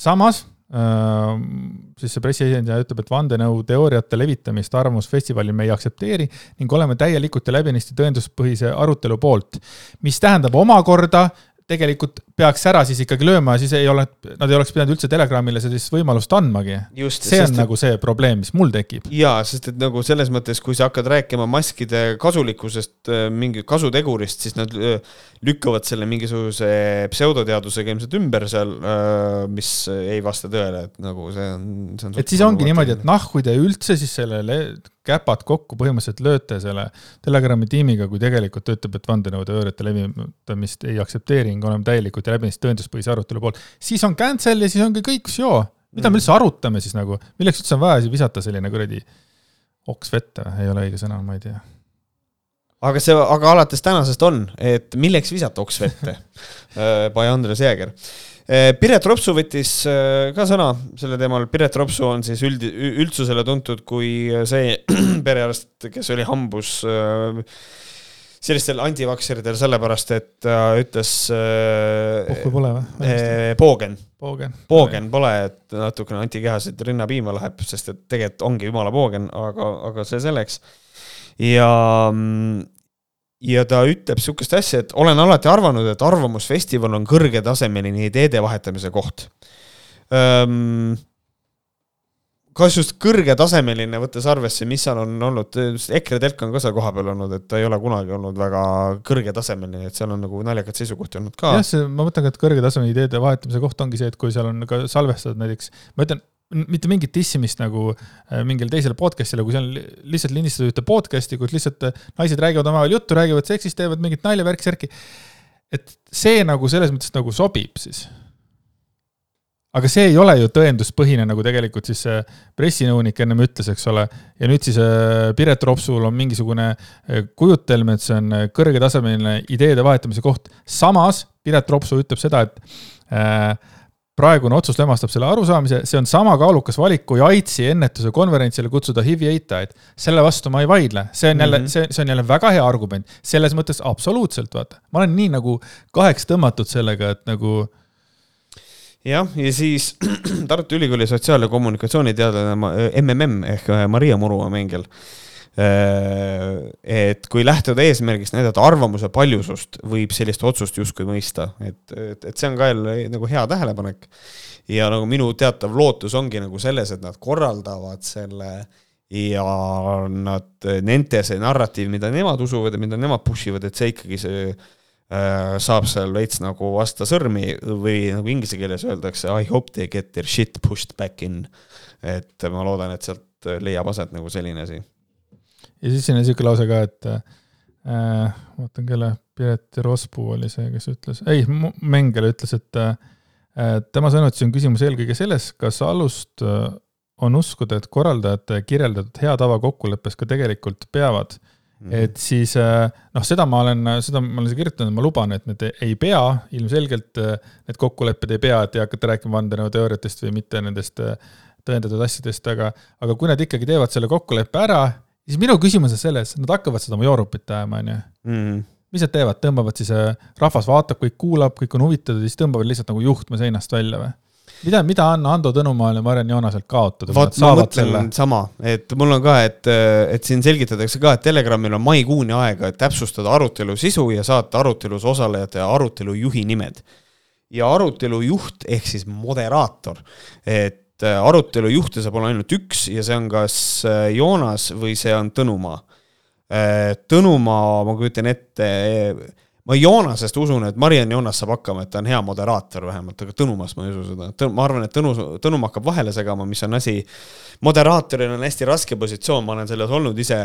S1: samas siis see pressiesindaja ütleb, et vandenõuteooriate levitamist Arvamusfestivalil me ei aktsepteeri ning oleme täielikult ja läbinisti tõenduspõhise arutelu poolt, mis tähendab omakorda, tegelikult peaks ära siis ikkagi lööma, siis ei ole, nad ei oleks pidanud üldse Telegramile sellist võimalust andmagi. see on et... nagu see probleem, mis mul tekib.
S2: jaa, sest et nagu selles mõttes, kui sa hakkad rääkima maskide kasulikkusest, äh, mingi kasutegurist, siis nad äh, lükkavad selle mingisuguse pseudoteadusega ilmselt ümber seal, äh, mis ei vasta tõele, et nagu see on, see on
S1: et siis ongi niimoodi, et kui te üldse siis sellele käpad kokku põhimõtteliselt lööte selle Telegrami tiimiga, kui tegelikult ta ütleb, et vandenõuteooriate levitamist ei aktsepteeri ning oleme täielikult ja läbinisti tõenduspõhise arutelu poolt, siis on cancel ja siis ongi kõik, joo. mida me mm. üldse arutame siis nagu, milleks üldse on vaja siis visata selline kuradi oks vette, ei ole õige sõna, ma ei tea
S2: aga see, aga alates tänasest on, et milleks visata oks vette *laughs* äh, by Andres Jääger Eh, Piret Ropsu võttis eh, ka sõna sellel teemal, Piret Ropsu on siis üld, üldsusele tuntud kui see *clears throat* perearst, kes oli hambus sellistel antivakseritel sellepärast, et ta ütles
S1: Pohhu pole või?
S2: Poogen.
S1: Poogen.
S2: Poogen pole, et natukene antikehasid rinnapiima läheb, sest et tegelikult ongi jumala poogen, aga, aga see selleks. Ja mm, ja ta ütleb niisugust asja, et olen alati arvanud, et Arvamusfestival on kõrgetasemeline ideede vahetamise koht. kas just kõrgetasemeline, võttes arvesse, mis seal on olnud, EKRE telk on ka seal kohapeal olnud, et ta ei ole kunagi olnud väga kõrgetasemeline, et seal on nagu naljakaid seisukohti olnud ka.
S1: jah, see, ma mõtlen ka, et kõrgetasemeline ideede vahetamise koht ongi see, et kui seal on ka salvestatud näiteks, ma ütlen, mitte mingit dissimist nagu äh, mingile teisele podcast'ile, kui see on lihtsalt lindistatud ühte podcast'i, kus lihtsalt äh, naised räägivad omavahel juttu, räägivad seksist, teevad mingit nalja, värki, särki. et see nagu selles mõttes nagu sobib siis. aga see ei ole ju tõenduspõhine, nagu tegelikult siis see pressinõunik ennem ütles, eks ole. ja nüüd siis äh, Piret Ropsul on mingisugune kujutelm, et see on kõrgetasemeline ideede vahetamise koht. samas Piret Ropsu ütleb seda, et äh, praegune otsus lämmastab selle arusaamise, see on sama kaalukas valik, kui AIDSi ennetuse konverentsile kutsuda HIV-i eitajaid. selle vastu ma ei vaidle, see on jälle mm, -hmm. see, see on jälle väga hea argument, selles mõttes absoluutselt, vaata. ma olen nii nagu kaheks tõmmatud sellega, et nagu.
S2: jah, ja siis *clears throat* Tartu Ülikooli sotsiaal- ja kommunikatsiooniteadlane MMM ehk Maria Murumaa-Mengel Äh, et kui lähtuda eesmärgist näidata arvamuse paljusust, võib sellist otsust justkui mõista, et, et, et see on ka jälle nagu hea tähelepanek. ja nagu minu teatav lootus ongi nagu selles, et nad korraldavad selle ja nad, nende see narratiiv, mida nemad usuvad ja mida nemad push ivad, et see ikkagi see äh, saab seal veits nagu vasta sõrmi või nagu inglise keeles öeldakse I hope they get their shit pushed back in. et ma loodan, et sealt leiab aset nagu selline asi
S1: ja siis siin on niisugune lause ka, et äh, vaatan, kelle, Piret Rospuu oli see, kes ütles, ei, Mengele ütles, et äh, tema sõnutsi on küsimus eelkõige selles, kas alust äh, on uskuda, et korraldajate kirjeldatud hea tava kokkuleppes ka tegelikult peavad. Et siis noh, seda ma olen, seda ma olen kirjutanud, ma luban, et need ei pea, ilmselgelt need kokkulepped ei pea, et ei hakata rääkima vandenõuteooriatest või mitte nendest tõendatud asjadest, aga, aga kui nad ikkagi teevad selle kokkuleppe ära, siis minu küsimus on selles, nad hakkavad seda Majorupit ajama, on ju. Mm. mis nad teevad, tõmbavad siis, rahvas vaatab, kõik kuulab, kõik on huvitatud siis tõmbavad lihtsalt nagu juhtme seinast välja või? mida, mida on Ando Tõnumaal ja Mariann Joonaselt kaotada?
S2: vot ma mõtlen selle... sama, et mul on ka, et, et siin selgitatakse ka, et Telegramil on maikuuni aega, et täpsustada arutelu sisu ja saata arutelus osalejate ja arutelu juhi nimed. ja arutelu juht ehk siis moderaator, et äh, arutelu juhte saab olla ainult üks ja see on kas äh, Joonas või see on Tõnumaa. Äh, Tõnumaa, ma kujutan ette ma Joonasest usun, et Mariann Joonas saab hakkama, et ta on hea moderaator vähemalt, aga Tõnumast ma ei usu seda. ma arvan, et Tõnu, Tõnum hakkab vahele segama, mis on asi, moderaatoril on hästi raske positsioon, ma olen selles olnud ise.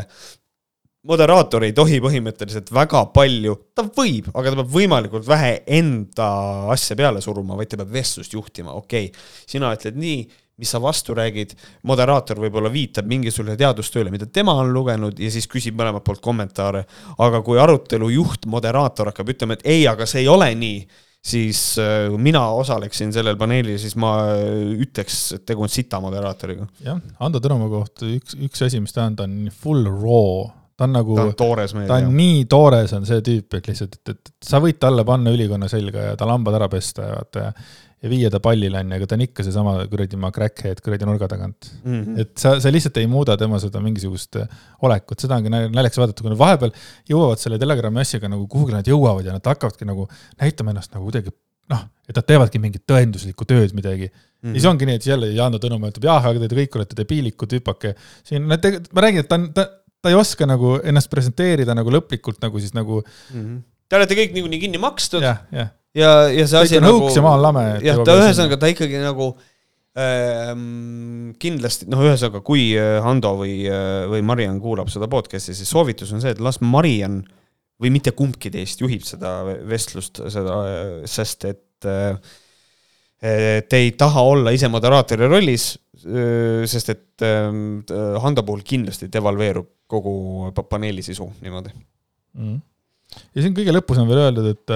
S2: Moderaator ei tohi põhimõtteliselt väga palju, ta võib, aga ta peab võimalikult vähe enda asja peale suruma, vaid ta peab vestlust juhtima, okei okay.. sina ütled nii mis sa vastu räägid, moderaator võib-olla viitab mingisugusele teadustööle, mida tema on lugenud ja siis küsib mõlemalt poolt kommentaare. aga kui arutelu juht, moderaator hakkab ütlema, et ei, aga see ei ole nii, siis äh, mina osaleksin sellel paneelil, siis ma äh, ütleks, et tegu on sita moderaatoriga.
S1: jah, Ando Tõnumaa kohta üks, üks asi, mis ta on, ta on full raw ta on nagu,
S2: ta on toores
S1: mees. ta on jah. nii toores, on see tüüp, et lihtsalt, et, et sa võid talle panna ülikonna selga ja tal hambad ära pesta ja vaata ja ja viia ta pallile, on ju, aga ta on ikka seesama kuradi ma crackhead kuradi nurga tagant mm. -hmm. et sa, sa lihtsalt ei muuda tema seda mingisugust äh, olekut, seda ongi naljakas vaadata, kui nad vahepeal jõuavad selle Telegrami asjaga nagu kuhugi nad jõuavad ja nad hakkavadki nagu näitama ennast nagu kuidagi noh, et nad teevadki mingit tõenduslikku tööd midagi mm. -hmm. ja siis ongi nii, et jälle Jaano Tõnumaa ütleb, jah, aga te kõik olete debiilikud, hüpake. siin, ma räägin, et ta on, ta, ta ei oska nagu ennast presenteerida nagu lõplikult nagu siis nagu mm.
S2: -hmm. Te olete kõik niikuinii kinni makstud.
S1: jah, jah
S2: ja, ja see asi
S1: on nagu. ja maal lame.
S2: jah, ta ühesõnaga, ta ikkagi nagu ähm, kindlasti, noh, ühesõnaga, kui äh, Hando või, äh, või Mariann kuulab seda podcast'i, siis soovitus on see, et las Mariann või mitte kumbki teist juhib seda vestlust, seda, sest et te ei taha olla ise moderaatori rollis, sest et ähm, Hando puhul kindlasti devalveerub kogu paneeli sisu niimoodi
S1: mm.. ja siin kõige lõpus on veel öeldud, et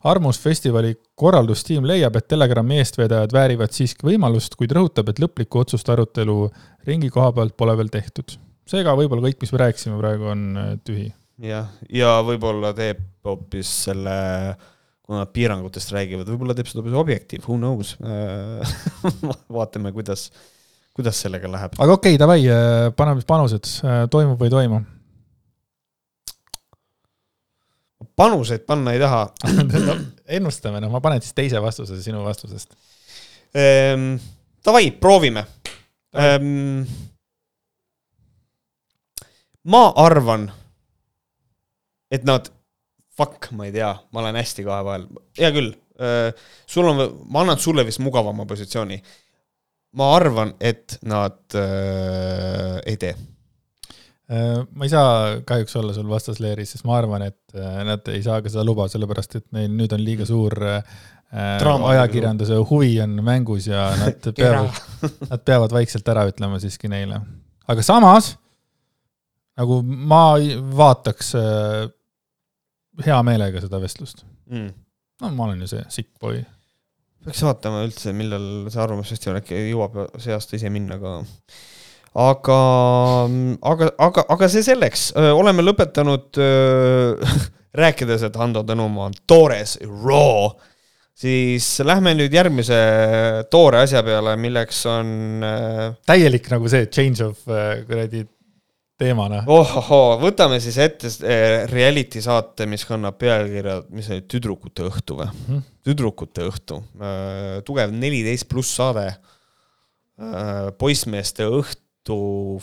S1: armusfestivali korraldustiim leiab, et Telegrami eestvedajad väärivad siiski võimalust, kuid rõhutab, et lõplikku otsust arutelu ringi koha pealt pole veel tehtud. seega võib-olla kõik, mis me rääkisime praegu, on äh, tühi.
S2: jah, ja võib-olla teeb hoopis selle, kui nad piirangutest räägivad, võib-olla teeb seda Objektiiv, who knows *laughs* vaatame, kuidas, kuidas sellega läheb.
S1: aga okei okay,, davai, äh, paneme panused, äh, toimub või ei toimu
S2: panuseid panna ei taha *laughs*
S1: no, ennustame, noh, ma panen siis teise vastuse sinu vastusest
S2: ehm,. Davai, proovime ehm,. ma arvan, et nad, fuck, ma ei tea, ma olen hästi kahe vahel, hea küll ehm,, sul on, ma annan sulle vist mugavama positsiooni. ma arvan, et nad äh, ei tee
S1: Äh, ma ei saa kahjuks olla sul vastasleeris, sest ma arvan, et äh, nad ei saa ka seda luba, sellepärast et neil nüüd on liiga suur äh, ajakirjanduse huvi on mängus ja *laughs* nad peavad, nad peavad vaikselt ära ütlema siiski neile. aga samas nagu ma vaataks äh, hea meelega seda vestlust. Mm.. no ma olen ju see sick boy.
S2: peaks vaatama üldse, millal see Arvamusfestival äkki jõuab see aasta ise minna ka aga, aga, aga, aga see selleks, oleme lõpetanud *laughs* rääkides, et Hando Tõnumaa on toores, raw, siis lähme nüüd järgmise toore asja peale, milleks on
S1: täielik nagu see change of kuradi teemana.
S2: ohohoo, võtame siis ette reality saate, mis kannab pealkirja, mis oli Tüdrukute õhtu või mm? -hmm. tüdrukute õhtu, tugev neliteist pluss saade, poissmeeste õht,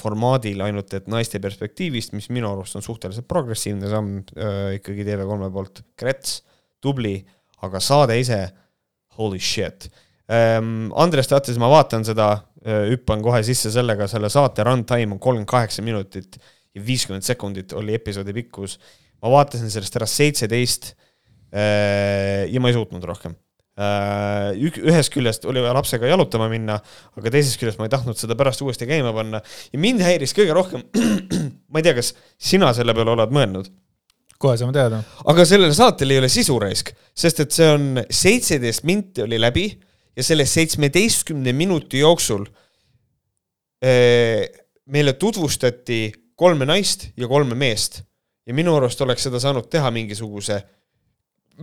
S2: formaadil, ainult et naiste perspektiivist, mis minu arust on suhteliselt progressiivne samm äh, ikkagi TV3 poolt. Krets, tubli, aga saade ise, holy shit ähm,. Andres teatas, ma vaatan seda äh,, hüppan kohe sisse sellega, selle saate runtime on kolmkümmend kaheksa minutit ja viiskümmend sekundit oli episoodi pikkus. ma vaatasin sellest ära seitseteist äh, ja ma ei suutnud rohkem Äh, ühest küljest oli vaja lapsega jalutama minna, aga teisest küljest ma ei tahtnud seda pärast uuesti käima panna ja mind häiris kõige rohkem, *clears throat* ma ei tea, kas sina selle peale oled mõelnud
S1: kohe saame teada.
S2: aga sellel saatel ei ole sisu raisk, sest et see on seitseteist minti oli läbi ja selle seitsmeteistkümne minuti jooksul eh, meile tutvustati kolme naist ja kolme meest ja minu arust oleks seda saanud teha mingisuguse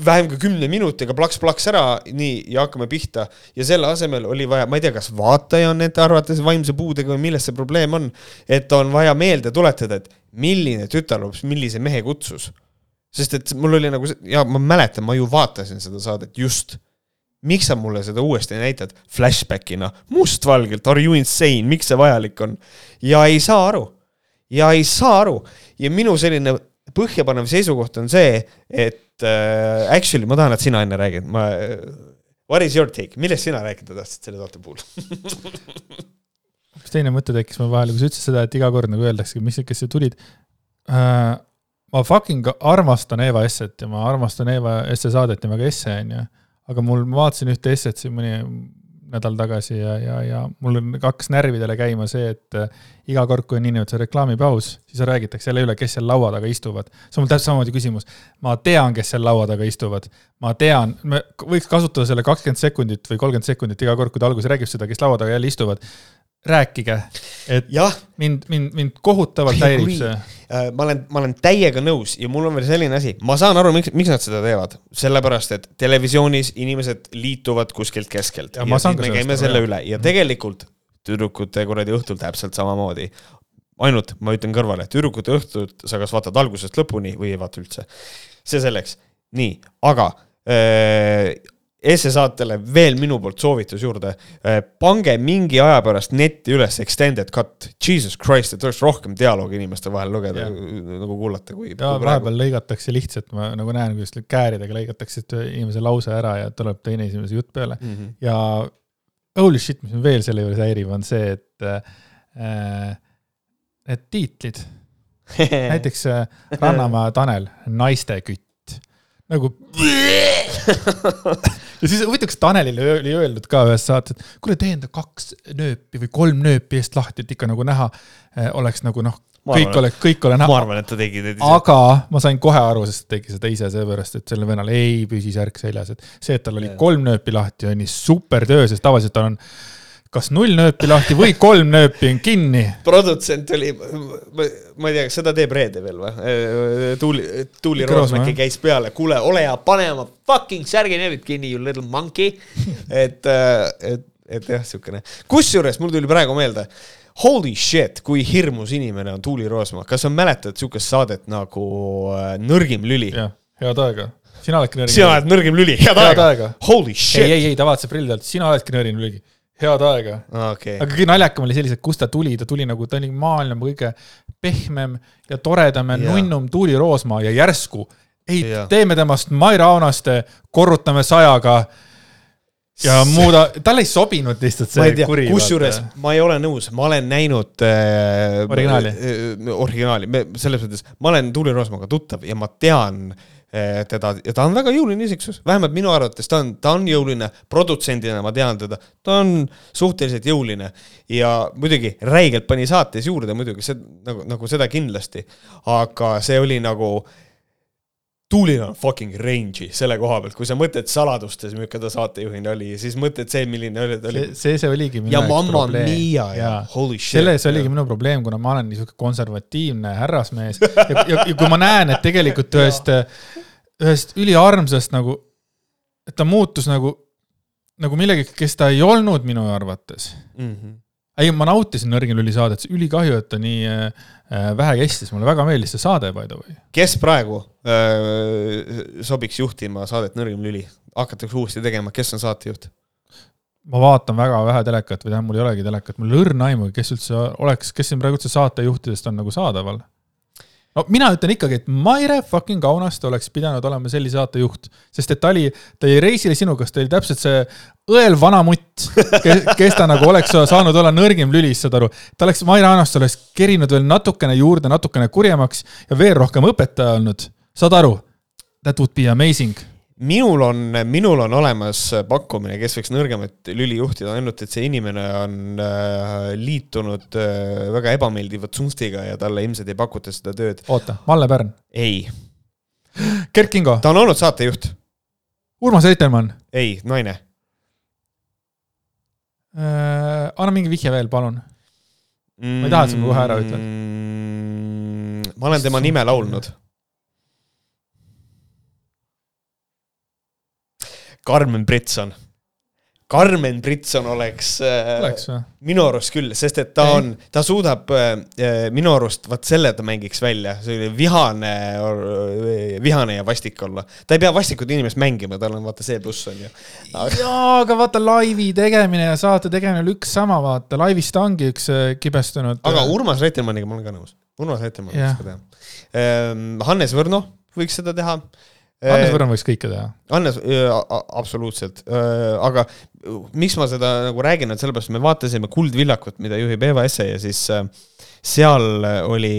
S2: vähem kui kümne minutiga plaks-plaks ära, nii, ja hakkame pihta. ja selle asemel oli vaja, ma ei tea, kas vaataja on nende arvates vaimse puudega või milles see probleem on, et on vaja meelde tuletada, et milline tütarlaps millise mehe kutsus. sest et mul oli nagu, ja ma mäletan, ma ju vaatasin seda saadet just. Miks sa mulle seda uuesti näitad flashback'ina, mustvalgelt, are you insane, miks see vajalik on? ja ei saa aru. ja ei saa aru ja minu selline põhjapanev seisukoht on see, et äh, actually ma tahan, et sina enne räägid, ma äh,, what is your take, millest sina rääkida tahtsid selle saate puhul *laughs*
S1: üks teine mõte tekkis mul vahele, kui sa ütlesid seda, et iga kord nagu öeldakse, mis, kes siia tulid äh,. ma fucking armastan Eva Esset ja ma armastan Eva Esse saadet nimega Esse, onju. Aga mul, ma vaatasin ühte Esset siin mõni nädal tagasi ja, ja, ja mul on, hakkas närvidele käima see, et äh, iga kord, kui on niinimetatud reklaamipaus, siis räägitakse jälle üle, kes seal laua taga istuvad. see on mul täpselt samamoodi küsimus. ma tean, kes seal laua taga istuvad. ma tean, me võiks kasutada selle kakskümmend sekundit või kolmkümmend sekundit iga kord, kui ta alguses räägib seda, kes laua taga jälle istuvad rääkige, et ja. mind, mind, mind kohutavalt häirib see.
S2: Äh, ma olen, ma olen täiega nõus ja mul on veel selline asi, ma saan aru, miks, miks nad seda teevad, sellepärast et televisioonis inimesed liituvad kuskilt keskelt ja, ja siis me käime selle üle ja mhm. tegelikult tüdrukute kuradi õhtul täpselt samamoodi. ainult ma ütlen kõrvale, tüdrukute õhtut sa kas vaatad algusest lõpuni või ei vaata üldse. see selleks, nii, aga äh, Esse saatele veel minu poolt soovitus juurde. Äh, pange mingi aja pärast netti üles extended cut, jesus christ, et oleks rohkem dialoogi inimeste vahel lugeda, nagu kuulata, kui.
S1: ja vahepeal lõigatakse lihtsalt, ma nagu näen, kuidas kääridega lõigatakse inimese lause ära ja tuleb teine inimese jutt peale mm. -hmm. ja holy shit, mis mind veel selle juures häirib, on see, et äh, need tiitlid *laughs* näiteks äh, Rannamaa Tanel, naistekütt, nagu *laughs* ja siis huvitav, kas Tanelile oli öeldud ka ühes saates, et kuule, tee enda kaks nööpi või kolm nööpi eest lahti, et ikka nagu näha eh, oleks nagu noh, kõik ole, kõik ole näha.
S2: ma arvan, et ta tegi
S1: need ise. aga ma sain kohe aru, sest ta tegi seda ise seepärast, et sellel vennal ei püsi särk seljas, et see, et tal oli kolm nööpi lahti, on nii super töö, sest tavaliselt tal on kas null nööpi lahti või kolm nööpi on kinni.
S2: produtsent oli, ma ei tea, kas seda teeb Reede veel või? Tuuli, Tuuli Roosmäki käis peale, kuule, ole hea, pane oma fucking särginööbid kinni, you little monkey. et, äh, et, et jah, siukene. kusjuures mul tuli praegu meelde, holy shit, kui hirmus inimene on Tuuli Roosma, kas sa mäletad siukest saadet nagu äh, Nõrgim lüli?
S1: jah, head aega sina oledki
S2: nõrgim. sina oled nõrgim lüli, head aega. Holy shit.
S1: ei, ei, ei, ta vaatas prillid alt, sina oledki nõrgim lüli head aega.
S2: Okay..
S1: aga kõige naljakam oli selliselt, kust ta tuli, ta tuli nagu, ta oli maailma kõige pehmem ja toredam ja nunnum Tuuli Roosmaa ja järsku ei, teeme temast Maire Aunaste, korrutame sajaga ja muuda, talle ei sobinud lihtsalt see kuri.
S2: kusjuures ma ei ole nõus, ma olen näinud
S1: äh, originaali.
S2: äh,, originaali, selles mõttes, ma olen Tuuli Roosmaga tuttav ja ma tean äh, teda ja ta on väga jõuline isiksus, vähemalt minu arvates ta on, ta on jõuline, produtsendina ma tean teda, ta on suhteliselt jõuline. Ja muidugi räigelt pani saates juurde muidugi see nagu, nagu seda kindlasti, aga see oli nagu Tuulil on fucking range'i selle koha pealt, kui sa mõtled saladustes, milline ta saatejuhina oli, siis mõtled see, milline oli, oli.
S1: see, see oligi
S2: minu ja Mamma Mia ja holy shit.
S1: selles oligi minu probleem, kuna ma olen niisugune konservatiivne härrasmees. Ja, ja, ja kui ma näen, et tegelikult *laughs* ühest ühest üliarmsast nagu, et ta muutus nagu, nagu millegi, kes ta ei olnud minu arvates mm. -hmm. ei, ma nautisin Nõrgim lüli saadet, see ülikahju, et ta nii äh, vähe kestis, mulle väga meeldis see saade, by the way.
S2: kes praegu äh, sobiks juhtima saadet Nõrgim lüli, hakatakse uuesti tegema, kes on saatejuht?
S1: ma vaatan väga vähe telekat või tähendab, mul ei olegi telekat, mul õrna aimugi, kes üldse oleks, kes siin praegu üldse saatejuhtidest on nagu saadaval no mina ütlen ikkagi, et Maire fucking Kaunaste oleks pidanud olema sellise saatejuht, sest et ta oli, ta oli reisile sinuga, ta oli täpselt see õel vana mutt, kes ta nagu oleks saanud olla nõrgim lülis, saad aru. ta oleks, Maire Kaunaste oleks kerinud veel natukene juurde, natukene kurjemaks ja veel rohkem õpetaja olnud, saad aru? That would be amazing
S2: minul on, minul on olemas pakkumine, kes võiks nõrgemat lüli juhtida, ainult et see inimene on äh, liitunud äh, väga ebameeldiva tsunftiga ja talle ilmselt ei pakuta seda tööd.
S1: oota, Malle Pärn?
S2: ei.
S1: Kert Kingo?
S2: ta on olnud saatejuht.
S1: Urmas Reitelmann?
S2: ei, naine
S1: äh,. anna mingi vihje veel, palun ma ei taha, et sa kohe ära ütled mm,.
S2: ma olen tema nime laulnud Karmen Britson. Karmen Britson oleks,
S1: äh, oleks või?
S2: minu arust küll, sest et ta on, ta suudab äh, minu arust, vaat selle ta mängiks välja, selline vihane, vihane ja vastik olla. ta ei pea vastikut inimest mängima, tal on vaata see pluss on ju
S1: aga.... jaa, aga vaata laivi tegemine ja saate tegemine on üks sama, vaata, laivis ta ongi üks äh, kibestunud.
S2: aga Urmas Reitelmanniga ma olen ka nõus. Urmas Reitelmann võiks seda teha. Hannes Võrno võiks seda teha
S1: Hannes Võrno võiks kõike teha.
S2: Hannes, absoluutselt, aga miks ma seda nagu räägin, on sellepärast, me vaatasime Kuldvillakut, mida juhib Eva Esse ja siis äh, seal oli,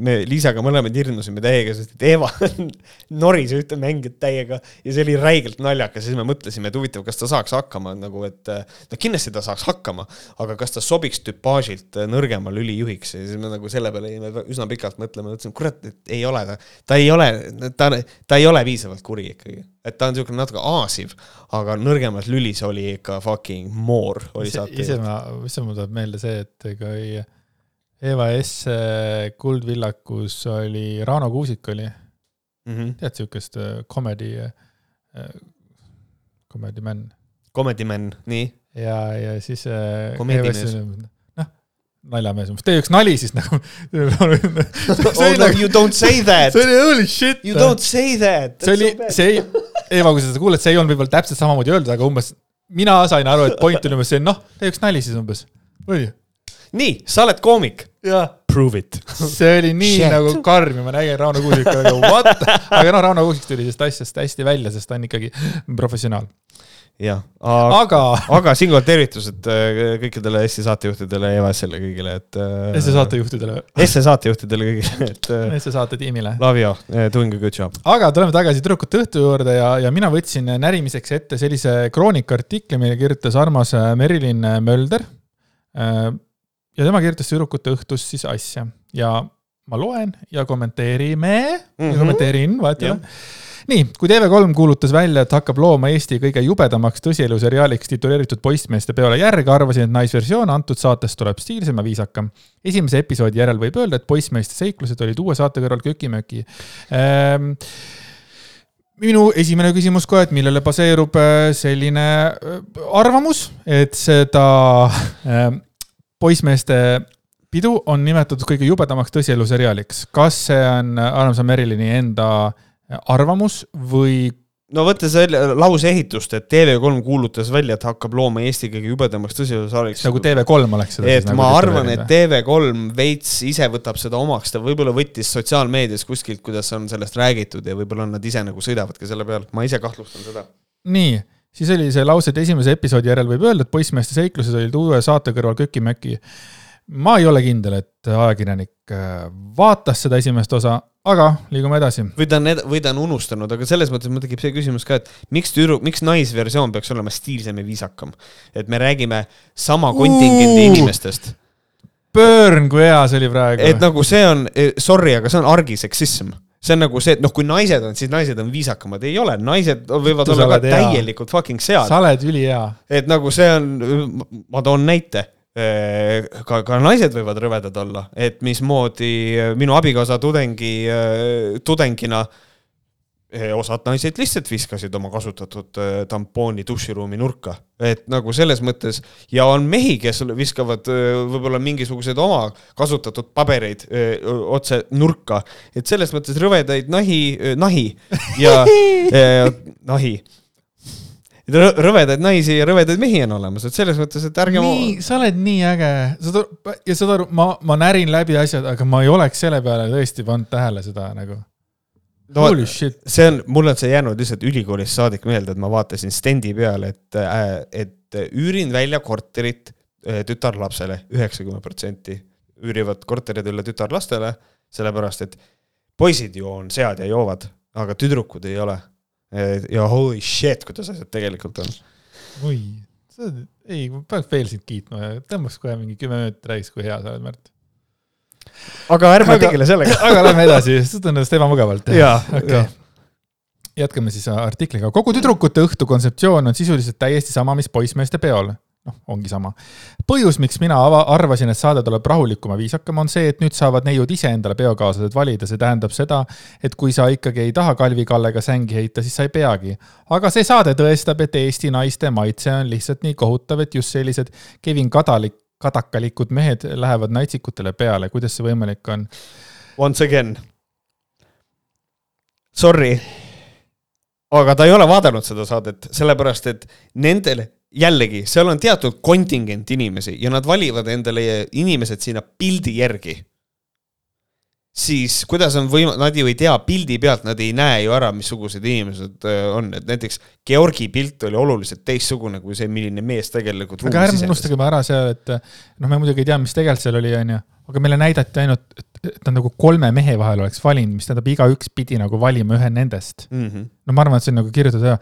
S2: me Liisaga mõlemad hirmusime täiega, sest et Eva *laughs* noris ühte mängijat täiega ja see oli räigelt naljakas, siis me mõtlesime, et huvitav, kas ta saaks hakkama nagu, et no kindlasti ta saaks hakkama, aga kas ta sobiks tüpaažilt nõrgema lülijuhiks ja siis me nagu selle peale jäime üsna pikalt mõtlema, mõtlesime, kurat, et ei ole ta, ta ei ole, ta, ta ei ole piisavalt kuri ikkagi et ta on niisugune natuke aasiv, aga nõrgemas lülis oli ikka fucking more.
S1: ise, ise ma, ise mul tuleb meelde see, et ei Eva S Kuldvillakus oli, Rano Kuusik oli mm. -hmm. tead siukest äh, comedy, äh, comedy man?
S2: Comedy man, nii.
S1: ja, ja siis. noh, naljamees, tee üks nali siis nagu *laughs*
S2: oh no you don't say that.
S1: see oli holy shit.
S2: You don't say that.
S1: see oli, see ei, Eva, kui sa seda kuuled, see ei olnud võib-olla täpselt samamoodi öeldud, aga umbes mina sain aru, et point oli umbes see, noh, tee üks nali siis umbes, oli
S2: nii, sa oled koomik. Prove it.
S1: see oli nii Shit. nagu karm ja ma nägin Rauno Kuusiku nagu what, aga noh, Rauno Kuusik tuli sellest asjast hästi välja, sest ta on ikkagi professionaal
S2: jah,
S1: aga,
S2: aga siinkohal tervitused äh, kõikidele Eesti saatejuhtidele ja EVS-ile kõigile, et.
S1: Äh, Eesti saatejuhtidele.
S2: Eesti saatejuhtidele kõigile, et.
S1: Äh, Eesti saate tiimile.
S2: Love you, doing a good job.
S1: aga tuleme tagasi tüdrukute õhtu juurde ja, ja mina võtsin närimiseks ette sellise kroonika artikli, mille kirjutas armas Merilin Mölder ja tema kirjutas tüdrukute õhtust siis asja ja ma loen ja kommenteerime mm, -hmm. kommenteerin, vahet ei ole nii, kui TV3 kuulutas välja, et hakkab looma Eesti kõige jubedamaks tõsieluseriaaliks tituleeritud poissmeeste peole järge, arvasin, et naisversioon antud saatest tuleb stiilsem ja viisakam. esimese episoodi järel võib öelda, et poissmeeste seiklused olid uue saate kõrval köki-möki ehm, minu esimene küsimus kohe, et millele baseerub äh, selline äh, arvamus, et seda ehm, poissmeeste pidu on nimetatud kõige jubedamaks tõsielu seriaaliks. kas see on Armsa Merilini enda arvamus või?
S2: no võttes välja lause ehitust, et TV3 kuulutas välja, et hakkab looma Eesti kõige jubedamaks tõsielusaariks.
S1: nagu TV3 oleks
S2: seda. et nagu ma arvan, et TV3 veits ise võtab seda omaks, ta võib-olla võttis sotsiaalmeedias kuskilt, kuidas on sellest räägitud ja võib-olla nad ise nagu sõidavadki selle peal, ma ise kahtlustan seda.
S1: nii siis oli see lause, et esimese episoodi järel võib öelda, et poissmeeste seiklused olid uue saate kõrval köki-möki. Ma ei ole kindel, et ajakirjanik äh, vaatas seda esimest osa, aga liigume edasi.
S2: või ta on, või ta on unustanud, aga selles mõttes mul tekib see küsimus ka, et miks tüdru-, miks naisversioon peaks olema stiilsem ja viisakam? et me räägime sama kontingendi inimestest.
S1: Burn, kui hea see oli praegu.
S2: et nagu see on, eh, sorry, aga see on argiseksism see on nagu see, et noh, kui naised on, siis naised on viisakamad, ei ole, naised võivad Vittu, olla ka hea. täielikult fucking sead.
S1: sa oled ülihea.
S2: et nagu see on, ma toon näite ka, ka naised võivad rõvedad olla, et mismoodi minu abikaasa tudengi, tudengina äh, Eh, osad naised lihtsalt viskasid oma kasutatud tampooni duširuumi nurka. et nagu selles mõttes ja on mehi, kes viskavad võib-olla mingisuguseid oma kasutatud pabereid otse nurka. et selles mõttes rõvedaid nahi, nahi ja *laughs* nahi rõvedaid naisi ja rõvedaid mehi on olemas, et selles mõttes, et ärge.
S1: nii, sa oled nii äge, saad aru, ja saad aru, ma, ma närin läbi asjad, aga ma ei oleks selle peale tõesti pannud tähele seda nagu
S2: no see on, mul on see jäänud lihtsalt ülikoolist saadik meelde, et ma vaatasin stendi peal, et äh,, et üürin välja korterit äh, tütarlapsele, üheksakümmend protsenti üürivad korterid üle tütarlastele, sellepärast et poisid ju on sead ja joovad, aga tüdrukud ei ole. Ja holy shit, kuidas asjad tegelikult on.
S1: oi, sa ei, ma peaks veel sind kiitma ja tõmbaks kohe mingi kümme minutit räägiks, kui hea sa oled, Märt.
S2: aga ärme
S1: Aga-
S2: tegele sellega. *laughs*
S1: aga lähme edasi, sa tunned ennast ebamugavalt.
S2: jaa,
S1: okei okay.. jätkame siis artikliga. kogu tüdrukute õhtu kontseptsioon on sisuliselt täiesti sama, mis poissmeeste peol. noh, ongi sama. põhjus, miks mina ava- arvasin, et saade tuleb rahulikum ja viisakam, on see, et nüüd saavad neiud ise endale peokaaslased valida, see tähendab seda, et kui sa ikkagi ei taha Kalvi Kallega sängi heita, siis sa ei peagi. aga see saade tõestab, et Eesti naiste maitse on lihtsalt nii kohutav, et just sellised Kevin Kadalik, kadakalikud mehed lähevad naitsikutele peale, kuidas see võimalik on?
S2: once again. Sorry. aga ta ei ole vaadanud seda saadet, sellepärast et nendel jällegi, seal on teatud kontingent inimesi ja nad valivad endale inimesed sinna pildi järgi. Siis kuidas on võim-, nad ju ei tea pildi pealt, nad ei näe ju ära, missugused inimesed äh, on, et näiteks Georgi pilt oli oluliselt teistsugune kui see, milline mees tegelikult
S1: aga ärme unustagem ära seal, et noh, me muidugi ei tea, mis tegelikult seal oli, onju, aga meile näidati ainult, et nad nagu kolme mehe vahel oleks valinud, mis tähendab, igaüks pidi nagu valima ühe nendest.
S2: mm. -hmm.
S1: no ma arvan, et see on nagu kirjutatud ära.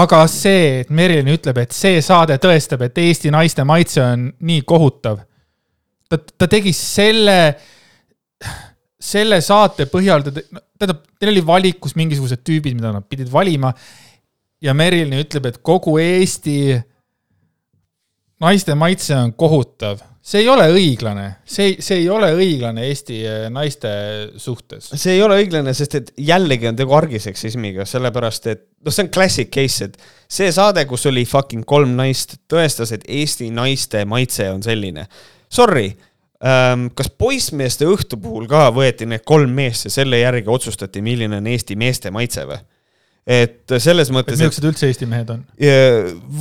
S1: aga see, et Merilin ütleb, et see saade tõestab, et Eesti naiste maitse on nii kohutav. ta, ta tegi selle, selle saate põhjal, ta, tähendab, neil oli valikus mingisugused tüübid, mida nad pidid valima. ja Merilin ütleb, et kogu Eesti naiste maitse on kohutav. see ei ole õiglane, see, see ei ole õiglane Eesti eh, naiste suhtes.
S2: see ei ole õiglane, sest et jällegi on tegu argiseksismiga, sellepärast et noh, see on classic case, et see saade, kus oli fucking kolm naist, tõestas, et Eesti naiste maitse on selline. Sorry kas poissmeeste õhtu puhul ka võeti need kolm meest ja selle järgi otsustati, milline on Eesti meeste maitse või? et selles mõttes, et
S1: millised üldse Eesti mehed on?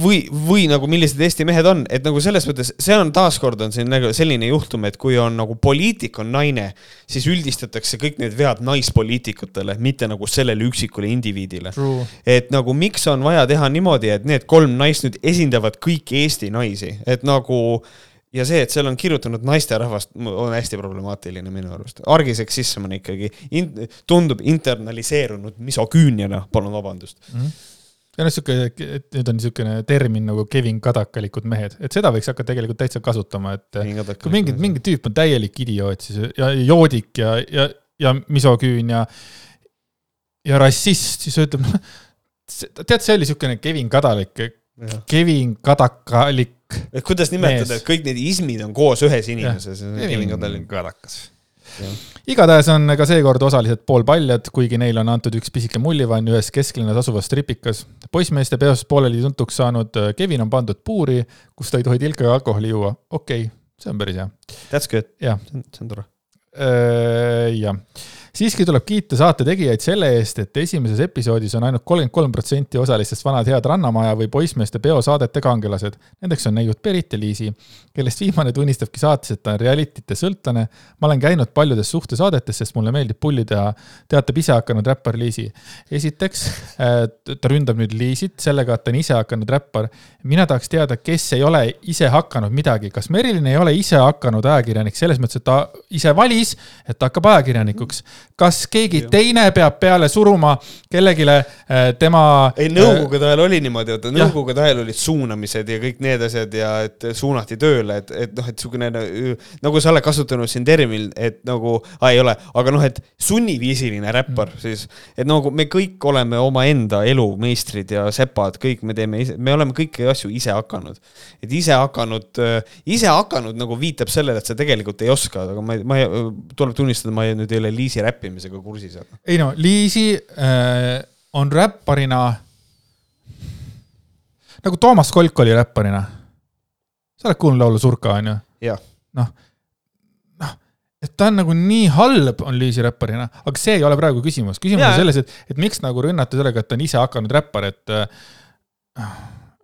S2: Või, või nagu millised Eesti mehed on, et nagu selles mõttes, see on taaskord on siin nagu selline juhtum, et kui on nagu poliitik on naine, siis üldistatakse kõik need vead naispoliitikutele, mitte nagu sellele üksikule indiviidile. Et nagu miks on vaja teha niimoodi, et need kolm naist nüüd esindavad kõiki Eesti naisi, et nagu ja see, et seal on kirjutanud naisterahvast, on hästi problemaatiline minu arust. argiseksism on ikkagi in,, tundub internaliseerunud misoküüniana, palun vabandust.
S1: ja noh, sihuke, et nüüd on niisugune termin nagu Kevin Kadakalikud mehed, et seda võiks hakata tegelikult täitsa kasutama, et kui mingi, mingi tüüp on täielik idioot, siis ja joodik ja, ja, ja misoküün ja, ja rassist, siis ütleb, *laughs* tead, see oli niisugune Kevin Kadalik, Kevin Kadakalik.
S2: et kuidas nimetada, et kõik need ismid on koos ühes inimeses, Kevin Kadalik.
S1: Kadakas. igatahes on ka seekord osalised poolpaljad, kuigi neile on antud üks pisike mullivann ühes kesklinnas asuvas tripikas. poissmeeste peos pooleli tuntuks saanud Kevin on pandud puuri, kus ta ei tohi tilkaga alkoholi juua. okei okay,, see on päris hea.
S2: That's good, see on tore.
S1: jah, siiski tuleb kiita saate tegijaid selle eest, et esimeses episoodis on ainult kolmkümmend kolm protsenti osalistest vanad head Rannamaja või poissmeeste peosaadete kangelased. Nendeks on neiud Berit ja Liisi, kellest viimane tunnistabki saates, et ta on realitite sõltlane. ma olen käinud paljudes suhtesaadetes, sest mulle meeldib pulli teha, teatab ise hakanud räppar Liisi. esiteks, ta ründab nüüd Liisit sellega, et ta on ise hakanud räppar. mina tahaks teada, kes ei ole ise hakanud midagi, kas Merilin ei ole ise hakanud ajakirjanik selles mõttes, et ta ise valis, et ta hakkab ajakirjanikuks. Kas keegi teine peab peale suruma kellelegi tema.
S2: ei, nõukogude ajal oli niimoodi, vaata nõukogude ajal olid suunamised ja kõik need asjad ja et suunati tööle, et, et noh, et niisugune nagu sa oled kasutanud siin termin, et nagu, ei ole, aga noh, et sunniviisiline räppar mm. siis, et nagu me kõik oleme omaenda elu meistrid ja sepad, kõik me teeme ise, me oleme kõiki asju ise hakanud. et ise hakanud, ise hakanud nagu viitab sellele, et sa tegelikult ei oska, aga ma, ma tuleb tunnistada, ma ei, nüüd ei ole Liisi räppimisega kursis.
S1: ei no, Liisi äh, on räpparina. nagu Toomas Kolk oli räpparina. sa oled kuulnud laulu Surka, onju?
S2: jah,
S1: noh, noh, et ta on nagu nii halb, on Liisi räpparina, aga see ei ole praegu küsimus. küsimus
S2: Jaa.
S1: on selles, et, et miks nagu rünnata sellega, et ta on ise hakanud räppar, et äh,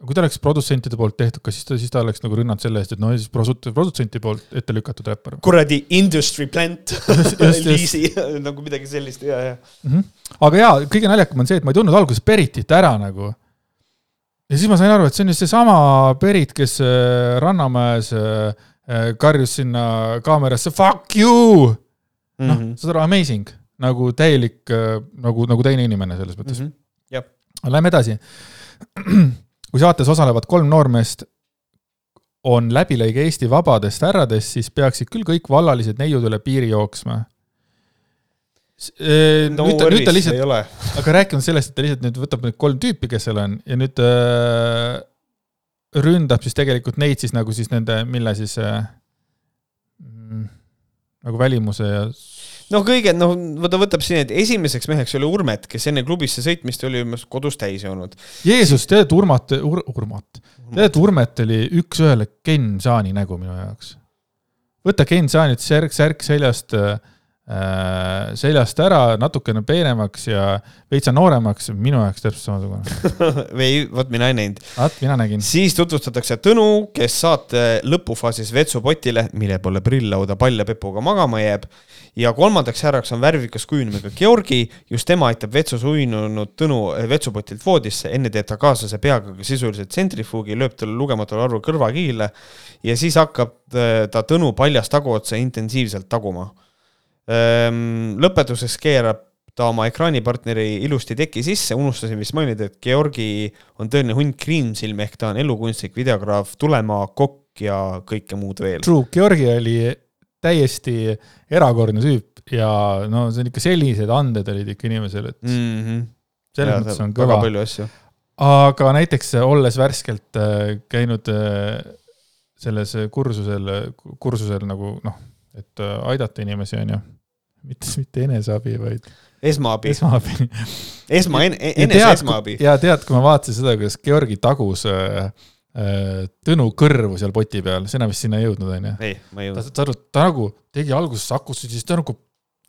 S1: kui ta oleks produtsentide poolt tehtud, kas siis ta, siis ta oleks nagu rünnanud selle eest, et no siis produtsent- produtsenti poolt ette lükatud räppar.
S2: kuradi industry plant. *laughs* Liisi nagu midagi sellist ja, ja.
S1: mm. -hmm. aga jaa, kõige naljakam on see, et ma ei tundnud alguses Beritit ära nagu. ja siis ma sain aru, et see on just seesama Berit, kes äh, Rannamäes äh, äh, karjus sinna kaamerasse fuck you. noh,
S2: Mhm.
S1: saad aru, amazing, nagu täielik nagu, nagu teine inimene selles mõttes mm.
S2: jah,
S1: Lähme edasi. *clears throat* kui saates osalevad kolm noormeest, on läbilõige Eesti vabadest härradest, siis peaksid küll kõik vallalised neiud üle piiri jooksma.
S2: no
S1: nüüd ta, nüüd ta
S2: ei
S1: lihtsalt,
S2: ole. *laughs*
S1: aga rääkima sellest, et ta lihtsalt nüüd võtab need kolm tüüpi, kes seal on ja nüüd äh, ründab siis tegelikult neid siis nagu siis nende, mille siis äh, nagu välimuse ja
S2: no kõige, noh, ta võtab siin, et esimeseks meheks oli Urmet, kes enne klubisse sõitmist oli kodus täis joonud.
S1: Jeesus, tead Urmat Ur,, Urmat, tead Urmet oli üks-ühele Ken Saani nägu minu jaoks. võta Ken Saanit särk, särk seljast äh,, seljast ära, natukene peenemaks ja veitsa nooremaks, minu jaoks täpselt samasugune. *laughs*
S2: või vot mina ei näinud.
S1: vaat, mina nägin.
S2: siis tutvustatakse Tõnu, kes saate lõpufaasis vetsupotile, mille poole prilllauda palja pepuga magama jääb. ja kolmandaks härraks on värvikas kujunimega Georgi, just tema aitab vetsus uinunud Tõnu vetsupotilt voodisse, enne teeb ta kaaslase peaga ka sisuliselt tsentrifuugi, lööb talle lugematul arvul kõrvakiile ja siis hakkab eh, ta Tõnu paljast taguotsa intensiivselt taguma. Lõpetuseks keerab ta oma ekraanipartneri ilusti teki sisse, unustasin vist mainida, et Georgi on tõeline hunt kriimsilm ehk ta on elukunstnik, videograaf, tulemaa, kokk ja kõike muud veel.
S1: True, Georgi oli täiesti erakordne tüüp ja no see on ikka sellised anded olid ikka inimesel, et
S2: mm. -hmm.
S1: selles mõttes on
S2: väga
S1: kõva.
S2: palju asju.
S1: aga näiteks olles värskelt äh, käinud äh, selles kursusel, kursusel nagu noh, et äh, aidata inimesi, on ju. mitte, mitte eneseabi, vaid
S2: esmaabi,
S1: esmaabi.
S2: esma,
S1: ja
S2: enese
S1: tead,
S2: esmaabi.
S1: ja tead, kui ma vaatasin seda, kuidas Georgi tagus äh, äh, Tõnu kõrvu seal poti peal, sina vist sinna ei jõudnud, on ju?
S2: ei, ma ei
S1: ta,
S2: jõudnud.
S1: ta, ta nagu tegi alguses sakusid, siis ta nagu,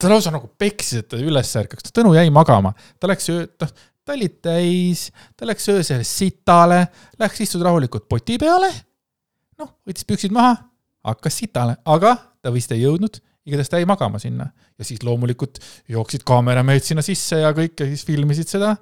S1: ta lausa nagu peksis, et ta üles ärkaks, Tõnu jäi magama, ta läks öö, noh, ta oli täis, ta läks öösel sitale, läks istus rahulikult poti peale, noh, võttis püksid maha, hakkas sitale, aga ta vist ei jõudnud, igatahes ta jäi magama sinna. Ja siis loomulikult jooksid kaameramehed sinna sisse ja kõik ja siis filmisid seda.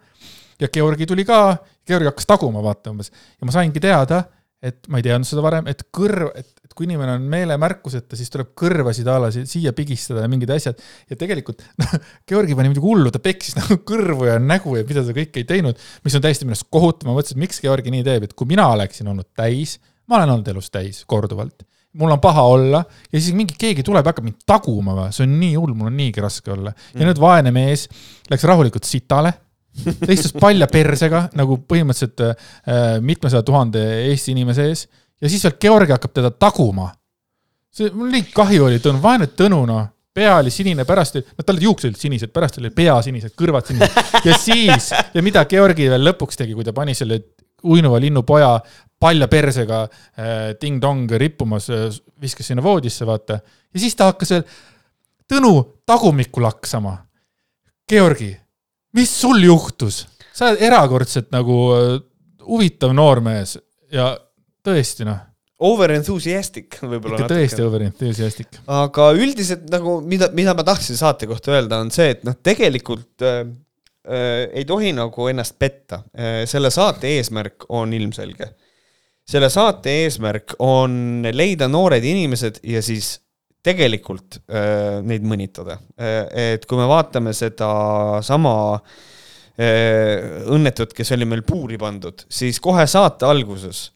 S1: Ja Georgi tuli ka, Georgi hakkas taguma vaata umbes. Ja ma saingi teada, et ma ei teadnud seda varem, et kõrv, et, et kui inimene on meelemärkuseta, siis tuleb kõrvasid a la si- siia pigistada ja mingid asjad. ja tegelikult noh, Georgi pani muidugi hullu, ta peksis *laughs* nagu kõrvu ja nägu ja mida ta kõike ei teinud, mis on täiesti minu arust kohutav, ma mõtlesin, et miks Georgi nii teeb, et kui mina oleksin olnud täis, ma olen olnud elus täis korduvalt, mul on paha olla ja siis mingi keegi tuleb ja hakkab mind taguma või, see on nii hull, mul on niigi raske olla. ja nüüd vaene mees läks rahulikult sitale, ta istus palja persega nagu põhimõtteliselt äh, mitmesaja tuhande Eesti inimese ees ja siis veel Georgi hakkab teda taguma. see, mul nii kahju oli Tõnu, vaene Tõnu noh, pea oli sinine, pärast, no tal olid juuksed olid sinised, pärast oli pea sinised, kõrvad sinised ja siis ja mida Georgi veel lõpuks tegi, kui ta pani selle uinuva linnupoja palja persega äh, ting-dong rippumas, viskas sinna voodisse, vaata. ja siis ta hakkas veel Tõnu tagumikku laksama. Georgi, mis sul juhtus? sa oled erakordselt nagu äh, huvitav noormees ja tõesti noh,
S2: Over enthusiastic võib-olla
S1: ikka tõesti. over enthusiastic.
S2: aga üldiselt nagu, mida, mida ma tahtsin saate kohta öelda, on see, et noh, tegelikult äh, äh, ei tohi nagu ennast petta äh,. selle saate eesmärk on ilmselge. Selle saate eesmärk on leida noored inimesed ja siis tegelikult äh, neid mõnitada äh,. et kui me vaatame sedasama äh, õnnetut, kes oli meil puuri pandud, siis kohe saate alguses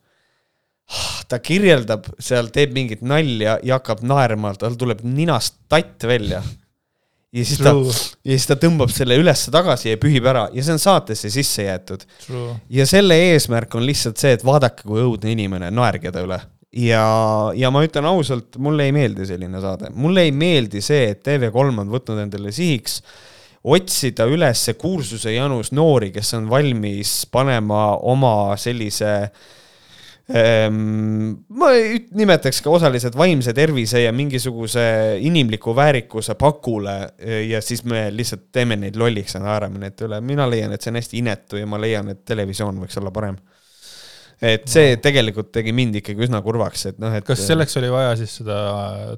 S2: ta kirjeldab seal, teeb mingit nalja ja hakkab naerma, tal tuleb ninast tatt välja. Ja siis ta, ja siis ta tõmbab selle ülesse tagasi ja pühib ära ja see on saatesse sisse jäetud.
S1: True.
S2: ja selle eesmärk on lihtsalt see, et vaadake, kui õudne inimene, naerge ta üle. ja, ja ma ütlen ausalt, mulle ei meeldi selline saade, mulle ei meeldi see, et TV3 on võtnud endale sihiks otsida üles kursuse janus noori, kes on valmis panema oma sellise Ehm, ma ei nimetaks ka osaliselt vaimse tervise ja mingisuguse inimliku väärikuse pakule eh, ja siis me lihtsalt teeme neid lolliks ja naerame nende üle. mina leian, et see on hästi inetu ja ma leian, et televisioon võiks olla parem. et see tegelikult tegi mind ikkagi üsna kurvaks, et noh, et.
S1: kas selleks oli vaja siis seda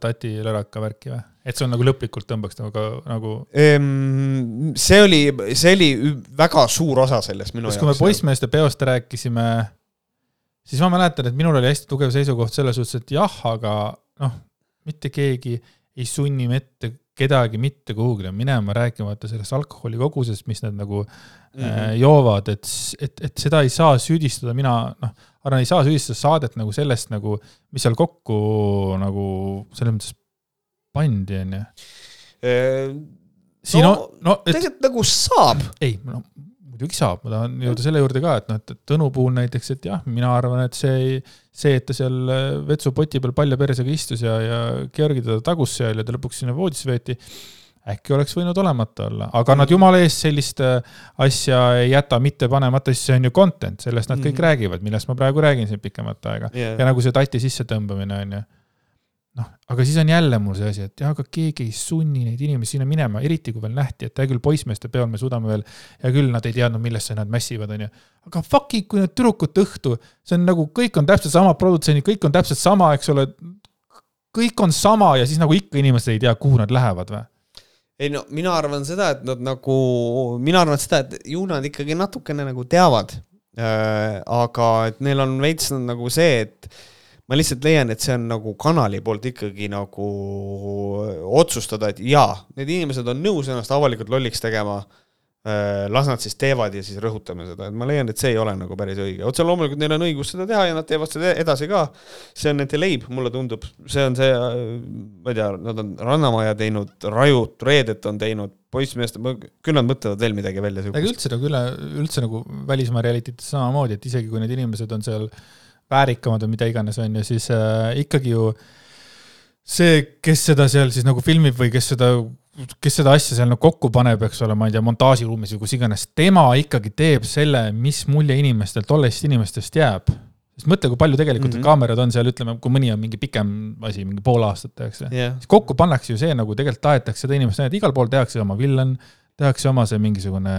S1: tati löraka värki või? et see on nagu lõplikult tõmbaks nagu, nagu,
S2: Ehm, see oli, see oli väga suur osa sellest minu
S1: sest kui me poissmeeste peost rääkisime, siis ma mäletan, et minul oli hästi tugev seisukoht selles suhtes, et jah, aga noh, mitte keegi ei sunni mette kedagi mitte kuhugile minema, rääkimata sellest alkoholi kogusest, mis nad nagu mm -hmm. joovad, et, et, et seda ei saa süüdistada, mina noh, arvan, ei saa süüdistada saadet nagu sellest nagu, mis seal kokku nagu selles mõttes pandi, on ju.
S2: siin no, on, no et, tegelikult nagu saab.
S1: ei, no muidugi saab, ma tahan jõuda selle juurde ka, et noh, et Tõnu puhul näiteks, et jah, mina arvan, et see ei, see, et ta seal vetsupoti peal palja persega istus ja, ja Georgi teda tagus seal ja ta lõpuks sinna voodisse veeti, äkki oleks võinud olemata olla, aga nad jumala eest sellist äh, asja ei jäta mitte panemata, sest see on ju content, sellest nad kõik mm -hmm. räägivad, millest ma praegu räägin siin pikemat aega yeah. ja nagu see tati sissetõmbamine on ju noh, aga siis on jälle mul see asi, et jah, aga keegi ei sunni neid inimesi sinna minema, eriti kui veel nähti, et hea küll, poissmeeste peol me suudame veel, hea küll, nad ei teadnud, millesse nad mässivad, onju. aga fuck'i, kui need tüdrukute õhtu, see on nagu, kõik on täpselt samad produtsendid, kõik on täpselt sama, eks ole. kõik on sama ja siis nagu ikka inimesed ei tea, kuhu nad lähevad või?
S2: ei no mina arvan seda, et nad nagu, mina arvan seda, et ju nad ikkagi natukene nagu teavad äh,. aga et neil on veits nagu see, et ma lihtsalt leian, et see on nagu kanali poolt ikkagi nagu otsustada, et jaa, need inimesed on nõus ennast avalikult lolliks tegema. Äh, las nad siis teevad ja siis rõhutame seda, et ma leian, et see ei ole nagu päris õige, otse loomulikult neil on õigus seda teha ja nad teevad seda edasi ka. see on nende leib, mulle tundub, see on see, ma ei tea, nad on Rannamaja teinud, Rajut, Reedet on teinud, poissmeeste, küll nad mõtlevad veel midagi välja.
S1: aga üldse nagu üle, üldse nagu välismaa realitytes samamoodi, et isegi kui need inimesed on seal äh, väärikamad või mida iganes, on ju, siis äh, ikkagi ju see, kes seda seal siis nagu filmib või kes seda, kes seda asja seal nagu kokku paneb, eks ole, ma ei tea, montaažiruumis või kus iganes, tema ikkagi teeb selle, mis mulje inimestel, tollest inimestest jääb sest mõtle, kui palju tegelikult mm -hmm. kaamerad on seal, ütleme, kui mõni on mingi pikem asi, mingi pool aastat tehakse yeah., siis kokku pannakse ju see nagu tegelikult tahetakse seda inimest, et igal pool tehakse oma villan, tehakse oma see mingisugune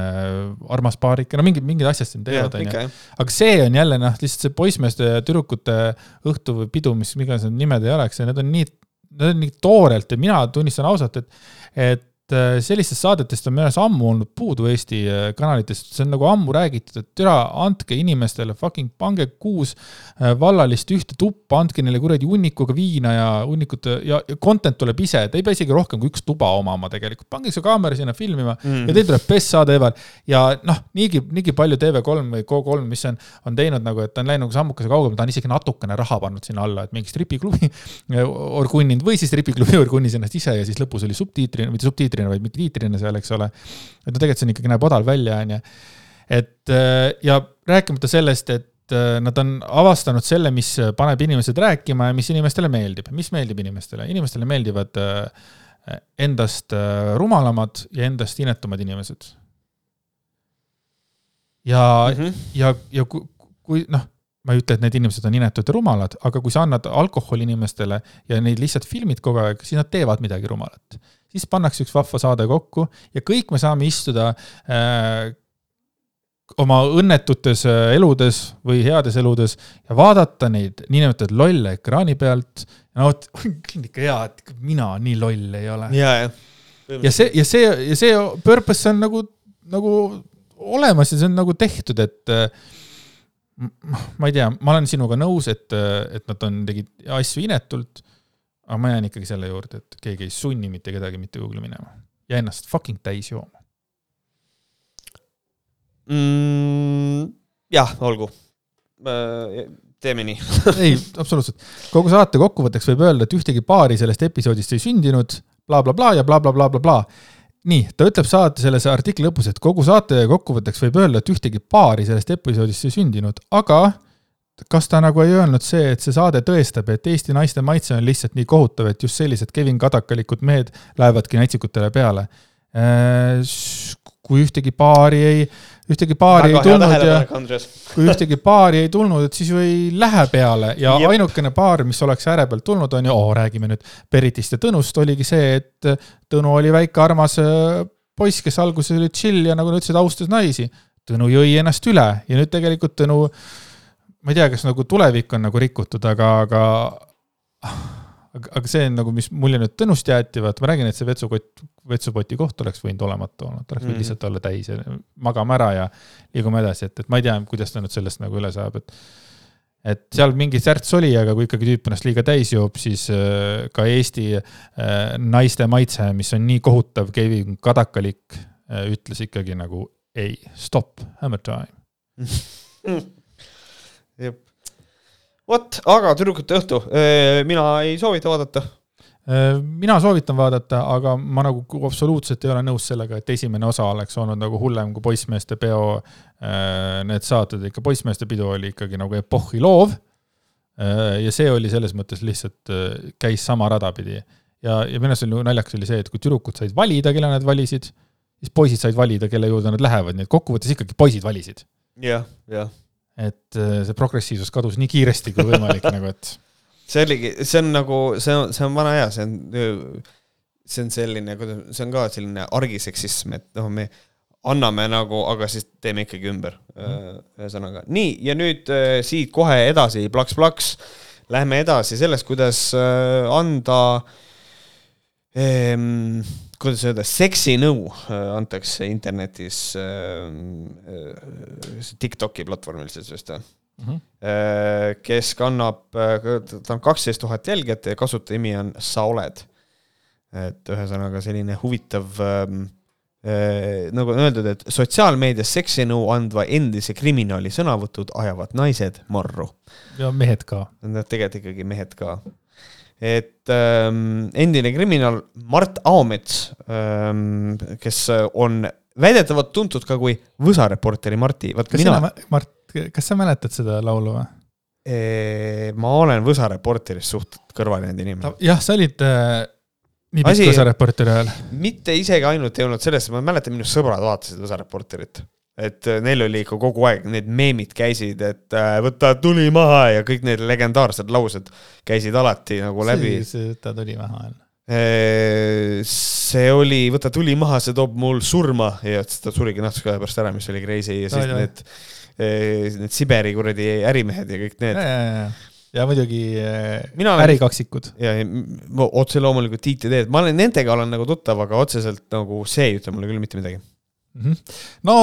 S1: armas paarike, no mingid, mingid asjad siin teevad, onju. aga see on jälle noh, lihtsalt see poissmeeste ja tüdrukute õhtu või pidu, mis iganes need nimed ei oleks, need on nii, need on nii toorelt ja mina tunnistan ausalt, et, et et äh, sellistest saadetest on minu arust ammu olnud puudu Eesti äh, kanalitest, see on nagu ammu räägitud, et türa, andke inimestele fucking, pange kuus äh, vallalist ühte tuppa, andke neile kuradi hunnikuga viina ja hunnikute ja content tuleb ise, te ei pea isegi rohkem kui üks tuba omama tegelikult, pange see kaamera sinna filmima mm. ja teil tuleb best saade ever. ja noh, niigi, niigi palju TV3 või Go3, mis on, on teinud nagu, et ta on läinud nagu sammukese kaugemale, ta on isegi natukene raha pannud sinna alla, et mingi stripiklubi *laughs* orgunninud või siis stripiklubi orgunnis ennast ise ja siis lõpus oli subtiitrina, mitte subtiitrina, tiitrina, vaid mitte tiitrina seal, eks ole. et no tegelikult see on ikkagi, näeb odal välja, on ju. et äh, ja rääkimata sellest, et äh, nad on avastanud selle, mis paneb inimesed rääkima ja mis inimestele meeldib. mis meeldib inimestele? inimestele meeldivad äh, endast rumalamad ja endast inetumad inimesed. ja mm, -hmm. ja, ja kui, kui noh ma ei ütle, et need inimesed on inetud ja rumalad, aga kui sa annad alkoholi inimestele ja neid lihtsalt filmid kogu aeg, siis nad teevad midagi rumalat siis pannakse üks vahva saade kokku ja kõik me saame istuda äh, oma õnnetutes äh, eludes või heades eludes ja vaadata neid niinimetatud lolle ekraani pealt. no vot, *laughs* on ikka hea, et mina nii loll ei ole.
S2: ja, ja.
S1: ja see, ja see, ja see purpose on nagu, nagu olemas ja see on nagu tehtud, et äh, ma ei tea, ma olen sinuga nõus, et, et nad on, tegid asju inetult aga ma jään ikkagi selle juurde, et keegi ei sunni mitte kedagi mitte kuhugile minema ja ennast fucking täis jooma
S2: mm,. jah, olgu. Äh, teeme nii *laughs*
S1: ei, absoluutselt. kogu saate kokkuvõtteks võib öelda, et ühtegi paari sellest episoodist ei sündinud bla, bla, blablabla ja blablabla bla, bla, bla. nii, ta ütleb saate selles artikli lõpus, et kogu saate kokkuvõtteks võib öelda, et ühtegi paari sellest episoodist ei sündinud, aga kas ta nagu ei öelnud see, et see saade tõestab, et Eesti naiste maitse on lihtsalt nii kohutav, et just sellised Kevin Kadakalikud mehed lähevadki natsikutele peale? Äh, kui ühtegi paari ei, ühtegi paari Väga ei tulnud ja *laughs* kui ühtegi paari ei tulnud, et siis ju ei lähe peale ja Jep. ainukene paar, mis oleks ääre pealt tulnud, on ju, oo, räägime nüüd Beritist ja Tõnust, oligi see, et Tõnu oli väike armas äh, poiss, kes alguses oli chill ja nagu nad ütlesid, austas naisi. Tõnu jõi ennast üle ja nüüd tegelikult Tõnu ma ei tea, kas nagu tulevik on nagu rikutud, aga, aga aga, aga see on nagu, mis mulje nüüd Tõnust jäeti, vaata ma räägin, et see vetsukott, vetsupoti koht oleks võinud olematu ta oleks võinud mm. lihtsalt olla täis ja magame ära ja liigume edasi, et, et ma ei tea, kuidas ta nüüd sellest nagu üle saab, et et seal mingi särts oli, aga kui ikkagi tüüp ennast liiga täis joob, siis äh, ka Eesti äh, naiste maitse, mis on nii kohutav, Kevin Kadakalik äh, ütles ikkagi nagu ei, stop, hammer time. *laughs*
S2: vot, aga tüdrukute õhtu, mina ei soovita vaadata
S1: mina soovitan vaadata, aga ma nagu absoluutselt ei ole nõus sellega, et esimene osa oleks olnud nagu hullem kui poissmeeste peo need saated, ikka poissmeeste pidu oli ikkagi nagu epohhi loov. Ja see oli selles mõttes lihtsalt, käis sama rada pidi. ja, ja minu arust oli naljakas oli see, et kui tüdrukud said valida, kelle nad valisid, siis poisid said valida, kelle juurde nad lähevad, nii et kokkuvõttes ikkagi poisid valisid.
S2: jah, jah.
S1: Et see progressiivsus kadus nii kiiresti kui võimalik nagu, et. *laughs*
S2: see oligi, see on nagu, see on, see on vana hea, see on, see on selline, see on ka selline argiseksism, et noh, me anname nagu, aga siis teeme ikkagi ümber mm.. ühesõnaga, nii, ja nüüd äh, siit kohe edasi plaks-plaks, lähme edasi sellest, kuidas äh, anda ähm, kuidas öelda, seksinõu äh, antakse internetis äh, TikToki platvormil siis vist või mm? -hmm. Äh, kes kannab, ta on kaksteist tuhat jälgijat ja kasutaja nimi on Sa oled. et ühesõnaga selline huvitav äh, Äh, nagu on öeldud, et sotsiaalmeedias seksinõu andva endise kriminaali sõnavõtud ajavad naised marru.
S1: ja mehed ka.
S2: Nad tegelikult ikkagi mehed ka. Et ähm, endine kriminaal Mart Aomets ähm,, kes on väidetavalt tuntud ka kui võsareporteri Marti.
S1: kas mina... Mart, kas sa mäletad seda laulu või?
S2: ma olen võsareporterist suht kõrvale jäänud inimene.
S1: jah, sa olid äh nii pikk osareporteri ajal?
S2: mitte isegi ainult ei olnud sellest, ma mäletan, minu sõbrad vaatasid osareporterit. Et äh, neil oli ikka kogu aeg, need meemid käisid, et äh, võta tuli maha ja kõik need legendaarsed laused käisid alati nagu läbi.
S1: see võta tuli maha on
S2: äh, see oli, võta tuli maha, see toob mul surma ja ta surigi natuke aja pärast ära, mis oli crazy ja siis need, need Siberi kuradi ärimehed ja kõik need
S1: ja muidugi äh, Mina olen, ärikaksikud.
S2: ja, ja otse loomulikult Tiit ja Teet, ma olen nendega olen nagu tuttav, aga otseselt nagu see ei ütle mulle küll mitte midagi.
S1: No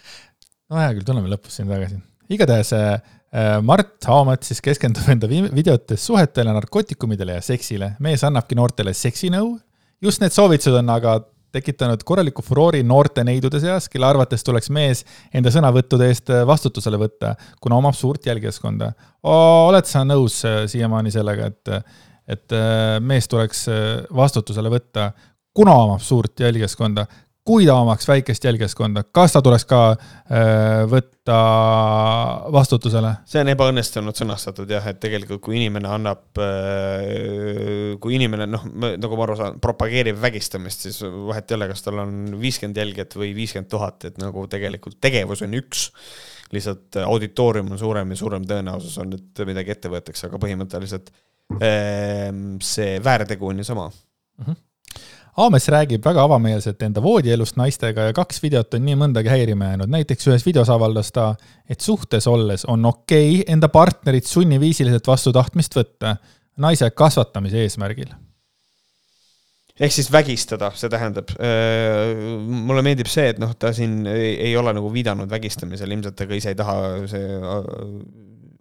S1: *laughs* no hea küll, tuleme lõpus siin tagasi. igatahes äh, äh Mart Haamets siis keskendub enda videotes suhetele, narkootikumidele ja seksile. mees annabki noortele seksinõu. just need soovitused on aga tekitanud korraliku furoori noorte neidude seas, kelle arvates tuleks mees enda sõnavõttude eest vastutusele võtta, kuna omab suurt jälgijaskonda. oled sa nõus äh, siiamaani sellega, et, et mees tuleks vastutusele võtta, kuna omab suurt jälgijaskonda? Kui ta omaks väikest jälgijaskonda, kas ta tuleks ka äh, võtta vastutusele?
S2: see on ebaõnnestunult sõnastatud jah, et tegelikult kui inimene annab äh,, kui inimene noh, nagu ma aru saan, propageerib vägistamist, siis vahet ei ole, kas tal on viiskümmend jälgijat või viiskümmend tuhat, et nagu tegelikult tegevus on üks lihtsalt auditoorium on suurem ja suurem tõenäosus on, et midagi ette võetakse, aga põhimõtteliselt äh, see väärtegu on ju sama mm.
S1: -hmm Aames räägib väga avameelselt enda voodielust naistega ja kaks videot on nii mõndagi häirima jäänud. näiteks ühes videos avaldas ta, et suhtes olles on okei okay enda partnerit sunniviisiliselt vastu tahtmist võtta naise kasvatamise eesmärgil
S2: ehk siis vägistada, see tähendab, mulle meeldib see, et noh, ta siin ei, ei ole nagu viidanud vägistamisele, ilmselt ta ka ise ei taha, see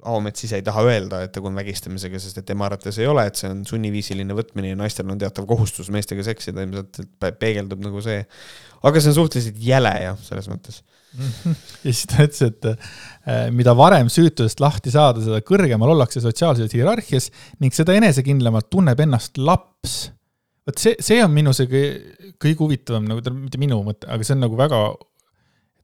S2: Aomets ise ei taha öelda, et tegu on vägistamisega, sest et tema arvates ei ole, et see on sunniviisiline võtmine ja naistel on teatav kohustus meestega seksida, ilmselt peegeldub nagu see. aga see on suhteliselt jäle jah, selles mõttes *laughs*
S1: ja siis ta ütles, et äh, mida varem süütusest lahti saada, seda kõrgemal ollakse sotsiaalses hierarhias ning seda enesekindlamalt tunneb ennast laps. vot see, see on minu see kõige huvitavam nagu, mitte minu mõte, aga see on nagu väga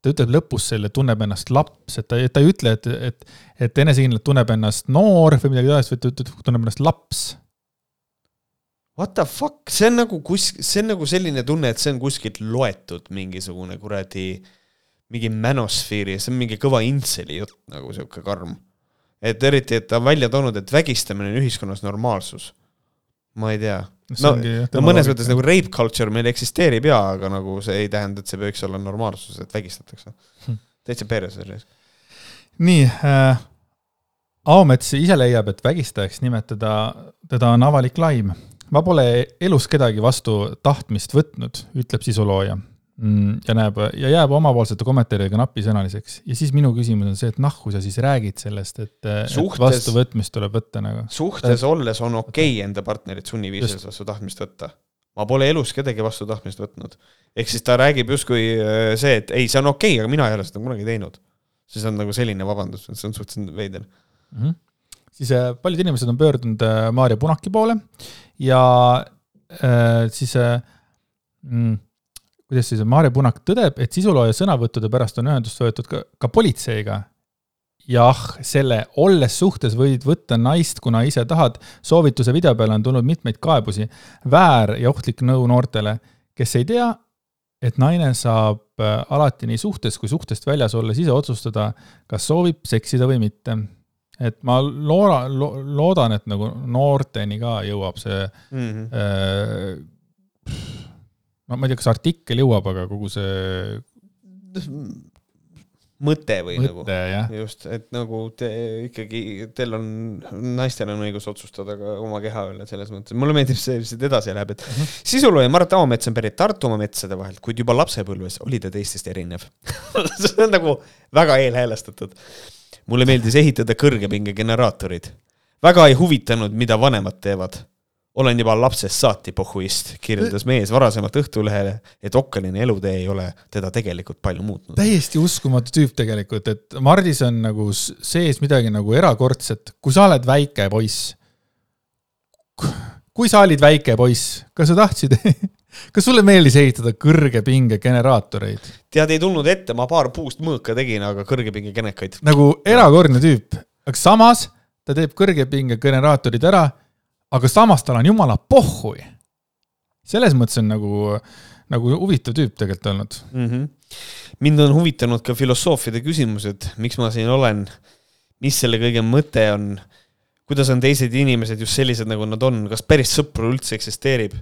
S1: ta ütleb lõpus selle, tunneb ennast laps, et ta, ta ei ütle, et, et, et enesekindlalt tunneb ennast noor või midagi taolist, vaid ta ütleb, tunneb ennast laps.
S2: What the fuck, see on nagu kus-, see on nagu selline tunne, et see on kuskilt loetud mingisugune kuradi, mingi mänosfeeri, see on mingi kõva intseli jutt nagu sihuke karm. et eriti, et ta on välja toonud, et vägistamine on ühiskonnas normaalsus. ma ei tea no, no mõnes mõttes nagu rape culture meil eksisteerib jaa, aga nagu see ei tähenda, et see võiks olla normaalsus, et vägistatakse hm.. täitsa perses oli.
S1: nii äh,, Aomets ise leiab, et vägistajaks nimetada teda on avalik laim. ma pole elus kedagi vastu tahtmist võtnud, ütleb sisulooja. Mm, ja näeb ja jääb omapoolsete kommentaaridega napisõnaliseks ja siis minu küsimus on see, et nahku sa siis räägid sellest, et, et vastuvõtmist tuleb võtta nagu.
S2: suhtes olles on okei okay enda partnerit sunniviisiliselt vastu tahtmist võtta. ma pole elus kedagi vastu tahtmist võtnud. ehk siis ta räägib justkui äh, see, et ei, see on okei okay,, aga mina ei ole seda kunagi teinud. siis on nagu selline vabandus, see on suhteliselt veider
S1: mm. -hmm. siis äh, paljud inimesed on pöördunud äh, Maarja Punaki poole ja äh, siis äh, mm, kuidas siis Maarja Punak tõdeb, et sisulooja sõnavõttude pärast on ühendust võetud ka, ka politseiga. jah, selle olles suhtes võid võtta naist, kuna ise tahad. soovituse video peale on tulnud mitmeid kaebusi. väär ja ohtlik nõu noortele, kes ei tea, et naine saab äh, alati nii suhtes kui suhtest väljas olles ise otsustada, kas soovib seksida või mitte. et ma looda, loodan, et nagu noorteni ka jõuab see
S2: mm. -hmm.
S1: äh, no ma ei tea, kas artikkel jõuab, aga kogu see
S2: mõte või
S1: mõte,
S2: nagu just, et nagu te ikkagi, teil on, naistel on õigus otsustada ka oma keha üle selles mõttes, mulle meeldib see, mis siit edasi läheb, et
S1: Mhm.
S2: sisulooja Mart Aomets on pärit Tartumaa metsade vahelt, kuid juba lapsepõlves oli ta teistest erinev *laughs* see on nagu väga eelhäälestatud. mulle meeldis ehitada kõrgepingegeneraatorid. väga ei huvitanud, mida vanemad teevad. Olen juba lapsest saati pohhuist, kirjeldas mees varasemalt Õhtulehele, et okkaline elutee ei ole teda tegelikult palju muutnud.
S1: täiesti uskumatu tüüp tegelikult, et Mardis on nagu sees midagi nagu erakordset, kui sa oled väike poiss. kui sa olid väike poiss, kas sa tahtsid, *laughs* kas sulle meeldis ehitada kõrgepingegeneraatoreid?
S2: tead, ei tulnud ette, ma paar puust mõõka tegin, aga kõrgepingekenekaid.
S1: nagu erakordne tüüp, aga samas ta teeb kõrgepingegeneraatorid ära, aga samas tal on jumala pohhui. selles mõttes on nagu, nagu huvitav tüüp tegelikult olnud.
S2: mm. -hmm. mind on huvitanud ka filosoofide küsimused, miks ma siin olen, mis selle kõige mõte on, kuidas on teised inimesed just sellised, nagu nad on, kas päris sõpru üldse eksisteerib?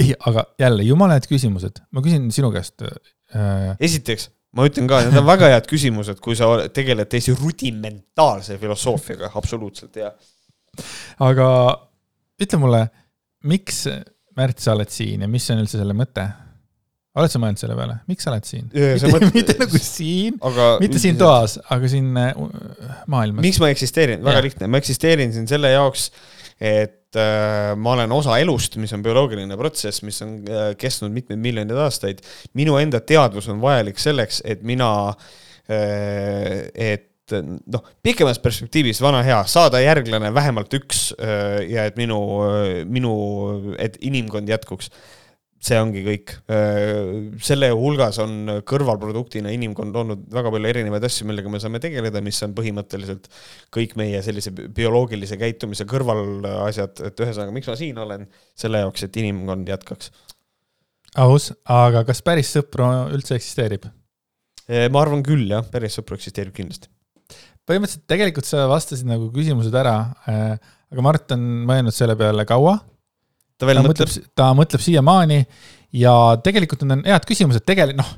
S1: ei, aga jälle jumala head küsimused, ma küsin sinu käest äh,.
S2: esiteks, ma ütlen ka, need on väga head küsimused, kui sa tegeled täiesti rudimentaalse filosoofiaga, absoluutselt ja.
S1: aga ütle mulle, miks, Märt, sa oled siin ja mis on üldse selle mõte? oled sa mõelnud selle peale, miks sa oled siin?
S2: see
S1: mitte, nagu siin, mitte siin. toas, aga siin äh, maailmas.
S2: miks ma eksisteerin, väga
S1: Jah.
S2: lihtne, ma eksisteerin siin selle jaoks, et äh, ma olen osa elust, mis on bioloogiline protsess, mis on äh, kestnud mitmeid miljoneid aastaid. minu enda teadvus on vajalik selleks, et mina äh,, et noh, pikemas perspektiivis vana hea, saada järglane vähemalt üks äh, ja et minu, minu, et inimkond jätkuks see ongi kõik. selle hulgas on kõrvalproduktina inimkond olnud väga palju erinevaid asju, millega me saame tegeleda, mis on põhimõtteliselt kõik meie sellise bi- bioloogilise käitumise kõrvalasjad, et ühesõnaga, miks ma siin olen, selle jaoks, et inimkond jätkaks.
S1: aus, aga kas päris sõpru üldse eksisteerib?
S2: ma arvan küll jah, päris sõpru eksisteerib kindlasti.
S1: Põhimõtteliselt tegelikult sa vastasid nagu küsimused ära, aga Mart on mõelnud selle peale kaua
S2: ta veel
S1: ta
S2: mõtleb
S1: mõtleb, ta mõtleb siiamaani ja tegelikult need on head küsimused, tegelikult noh,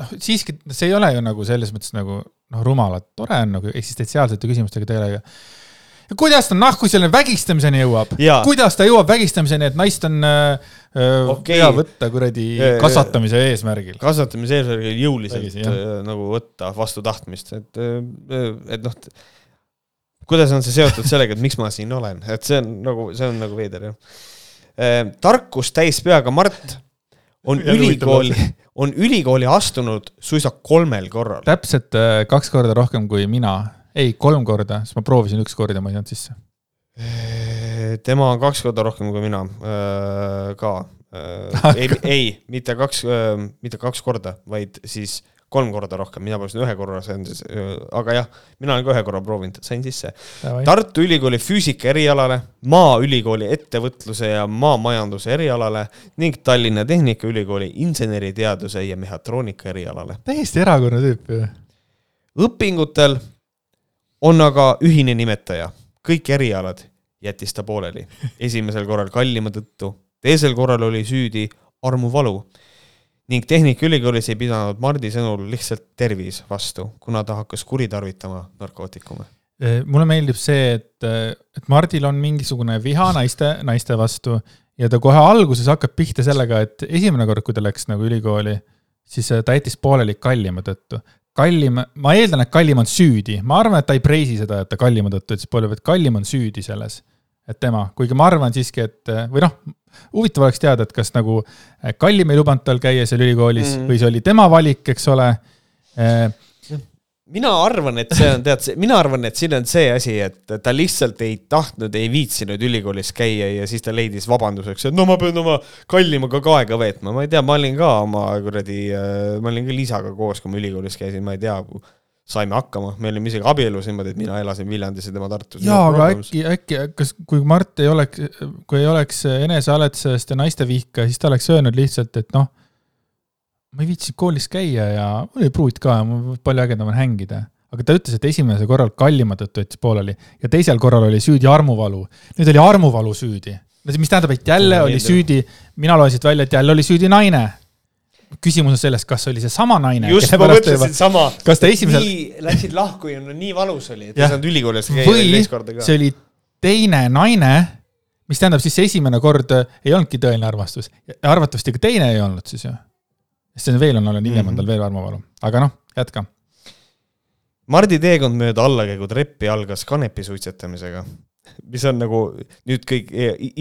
S1: noh siiski see ei ole ju nagu selles mõttes nagu noh, rumalad, tore on nagu eksistentsiaalsete küsimustega tegeleda. Kuidas ta nahku selle vägistamiseni jõuab kuidas ta jõuab vägistamiseni, et naist on äh, äh,
S2: Okei.
S1: hea võtta kuradi
S2: Äh,
S1: kasvatamise eesmärgil?
S2: kasvatamise eesmärgil jõuliselt
S1: Vägisi, jah.
S2: äh, nagu võtta vastu tahtmist, et, et noh, kuidas on see seotud sellega, et miks ma siin olen, et see on nagu, see on nagu veider jah. tarkus täis peaga Mart on ülikooli, *laughs* on ülikooli astunud suisa kolmel korral.
S1: täpselt äh, kaks korda rohkem kui mina, ei, kolm korda, sest ma proovisin üks kord ja ma ei saanud sisse.
S2: tema on kaks korda rohkem kui mina ka. ei, *laughs* ei, mitte kaks, mitte kaks korda, vaid siis kolm korda rohkem, mina proovisin ühe korra, see on siis, aga jah, mina olen ka ühe korra proovinud, sain sisse. Tartu Ülikooli füüsika erialale, Maaülikooli ettevõtluse ja maamajanduse erialale ning Tallinna Tehnikaülikooli inseneriteaduse ja mehhatroonika erialale.
S1: täiesti erakordne tüüp ju.
S2: õpingutel on aga ühine nimetaja, kõik erialad jättis ta pooleli. esimesel korral kallima tõttu, teisel korral oli süüdi armuvalu ning Tehnikaülikoolis ei pidanud Mardi sõnul lihtsalt tervis vastu, kuna ta hakkas kuritarvitama narkootikume.
S1: mulle meeldib see, et, et Mardil on mingisugune viha naiste, naiste vastu ja ta kohe alguses hakkab pihta sellega, et esimene kord, kui ta läks nagu ülikooli, siis ta jättis pooleli kallima tõttu. Kallim, ma eeldan, et kallim on süüdi, ma arvan, et ta ei preisi seda, et ta kallima tõttu jättis pooleli, vaid kallim on süüdi selles. et tema, kuigi ma arvan siiski, et või noh, huvitav oleks teada, et kas nagu kallim ei lubanud tal käia seal ülikoolis mm. või see oli tema valik, eks ole
S2: mina arvan, et see on, tead, mina arvan, et siin on see asi, et ta lihtsalt ei tahtnud, ei viitsinud ülikoolis käia ja siis ta leidis vabanduseks, et no ma pean oma kallimaga ka aega veetma, ma ei tea, ma olin ka oma kuradi, äh, ma olin ka Liisaga koos, kui ma ülikoolis käisin, ma ei tea, saime hakkama, me olime isegi abielus niimoodi, et mina elasin Viljandis ja tema Tartus.
S1: jaa, aga äkki, äkki, kas, kui Mart ei oleks, kui ei oleks enesehaletsejast ja naistevihka, siis ta oleks öelnud lihtsalt, et noh ma ei viitsinud koolis käia ja mul oli pruut ka palju ägedam on hängida. aga ta ütles, et esimesel korral kallima tõttu jättis pooleli ja teisel korral oli süüdi armuvalu. nüüd oli armuvalu süüdi. mis tähendab, et jälle oli süüdi, mina loen siit välja, et jälle oli süüdi naine. küsimus on selles, kas oli seesama naine.
S2: just, ma mõtlesin sama.
S1: kas ta esimesel.
S2: Läksid lahku ja no nii valus oli, et ei saanud ülikoolis käia teist korda ka.
S1: see oli teine naine, mis tähendab siis see esimene kord ei olnudki tõeline armastus. arvatavasti ka teine ei olnud siis ju see veel on olnud, hiljem on tal mhm. veel armuvalu, aga noh, jätka.
S2: Mardi teekond mööda allakäigu treppi algas kanepi suitsetamisega, mis on nagu nüüd kõik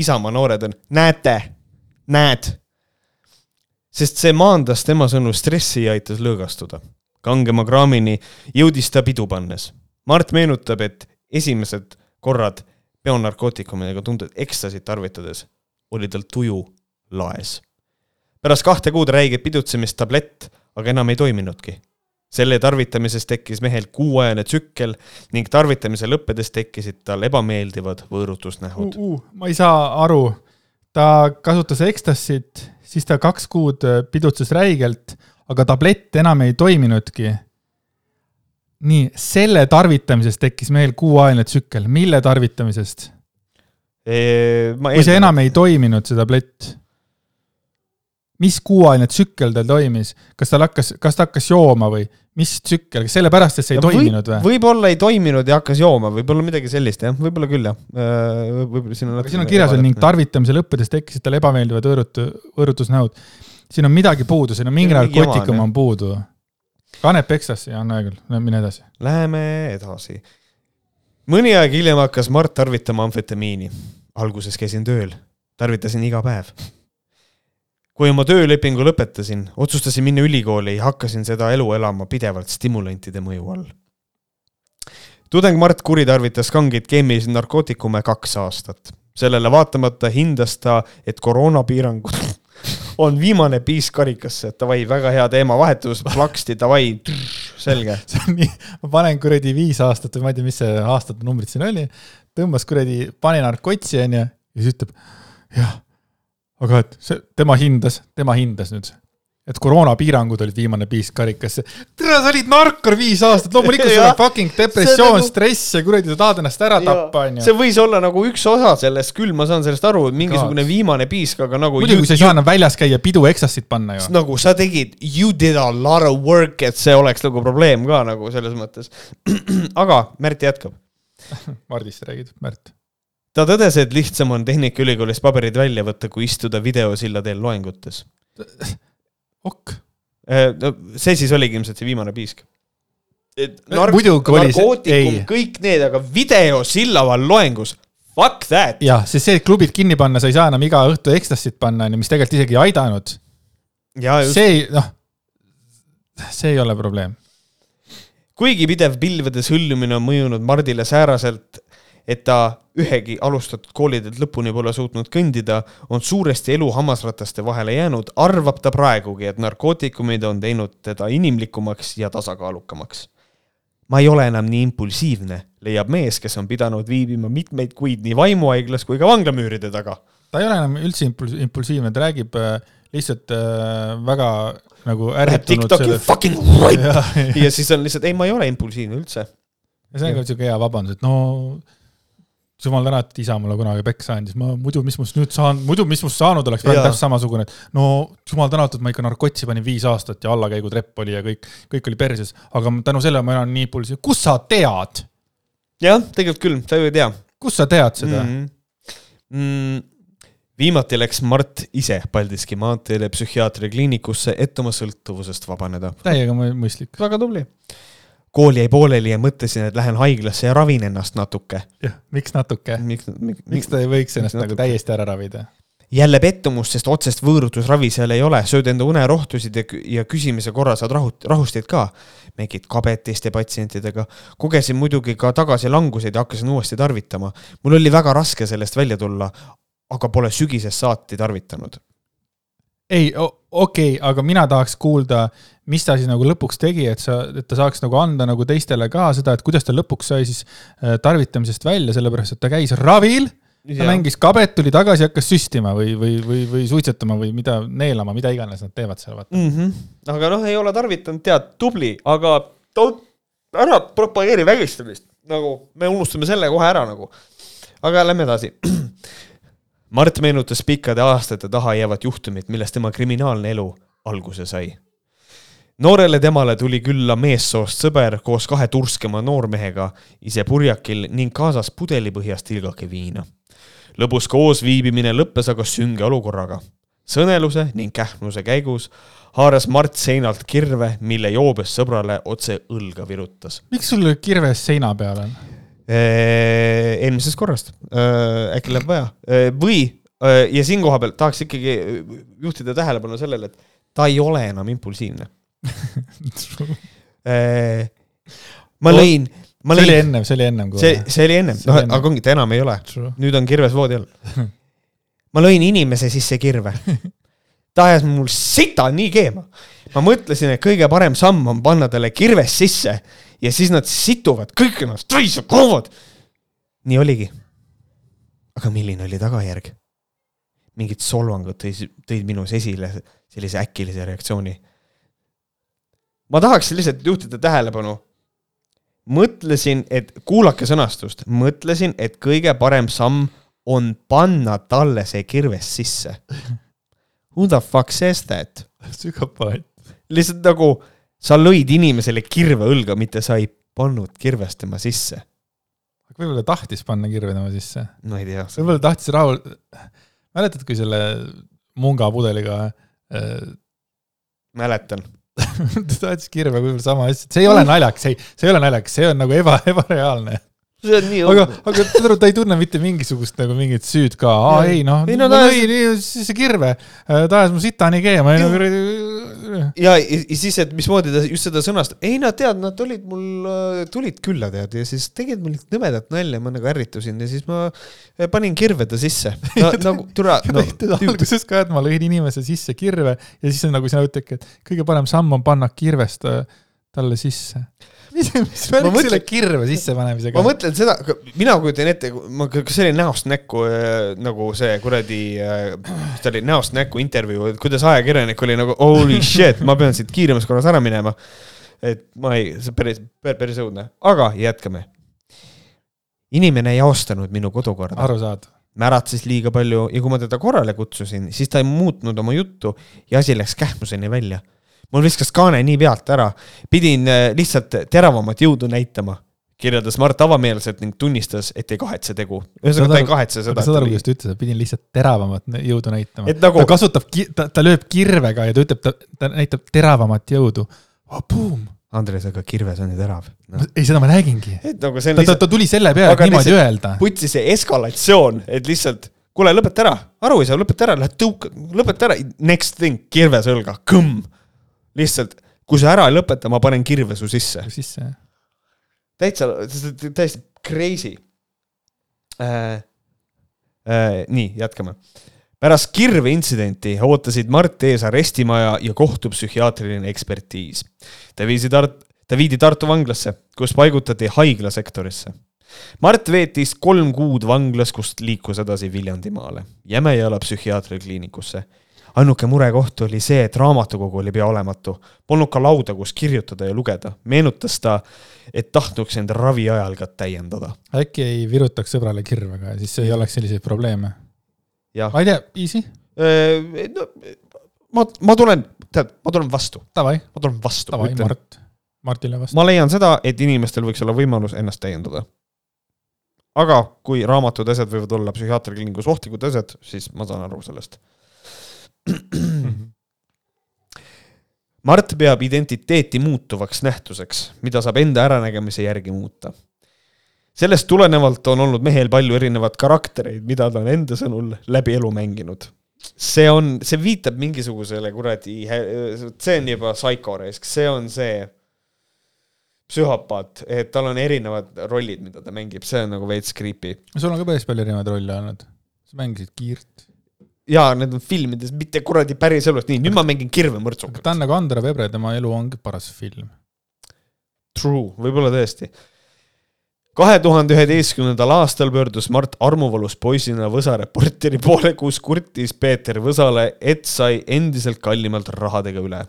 S2: Isamaa noored on, näete, näed. sest see maandas tema sõnul stressi ja aitas lõõgastuda. kangema kraamini jõudis ta pidu pannes. Mart meenutab, et esimesed korrad peonarkootikumidega tuntud ekstasit tarvitades oli tal tuju laes pärast kahte kuud räiget pidutsemist tablett aga enam ei toiminudki. selle tarvitamisest tekkis mehel kuuajane tsükkel ning tarvitamise lõppedes tekkisid tal ebameeldivad võõrutusnähud
S1: uh,. Uh, ma ei saa aru, ta kasutas Ecstasyt, siis ta kaks kuud pidutses räigelt, aga tablett enam ei toiminudki nii, selle tarvitamisest tekkis mehel kuuajaline tsükkel, mille tarvitamisest? kui see enam ei toiminud, see tablett mis kuuajaline tsükkel tal toimis, kas tal hakkas, kas ta hakkas jooma või mis tsükkel, kas sellepärast, et see ei ja toiminud või?
S2: võib-olla ei toiminud ja hakkas jooma, võib-olla midagi sellist jah, võib-olla küll jah. Äh, võib-olla
S1: siin on. siin on kirjas veel ning tarvitamise lõppedes tekkisid tal ebameeldivad võõrutu, võõrutusnäod. siin on midagi puudu, siin on mingi narkootikum on puudu. kanep ekstas, jah, no hea küll, mine edasi.
S2: Läheme edasi. mõni aeg hiljem hakkas Mart tarvitama amfetamiini. alguses käisin tööl, tarvitasin iga päev kui oma töölepingu lõpetasin, otsustasin minna ülikooli ja hakkasin seda elu elama pidevalt stimulantide mõju all. tudeng Mart kuritarvitas kangeid keemilisi narkootikume kaks aastat. sellele vaatamata hindas ta, et koroonapiirangud *laughs* on viimane piis karikasse, davai, väga hea teemavahetus, plaksti, davai, selge. *laughs*
S1: see on nii, ma panen kuradi viis aastat või ma ei tea, mis see aastate numbrid siin oli, tõmbas kuradi, panen narkotsi onju ja siis ütleb jah aga et see, tema hindas, tema hindas nüüd, et koroonapiirangud olid viimane piisk karikasse. tere, sa olid narkor viis aastat, loomulikult *laughs* sul on fucking depressioon nagu..., stress ja kuradi sa tahad ennast ära tappa, onju.
S2: see võis olla nagu üks osa sellest küll, ma saan sellest aru, mingisugune viimane piisk, aga nagu.
S1: muidugi, sa ei saa enam väljas käia, pidu eksassit panna ju.
S2: nagu sa tegid, you did a lot of work, et see oleks nagu probleem ka nagu selles mõttes. *clears throat* aga Märt jätkab *laughs*
S1: Mardist räägid, Märt
S2: ta tõdes, et lihtsam on Tehnikaülikoolist paberid välja võtta, kui istuda videosilla teel loengutes. *laughs*
S1: ok.
S2: Äh, see siis oligi ilmselt see viimane piisk.
S1: Nark-, oli
S2: see, ei. kõik need, aga videosilla all loengus, fuck that.
S1: jah, sest see, et klubid kinni panna, sa ei saa enam iga õhtu ekstasit panna, onju, mis tegelikult isegi ei aidanud. see, noh, see ei ole probleem
S2: kuigi pidev pilvedes hõljumine on mõjunud Mardile sääraselt, et ta ühegi alustatud kooliteed lõpuni pole suutnud kõndida, on suuresti elu hammasrataste vahele jäänud, arvab ta praegugi, et narkootikumid on teinud teda inimlikumaks ja tasakaalukamaks. ma ei ole enam nii impulsiivne, leiab mees, kes on pidanud viibima mitmeid kuid nii vaimuhaiglas kui ka vanglamüüride taga.
S1: ta ei ole enam üldse impuls-, impulsiivne, ta räägib äh, lihtsalt äh, väga nagu ärritunud.
S2: TikToki fucking *laughs* right ja, ja siis on lihtsalt, ei, ma ei ole impulsiivne üldse.
S1: ja see on ka siuke hea vabandus, et no jumal tänatud, isa mulle kunagi peksa andis, ma muidu, mis must nüüd saan, muidu, mis must saanud oleks, praegu täpselt samasugune, et no jumal tänatud, ma ikka narkotsi panin viis aastat ja allakäigutrepp oli ja kõik, kõik oli perses, aga tänu sellele ma elan nii pulsi, kus sa tead?
S2: jah, tegelikult küll, sa ju ei tea.
S1: kust sa tead seda mm? -hmm.
S2: Mm, viimati läks Mart ise Paldiski maanteele psühhiaatriakliinikusse, et oma sõltuvusest vabaneda.
S1: täiega mõistlik.
S2: väga tubli. Kool jäi pooleli ja mõtlesin, et lähen haiglasse ja ravin ennast natuke.
S1: jah, miks natuke?
S2: miks, miks,
S1: miks ta ei võiks ennast nagu täiesti ära ravida?
S2: jälle pettumus, sest otsest võõrutusravi seal ei ole, sööd enda unerohtusid ja, ja küsimise korral saad rahut-, rahusteid ka. mingid kabed teiste patsientidega. kogesin muidugi ka tagasilanguseid ja hakkasin uuesti tarvitama. mul oli väga raske sellest välja tulla, aga pole sügisest saati tarvitanud.
S1: Ei, okei okay,, aga mina tahaks kuulda, mis ta siis nagu lõpuks tegi, et sa, et ta saaks nagu anda nagu teistele ka seda, et kuidas ta lõpuks sai siis äh, tarvitamisest välja, sellepärast et ta käis ravil ta mängis kabet, tuli tagasi, hakkas süstima või, või, või, või suitsetama või mida, neelama, mida iganes nad teevad seal, vaata
S2: mm. -hmm. aga noh, ei ole tarvitanud, tead, tubli, aga ära propageeri vägistamist, nagu me unustame selle kohe ära nagu. aga lähme edasi. Mart meenutas pikkade aastate taha jäävat juhtumit, millest tema kriminaalne elu alguse sai. noorele temale tuli külla meessoost sõber koos kahe turskema noormehega, ise purjakil ning kaasas pudelipõhjast tilgake viina lõbus koosviibimine lõppes aga sünge olukorraga. sõneluse ning kähmluse käigus haaras Mart seinalt kirve, mille joobes sõbrale otse õlga virutas.
S1: miks sul kirves seina peal on?
S2: Eelmisest korrast, äkki läheb vaja või, ja siin koha peal tahaks ikkagi juhtida tähelepanu sellele, et ta ei ole enam impulsiivne *laughs* ma lõin
S1: see lõin... oli ennem, see oli ennem
S2: kui see, see oli ennem, noh, aga ongi, ta enam ei ole. nüüd on kirves voodi all. *laughs* ma lõin inimese sisse kirve. ta ajas mul sita nii keema. ma mõtlesin, et kõige parem samm on panna talle kirves sisse ja siis nad situvad kõik ennast täis ja kaovad. nii oligi. aga milline oli tagajärg? mingid solvangud tõid, tõid minus esile sellise äkilise reaktsiooni. ma tahaks lihtsalt juhtida tähelepanu mõtlesin, et kuulake sõnastust, mõtlesin, et kõige parem samm on panna talle see kirves sisse. Who the fuck says that?
S1: sügapaat.
S2: lihtsalt nagu sa lõid inimesele kirve õlga, mitte sa ei pannud kirvest tema sisse.
S1: võib-olla tahtis panna kirve tema sisse.
S2: no ei tea.
S1: võib-olla tahtis rahul, mäletad, kui selle mungapudeliga äh...
S2: mäletan *laughs*
S1: ta tahtis kirve võib-olla sama asja, see ei ole naljakas, ei, see ei ole naljakas, see on nagu eba, *laughs* ebareaalne
S2: see on nii
S1: aga, aga saad aru, ta ei tunne mitte mingisugust nagu mingit süüd ka, aa ei noh, no, ma lõin ajas... see kirve, äh, ta ajas mu sita nii keema.
S2: Ja, ja siis, et mismoodi ta just seda sõnastab, ei nad tead, nad tulid mul, äh, tulid külla tead ja siis tegid mul nõmedat nalja, ma nagu ärritusin ja siis ma äh, panin kirve ta sisse no,. *laughs* nagu türa
S1: no,. alguses ka, et ma lõin inimese sisse kirve ja siis on nagu sina ütledki, et kõige parem samm on panna kirvest talle sisse *laughs* mis värk selle kirve sissepanemisega?
S2: ma mõtlen seda, mina kujutan ette, ma, kas see oli näost näkku äh, nagu see kuradi äh,, ta oli, näost näkku intervjuu, et kuidas ajakirjanik oli nagu holy *laughs* shit, ma pean siit kiiremas korras ära minema. et ma ei, see päris, päris õudne, aga jätkame. inimene ei austanud minu kodukorda.
S1: arusaadav
S2: märatses liiga palju ja kui ma teda korrale kutsusin, siis ta ei muutnud oma juttu ja asi läks kähmuseni välja mul viskas kaane nii pealt ära, pidin äh, lihtsalt teravamat jõudu näitama kirjeldas Mart avameelselt ning tunnistas, et ei kahetse tegu. ühesõnaga, ta ei kahetse seda.
S1: saad aru, kuidas ta ütles, et pidin lihtsalt teravamat jõudu näitama.
S2: Nagu...
S1: ta kasutab, ta, ta lööb kirvega ja ta ütleb, ta, ta näitab teravamat jõudu oh,. Boom.
S2: Andres, aga kirves on ju terav
S1: no.. ei, seda ma räägingi.
S2: Nagu
S1: ta, ta, ta tuli selle peale, et niimoodi öelda.
S2: putsi see eskalatsioon, et lihtsalt kuule, lõpeta ära, aru ei saa, lõpeta ära, lähed tõuka, lõpeta ära, next thing, kirves õlga, kõmm lihtsalt, kui sa ära ei lõpeta, ma panen kirve su sisse.
S1: sisse, jah.
S2: täitsa, täiesti crazy äh,. Äh, nii, jätkame. pärast kirve intsidenti ootasid Mart ees arestimaja ja kohtupsühhiaatriline ekspertiis. ta viisi Tart-, ta viidi Tartu vanglasse, kus paigutati haiglasektorisse. Mart veetis kolm kuud vanglas, kust liikus edasi Viljandimaale, Jämejala psühhiaatriakliinikusse ainuke murekoht oli see, et raamatukogu oli pea olematu. Polnud ka lauda, kus kirjutada ja lugeda. meenutas ta, et tahtnuks enda ravi ajal ka täiendada.
S1: äkki ei virutaks sõbrale kirvega ja siis ei oleks selliseid probleeme? ma ei tea, easy?
S2: no ma, ma tulen, tead, ma tulen vastu.
S1: ma
S2: tulen vastu.
S1: Tavai, Mart, Martile vastu.
S2: ma leian seda, et inimestel võiks olla võimalus ennast täiendada. aga kui raamatud asjad võivad olla psühhiaatriakliinikus ohtlikud asjad, siis ma saan aru sellest. *clears throat* Mart peab identiteeti muutuvaks nähtuseks, mida saab enda äranägemise järgi muuta. sellest tulenevalt on olnud mehel palju erinevaid karaktereid, mida ta on enda sõnul läbi elu mänginud. see on, see viitab mingisugusele kuradi, see on juba psychoresk, see on see psühhopaat, et tal on erinevad rollid, mida ta mängib, see on nagu veits creepy.
S1: sul on ka päris palju erinevaid rolle olnud. sa mängisid Kiirt
S2: jaa, need on filmides, mitte kuradi päriselus, nii, nüüd ma mängin kirvemõrtsukat.
S1: ta on nagu Andra Vebre, tema elu ongi paras film.
S2: True, võib-olla tõesti. kahe tuhande üheteistkümnendal aastal pöördus Mart armuvalus poisina Võsa Reporteri poole, kus kurtis Peeter Võsale, et sai endiselt kallimalt rahadega üle.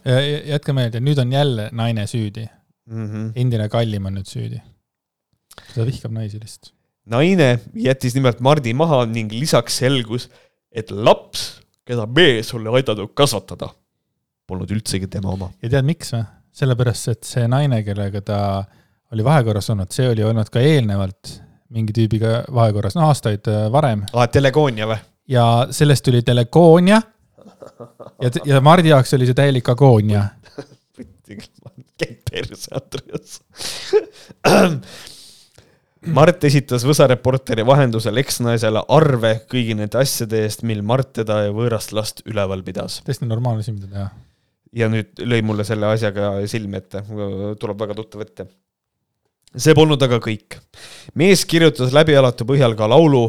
S1: jätke meelde, nüüd on jälle naine süüdi mm. -hmm. endine kallim on nüüd süüdi. ta vihkab naisi lihtsalt.
S2: naine jättis nimelt Mardi maha ning lisaks selgus, et laps, keda mees oli aidanud kasvatada, polnud üldsegi tema oma.
S1: ja tead, miks või? sellepärast, et see naine, kellega ta oli vahekorras olnud, see oli olnud ka eelnevalt mingi tüübiga vahekorras, no aastaid äh, varem.
S2: aa, telegoonia või?
S1: ja sellest tuli telegoonia ja, ja Mardi jaoks oli see täielik agoonia. *laughs*
S2: perse, Andreas *clears throat* Mart esitas Võsa Reporteri vahendusel eksnaisele arve kõigi nende asjade eest, mil Mart teda ja võõrast last üleval pidas.
S1: täiesti normaalne asi, mida teha.
S2: ja nüüd lõi mulle selle asjaga silme ette, tuleb väga tuttav ette. see polnud aga kõik. mees kirjutas läbialatu põhjal ka laulu,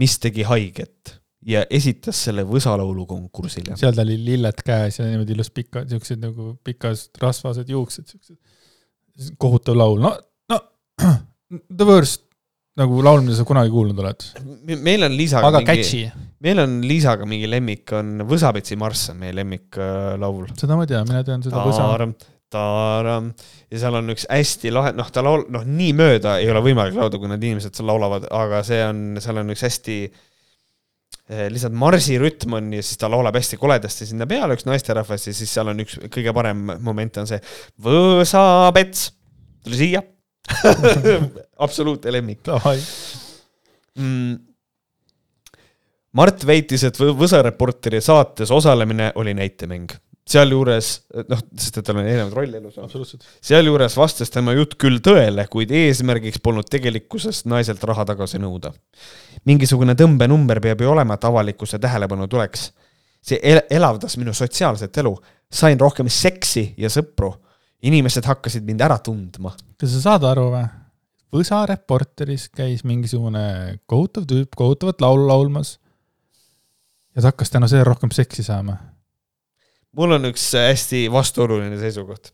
S2: mis tegi haiget ja esitas selle võsalaulu konkursile.
S1: seal tal oli lilled käes ja niimoodi ilus pika, siuksed nagu pikas rasvased juuksed, siuksed. kohutav laul, no, no The Worst nagu laul, mida sa kunagi kuulnud oled?
S2: meil on Liisaga
S1: aga mingi, catchy.
S2: meil on Liisaga mingi lemmik, on Võsapetsi marss on meie lemmiklaul äh,.
S1: seda ma ei tea, mina tean seda
S2: Võsa. Taaram ja seal on üks hästi lahe, noh, ta laul-, noh, nii mööda ei ole võimalik laulda, kui need inimesed seal laulavad, aga see on, seal on üks hästi eh, lihtsalt marsirütm on ja siis ta laulab hästi koledasti sinna peale, üks naisterahvas ja siis seal on üks kõige parem moment on see Võsapets, tule siia *laughs* absoluutne lemmik mm.. Mart väitis, et Võsa Reporteri saates osalemine oli näitemäng. sealjuures, noh, sest et tal on erinevaid rolle elus. sealjuures vastas tema jutt küll tõele, kuid eesmärgiks polnud tegelikkuses naiselt raha tagasi nõuda. mingisugune tõmbenumber peab ju olema, et avalikkuse tähelepanu tuleks. see el elavdas minu sotsiaalset elu, sain rohkem seksi ja sõpru inimesed hakkasid mind ära tundma.
S1: kas sa saad aru või? Võsa Reporteris käis mingisugune kohutav tüüp kohutavat laulu laulmas ja ta hakkas tänu sellele rohkem seksi saama.
S2: mul on üks hästi vastuoluline seisukoht.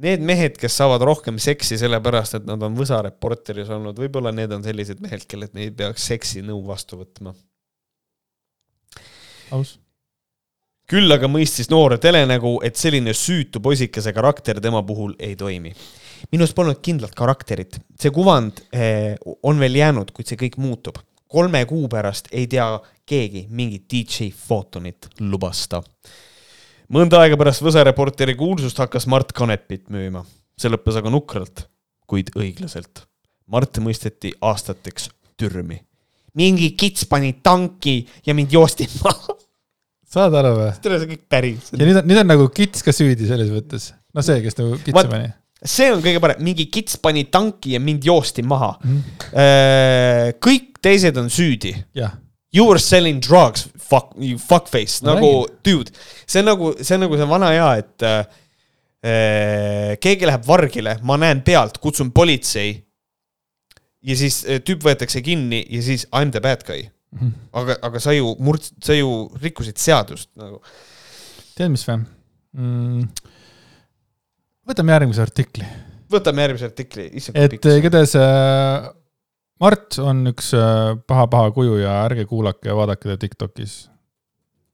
S2: Need mehed, kes saavad rohkem seksi sellepärast, et nad on Võsa Reporteris olnud, võib-olla need on sellised mehed, kellelt ei peaks seksi nõu vastu võtma.
S1: aus
S2: küll aga mõistis noor telenägu, et selline süütu poisikese karakter tema puhul ei toimi. minust polnud kindlat karakterit, see kuvand eh, on veel jäänud, kuid see kõik muutub. kolme kuu pärast ei tea keegi mingit DJ Photonit, lubas ta. mõnda aega pärast Võsa Reporteri kuulsust hakkas Mart kanepit müüma. see lõppes aga nukralt, kuid õiglaselt. Mart mõisteti aastateks türmi. mingi kits pani tanki ja mind joosti maha
S1: saad aru või?
S2: tere, see kõik päris.
S1: ja nüüd on, nüüd on nagu kits ka süüdi selles mõttes. no see, kes nagu kitsi pani.
S2: see on kõige parem, mingi kits pani tanki ja mind joosti maha mm.. kõik teised on süüdi. You are selling drugs, fuck, you fuckface, nagu dude. see on nagu, see on nagu see vana hea, et äh, keegi läheb vargile, ma näen pealt, kutsun politsei. ja siis äh, tüüp võetakse kinni ja siis I m the bad guy. Aga, aga sa ju murd-, sa ju rikkusid seadust nagu.
S1: tead, mis või mm.? võtame järgmise artikli.
S2: võtame järgmise artikli, issand
S1: et igatahes äh, Mart on üks paha-paha äh, kuju ja ärge kuulake ja vaadake teda Tiktokis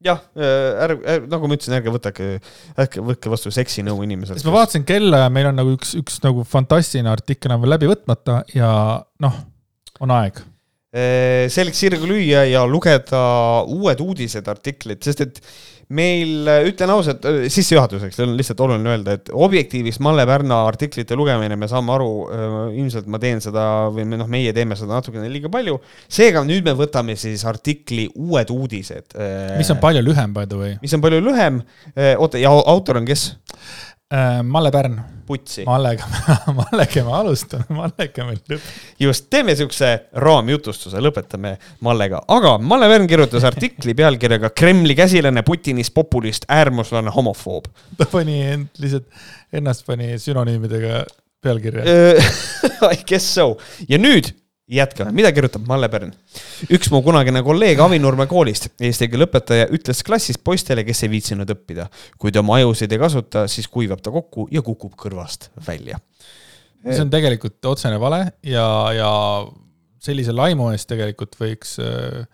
S2: jah, äh, ärge, nagu ma ütlesin, ärge võtage, ärge võtke vastu seksinõu inimeselt.
S1: siis ma vaatasin kella ja meil on nagu üks, üks nagu fantastiline artikkel on veel läbi võtmata ja noh, on aeg
S2: selg sirgu lüüa ja lugeda uued uudised, artiklid, sest et meil, äh, ütlen ausalt, äh, sissejuhatuseks on lihtsalt oluline öelda, et objektiivis Malle Pärna artiklite lugemine, me saame aru, ilmselt ma teen seda või me noh, meie teeme seda natukene liiga palju. seega nüüd me võtame siis artikli Uued uudised.
S1: mis on palju lühem, by the way.
S2: mis on palju lühem, oota, ja autor on kes?
S1: Malle Pärn
S2: putsi.
S1: Mallega, *laughs* Mallega me alustame, Mallega me lõpetame.
S2: just, teeme siukse raamjutustuse, lõpetame Mallega, aga Malle Pärn kirjutas artikli pealkirjaga Kremli käsilane, Putinist populist, äärmuslane, homofoob.
S1: ta pani end lihtsalt, ennast pani sünonüümidega pealkirja *laughs*
S2: I guess so ja nüüd jätkame, mida kirjutab Malle Pärn? üks mu kunagine kolleeg Avinurme koolist, eesti keele õpetaja, ütles klassis poistele, kes ei viitsinud õppida. kui te oma ajusid ei kasuta, siis kuivab ta kokku ja kukub kõrvast välja.
S1: see on tegelikult otsene vale ja, ja sellise laimu eest tegelikult võiks äh,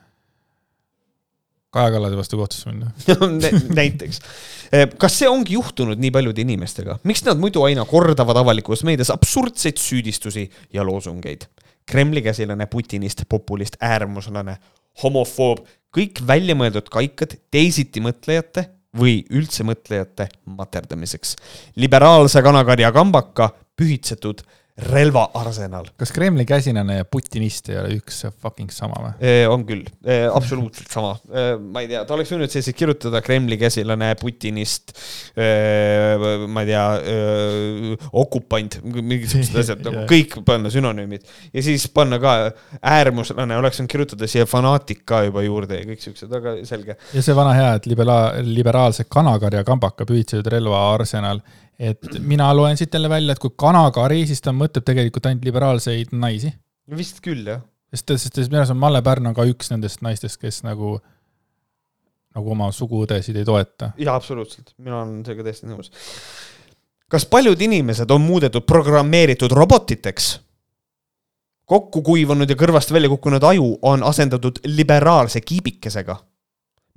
S1: Kaja Kallase vastu kohtusse minna *laughs*
S2: näiteks. Äh, kas see ongi juhtunud nii paljude inimestega, miks nad muidu aina kordavad avalikus meedias absurdseid süüdistusi ja loosungeid? Kremli käsilane, putinist, populist, äärmuslane, homofoob, kõik väljamõeldud kaikad teisitimõtlejate või üldse mõtlejate materdamiseks. liberaalse kanakarja kambaka pühitsetud relvaarsenal.
S1: kas Kremli käsilane ja putinist ei ole üks fucking sama või?
S2: on küll, absoluutselt sama. ma ei tea, ta oleks võinud selliseid kirjutada Kremli käsilane, Putinist, ma ei tea, okupant, mingisugused asjad nagu *laughs* kõik panna sünonüümid ja siis panna ka äärmuslane, oleks võinud kirjutada siia fanaatik ka juba juurde ja kõik siuksed, aga selge.
S1: ja see vana hea, et libera-, liberaalse kanakarja kambaka pühitsetud relvaarsenal et mina loen siit jälle välja, et kui kanakari, siis ta mõtleb tegelikult ainult liberaalseid naisi.
S2: vist küll, jah.
S1: sest, sest minu arust on Malle Pärn on ka üks nendest naistest, kes nagu, nagu oma suguõdesid ei toeta.
S2: jaa, absoluutselt, mina olen sellega täiesti nõus. kas paljud inimesed on muudetud programmeeritud robotiteks? kokku kuivanud ja kõrvast välja kukkunud aju on asendatud liberaalse kiibikesega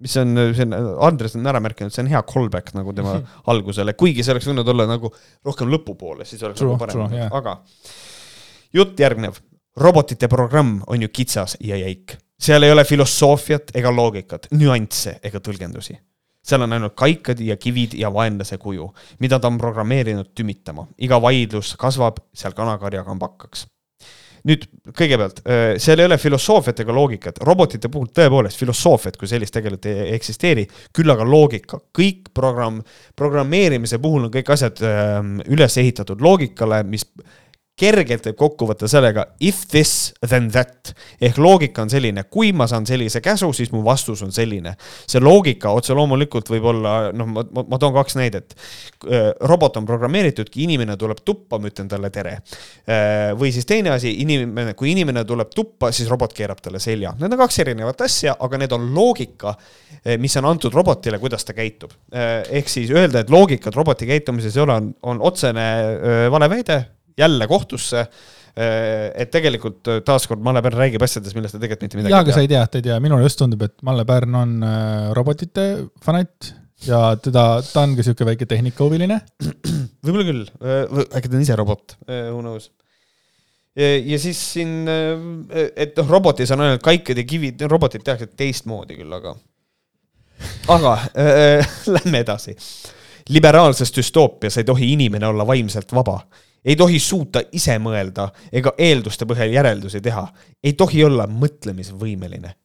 S2: mis on, see on, Andres on ära märkinud, see on hea callback nagu tema algusele, kuigi see oleks võinud olla nagu rohkem lõpupoole, siis oleks true, nagu parem, yeah. aga jutt järgnev. robotite programm on ju kitsas ja jäik. seal ei ole filosoofiat ega loogikat, nüansse ega tõlgendusi. seal on ainult kaikad ja kivid ja vaenlase kuju, mida ta on programmeerinud tümitama. iga vaidlus kasvab seal kanakarja kambakaks nüüd kõigepealt, äh, seal ei ole filosoofiat ega loogikat, robotite puhul tõepoolest filosoofiat kui sellist tegelikult ei eksisteeri, küll aga loogika, kõik programm, programmeerimise puhul on kõik asjad ähm, üles ehitatud loogikale, mis kergelt võib kokku võtta sellega if this, then that. ehk loogika on selline, kui ma saan sellise käsu, siis mu vastus on selline. see loogika otse loomulikult võib olla, noh, ma, ma, ma toon kaks näidet. Äh, robot on programmeeritudki, inimene tuleb tuppa, ma ütlen talle tere. Äh, või siis teine asi, inimene, kui inimene tuleb tuppa, siis robot keerab talle selja. Need on kaks erinevat asja, aga need on loogika, äh, mis on antud robotile, kuidas ta käitub. ehk siis öelda, et loogikat roboti käitumises ei ole, on, on otsene valeväide jälle kohtusse äh, et tegelikult äh, taaskord Malle Pärn räägib asjadest, millest ta tegelikult mitte midagi
S1: ei tea. jaa, aga sa ei tea, ta ei tea, minule just tundub, et Malle Pärn on äh, robotite fanatt ja teda, ta on ka sihuke väike tehnikahuviline.
S2: võib-olla küll, äkki ta on ise robot, who knows. ja siis siin, et noh, robotis on ainult kaiked ja kivid, robotid tehakse teistmoodi küll, aga, aga äh, *laughs* lähme edasi. liberaalses düstoopias ei tohi inimene olla vaimselt vaba ei tohi suuta ise mõelda ega eelduste põhjal järeldusi teha, ei tohi olla mõtlemisvõimeline.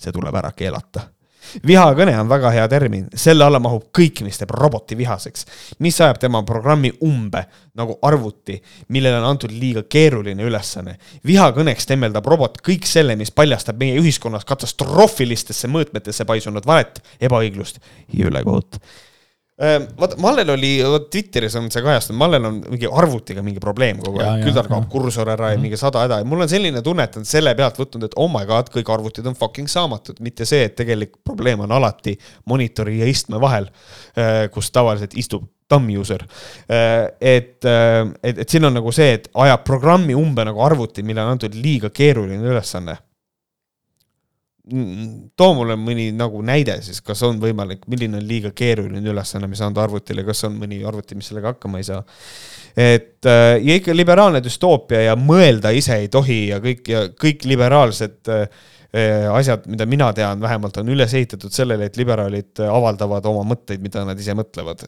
S2: see tuleb ära keelata. vihakõne on väga hea termin, selle alla mahub kõik, mis teeb roboti vihaseks. mis ajab tema programmi umbe nagu arvuti, millele on antud liiga keeruline ülesanne. vihakõneks temmeldab robot kõik selle, mis paljastab meie ühiskonnas katastroofilistesse mõõtmetesse paisunud valet, ebaõiglust ja ülekohut vaata, Mallel oli, vot Twitteris on see kajastunud, Mallel on mingi arvutiga mingi probleem kogu aeg, küll tal kaob kursor ära ja mhm. mingi sada häda. Ja mul on selline tunne, et on selle pealt võtnud, et oh my god, kõik arvutid on fucking saamatud, mitte see, et tegelik probleem on alati monitori ja istme vahel, eh, kus tavaliselt istub thumb user. Eh, et, eh, et, et siin on nagu see, et ajab programmi umbe nagu arvuti, millele on antud liiga keeruline ülesanne too mulle mõni nagu näide siis, kas on võimalik, milline on liiga keeruline ülesanne, mis anda arvutile, kas on mõni arvuti, mis sellega hakkama ei saa. et äh, ja ikka liberaalne düstoopia ja mõelda ise ei tohi ja kõik ja kõik liberaalsed äh, asjad, mida mina tean, vähemalt on üles ehitatud sellele, et liberaalid avaldavad oma mõtteid, mida nad ise mõtlevad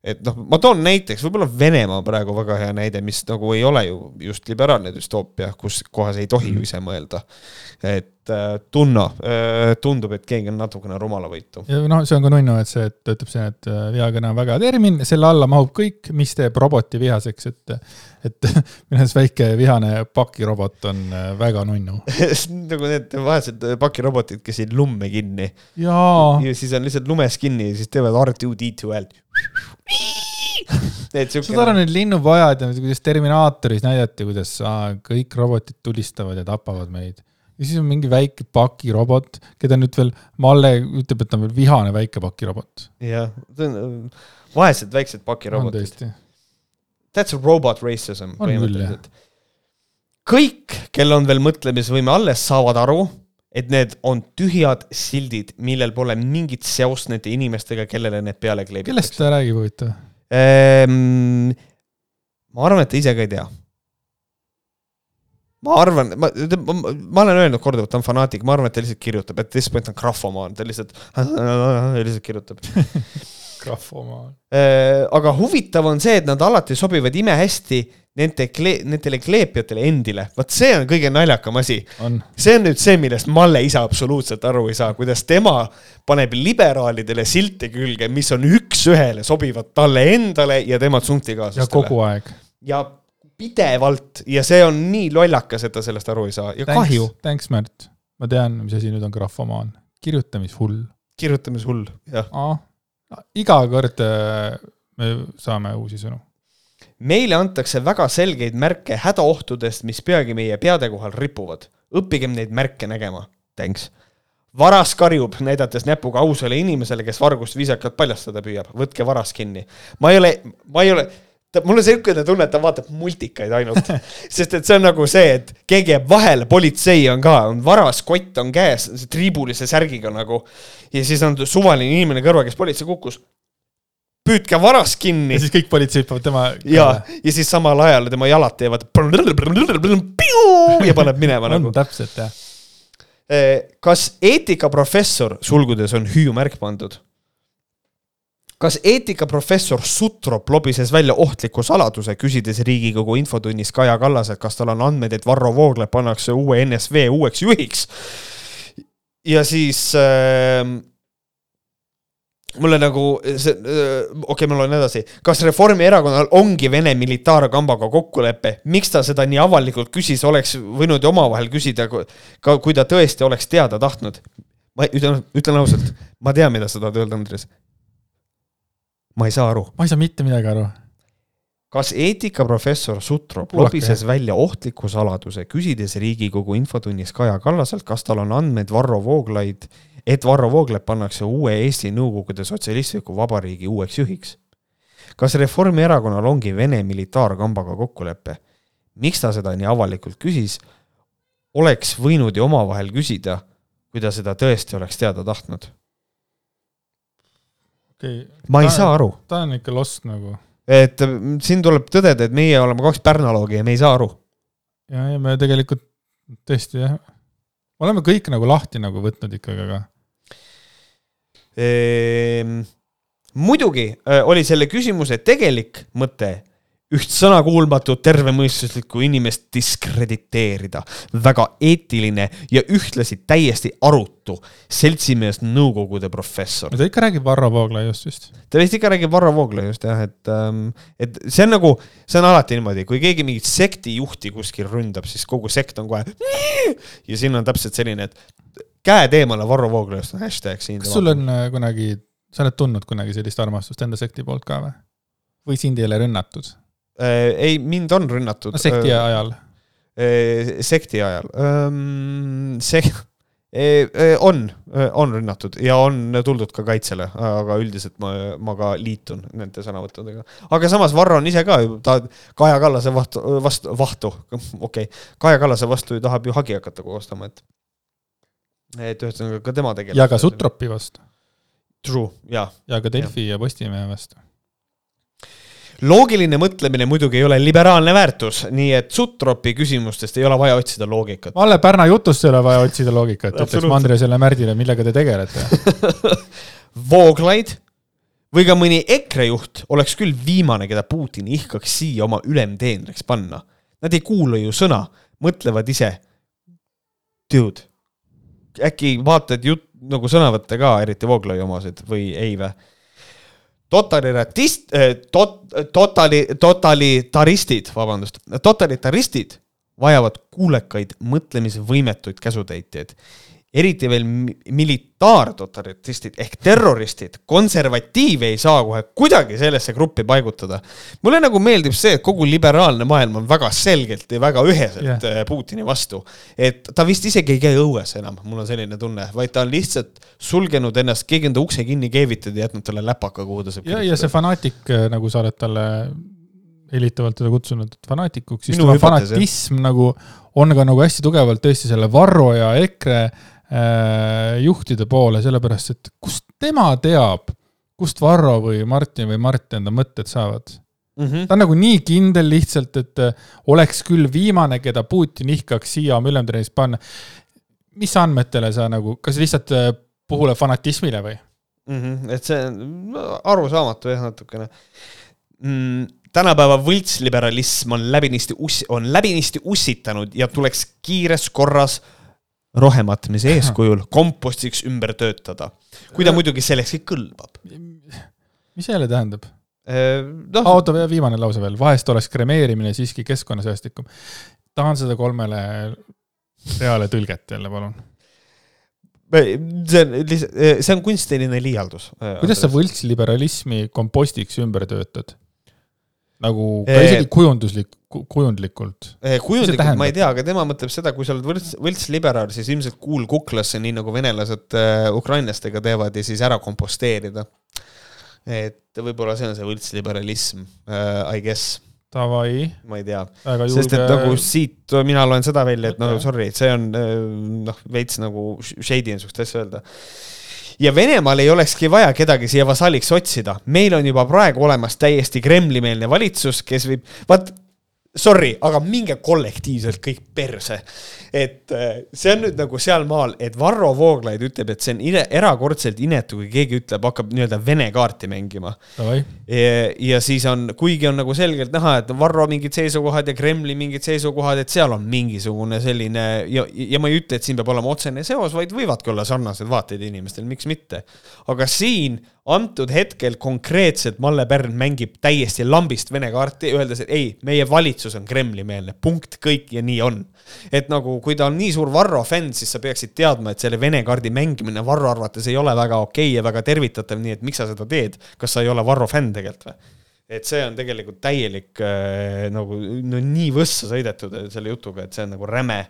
S2: et noh, ma toon näiteks, võib-olla Venemaa praegu väga hea näide, mis nagu ei ole ju just liberaalne düstoopia, kus kohas ei tohi ju ise mõelda. et äh, tunno äh,, tundub, et keegi on natukene rumalavõitu.
S1: noh, see on ka nunnu, et see, et ütleb siin, et äh, vihakõne on väga hea termin, selle alla mahub kõik, mis teeb roboti vihaseks, et et *laughs* minu arust väike vihane pakirobot on väga nunnu *laughs*
S2: nagu need vaesed pakirobotid, kes jäid lumme kinni.
S1: ja
S2: siis on lihtsalt lumes kinni ja siis teevad R2D2 häält
S1: saad aru, need linnupojad ja kuidas Terminaatoris näidati, kuidas aa, kõik robotid tulistavad ja tapavad meid. ja siis on mingi väike pakirobot, keda nüüd veel Malle ütleb, et ta on veel vihane väike pakirobot.
S2: jah, äh, vaesed väiksed pakirobotid. That's robot racism põhimõtteliselt. kõik, kel on veel mõtlemisvõime alles, saavad aru, et need on tühjad sildid, millel pole mingit seost nende inimestega, kellele need peale kleebitakse.
S1: kellest ta räägib huvitav
S2: ehm,? ma arvan, et ta ise ka ei tea. ma arvan, ma, ma, ma olen öelnud korduvalt, ta on fanaatik, ma arvan, et ta lihtsalt kirjutab, et this point on grahvomaan, ta lihtsalt, *laughs* lihtsalt kirjutab *laughs*
S1: grahvomaan.
S2: Ehm, aga huvitav on see, et nad alati sobivad imehästi nende kle-, nendele kleepjatele endile, vot see on kõige naljakam asi. see on nüüd see, millest Malle ise absoluutselt aru ei saa, kuidas tema paneb liberaalidele silte külge, mis on üks-ühele sobivad talle endale ja tema tsunktikaaslastele.
S1: ja kogu aeg.
S2: ja pidevalt ja see on nii lollakas, et ta sellest aru ei saa ja thanks, kahju.
S1: Thanks, Märt. ma tean, mis asi nüüd on grahvomaan. kirjutamishull.
S2: kirjutamishull, jah.
S1: Iga kord äh, me saame uusi sõnu
S2: meile antakse väga selgeid märke hädaohtudest, mis peagi meie peade kohal ripuvad. õppigem neid märke nägema. Thanks. varas karjub, näidates näpuga ausale inimesele, kes vargust viisakalt paljastada püüab. võtke varas kinni. ma ei ole, ma ei ole ta, mul on niisugune tunne, et ta vaatab multikaid ainult *laughs* sest et see on nagu see, et keegi jääb vahele, politsei on ka, on varas, kott on käes, triibulise särgiga nagu. ja siis on suvaline inimene kõrval, kes politsei kukkus püüdke varas kinni.
S1: ja siis kõik politseid peavad tema.
S2: ja, ja siis samal ajal tema jalad teevad ja paneb minema *laughs*
S1: nagu. täpselt jah.
S2: Eh, kas eetikaprofessor, sulgudes on hüüumärk pandud? Kas eetikaprofessor Sutrop lobises välja ohtliku saladuse, küsides Riigikogu infotunnis Kaja Kallaselt, kas tal on andmeid, et Varro Vooglaid pannakse uue NSV uueks juhiks? ja siis äh, mulle nagu see, okei okay,, ma loen edasi. kas Reformierakonnal ongi Vene militaarkambaga kokkulepe, miks ta seda nii avalikult küsis, oleks võinud ju omavahel küsida, ka kui ta tõesti oleks teada tahtnud. ma ütlen, ütlen ausalt, ma tean, mida sa tahad öelda, Andres. Ma ei saa aru.
S1: ma ei saa mitte midagi aru.
S2: kas eetikaprofessor Sutrop lobises välja ohtliku saladuse, küsides Riigikogu infotunnis Kaja Kallaselt, kas tal on andmeid Varro Vooglaid et Varro Vooglaid pannakse uue Eesti Nõukogude Sotsialistliku Vabariigi uueks juhiks. kas Reformierakonnal ongi Vene militaarkambaga kokkulepe? miks ta seda nii avalikult küsis? oleks võinud ju omavahel küsida, kui ta seda tõesti oleks teada tahtnud.
S1: Okay.
S2: ma ei ta, saa aru.
S1: ta on ikka lost nagu.
S2: et siin tuleb tõdeda, et meie oleme kaks pärnaloogi ja me ei saa aru.
S1: ja, ja me tegelikult tõesti jah, oleme kõik nagu lahti nagu võtnud ikkagi, aga
S2: ehm,. muidugi äh, oli selle küsimuse tegelik mõte üht sõnakuulmatut tervemõistuslikku inimest diskrediteerida. väga eetiline ja ühtlasi täiesti arutu seltsimees nõukogude professor.
S1: ta ikka räägib Varro Vooglaiust vist?
S2: ta vist ikka räägib Varro Vooglaiust jah, et, ähm, et see on nagu, see on alati niimoodi, kui keegi mingit sektijuhti kuskil ründab, siis kogu sekt on kohe *laughs* ja siin on täpselt selline, et käed eemale Varro Vooglaiust on hashtag siin.
S1: kas sul on äh, kunagi, sa oled tundnud kunagi sellist armastust enda sekti poolt ka või? või sind ei ole rünnatud?
S2: Äh, ei, mind on rünnatud.
S1: no sekti äh, ajal?
S2: Äh, sekti ajal. See *laughs* on, on rünnatud ja on tuldud ka kaitsele, aga üldiselt ma, ma ka liitun nende sõnavõttudega. aga samas Varro on ise ka ju, ta Kaja Kallase vastu, vastu, vahtu, *laughs* okei okay., Kaja Kallase vastu ju tahab ju hagi hakata koostama, et et ühesõnaga ka tema tegeleb.
S1: ja ka Sutropi vastu.
S2: True, jaa.
S1: ja ka Delfi ja, ja Postimehe vastu
S2: loogiline mõtlemine muidugi ei ole liberaalne väärtus, nii et Sutropi küsimustest ei ole vaja otsida loogikat.
S1: Malle Pärna jutust ei ole vaja otsida loogikat, ütleks Mandrisele Märdile, millega te tegelete *laughs*
S2: Vooglaid või ka mõni EKRE juht oleks küll viimane, keda Putin ihkaks siia oma ülemteenriks panna. Nad ei kuula ju sõna, mõtlevad ise. Dude, äkki vaatad jutt nagu sõnavõtte ka, eriti Vooglaiu omasid või ei või? Totalitarist eh,, tot-, totali-, totalitaristid, vabandust, totalitaristid vajavad kuulekaid mõtlemisvõimetuid käsutäitjaid eriti veel militaartotalistid ehk terroristid, konservatiive ei saa kohe kuidagi sellesse gruppi paigutada. mulle nagu meeldib see, et kogu liberaalne maailm on väga selgelt ja väga üheselt yeah. Putini vastu. et ta vist isegi ei käi õues enam, mul on selline tunne, vaid ta on lihtsalt sulgenud ennast, keegi on ta ukse kinni keevitanud ja jätnud talle läpaka, kuhu ta saab.
S1: ja, ja see fanaatik, nagu sa oled talle hellitavalt teda kutsunud fanaatikuks, siis tema fanatism nagu on ka nagu hästi tugevalt tõesti selle Varro ja EKRE Äh, juhtide poole, sellepärast et kust tema teab, kust Varro või Martin või Mart enda mõtted saavad mm. -hmm. ta on nagu nii kindel lihtsalt, et äh, oleks küll viimane, keda Putin ihkaks siia oma ülemtreenis panna. mis andmetele sa nagu, kas lihtsalt äh, puhule fanatismile või
S2: mm? -hmm. et see on arusaamatu jah, natukene mm tänapäeva võltsliberalism on läbinisti us-, on läbinisti ussitanud ja tuleks kiires korras rohematmise eeskujul kompostiks ümber töötada. kui ta muidugi sellekski kõlbab.
S1: mis see jälle tähendab eh,? No, oota, viimane lause veel, vahest oleks kremeerimine siiski keskkonnasäästlikum. tahan seda kolmele reale tõlget jälle, palun.
S2: see on lihtsalt, see on kunstiline liialdus.
S1: kuidas sa võltsliberalismi kompostiks ümber töötad? Nagu ka isegi kujunduslik, kujundlikult.
S2: kujundlikult ma ei tea, aga tema mõtleb seda, kui sa oled võlts, võltsliberaal, siis ilmselt kuul kuklasse, nii nagu venelased äh, ukrainlastega teevad ja siis ära komposteerida. et võib-olla see on see võltsliberalism I guess.
S1: Davai.
S2: ma ei tea, sest et nagu siit mina loen seda välja, et no sorry, see on noh, veits nagu shady on siukest asja öelda ja Venemaal ei olekski vaja kedagi siia vasalliks otsida. meil on juba praegu olemas täiesti Kremli-meelne valitsus, kes võib, vaat sorry, aga minge kollektiivselt kõik perse. et äh, see on nüüd nagu sealmaal, et Varro Vooglaid ütleb, et see on ine, erakordselt inetu, kui keegi ütleb, hakkab nii-öelda vene kaarti mängima. Ja, ja siis on, kuigi on nagu selgelt näha, et Varro mingid seisukohad ja Kremli mingid seisukohad, et seal on mingisugune selline ja, ja ma ei ütle, et siin peab olema otsene seos, vaid võivadki olla sarnased vaated inimestel, miks mitte. aga siin antud hetkel konkreetselt Malle Pärn mängib täiesti lambist Vene kaarti, öeldes, et ei, meie valitsus on Kremli-meelne, punkt, kõik ja nii on. et nagu, kui ta on nii suur Varro fänn, siis sa peaksid teadma, et selle Vene kaardi mängimine Varro arvates ei ole väga okei okay ja väga tervitatav, nii et miks sa seda teed, kas sa ei ole Varro fänn tegelikult või? et see on tegelikult täielik äh, nagu no nii võssa sõidetud selle jutuga, et see on nagu räme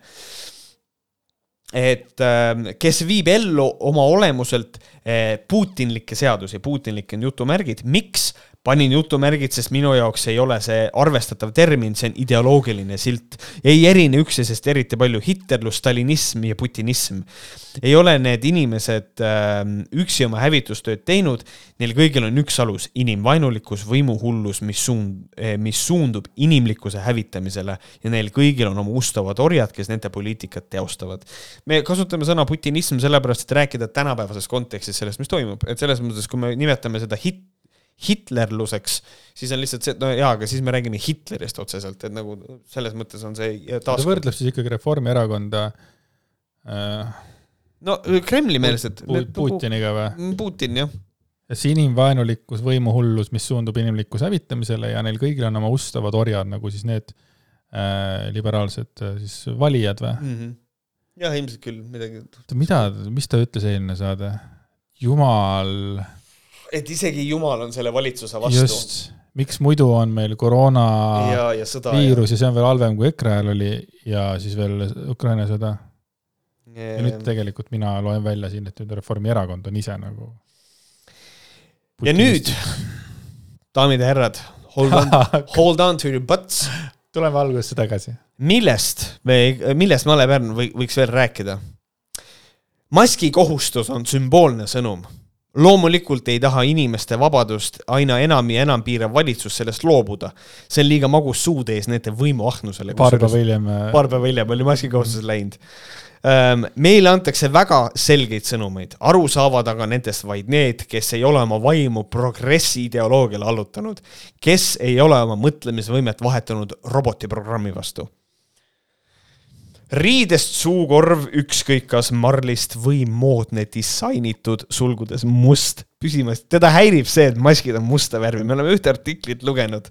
S2: et ähm, kes viib ellu oma olemuselt äh, putinlikke seadusi, putinlik on jutumärgid, miks panin jutumärgid, sest minu jaoks ei ole see arvestatav termin, see on ideoloogiline silt. ei erine üksteisest eriti palju hitlerlus, stalinism ja putinism. ei ole need inimesed äh, üksi oma hävitustööd teinud, neil kõigil on üks alus, inimvaenulikkus, võimuhullus, mis suund, eh, mis suundub inimlikkuse hävitamisele ja neil kõigil on oma ustavad orjad, kes nende poliitikat teostavad. me kasutame sõna putinism sellepärast, et rääkida tänapäevases kontekstis sellest, mis toimub, et selles mõttes, kui me nimetame seda hit, hitlerluseks, siis on lihtsalt see, et no jaa, aga siis me räägime Hitlerist otseselt, et nagu selles mõttes on see
S1: taas. ta võrdleb siis ikkagi Reformierakonda
S2: äh, no Kremli-meelsed
S1: Pu. Putiniga või?
S2: Mm, Putin, jah.
S1: ja see inimvaenulikkus, võimuhullus, mis suundub inimlikkuse hävitamisele ja neil kõigil on oma ustavad orjad, nagu siis need äh, liberaalsed äh, siis valijad või mm?
S2: -hmm. jah, ilmselt küll, midagi.
S1: mida, mis ta ütles eelmine saade? jumal
S2: et isegi Jumal on selle valitsuse vastu. just,
S1: miks muidu on meil koroona ja, ja sõda, viirus ja. ja see on veel halvem kui EKRE ajal oli ja siis veel Ukraina sõda. ja nüüd tegelikult mina loen välja siin, et nüüd Reformierakond on ise nagu.
S2: ja nüüd, daamid ja härrad, hold on *laughs* hold on to your butts.
S1: tuleme algusesse tagasi.
S2: millest me, millest Male Pärn või, võiks veel rääkida? maski kohustus on sümboolne sõnum loomulikult ei taha inimeste vabadust aina enam ja enam piirav valitsus sellest loobuda. see on liiga magus suude ees nende võimuahnusele.
S1: paar päeva hiljem.
S2: paar päeva hiljem oli maskikohustus läinud. Meile antakse väga selgeid sõnumeid, aru saavad aga nendest vaid need, kes ei ole oma vaimu progressi ideoloogiale allutanud, kes ei ole oma mõtlemisvõimet vahetanud robotiprogrammi vastu riidest suukorv, ükskõik kas marlist või moodne disainitud, sulgudes must, püsimas, teda häirib see, et maskid on musta värvi, me oleme ühte artiklit lugenud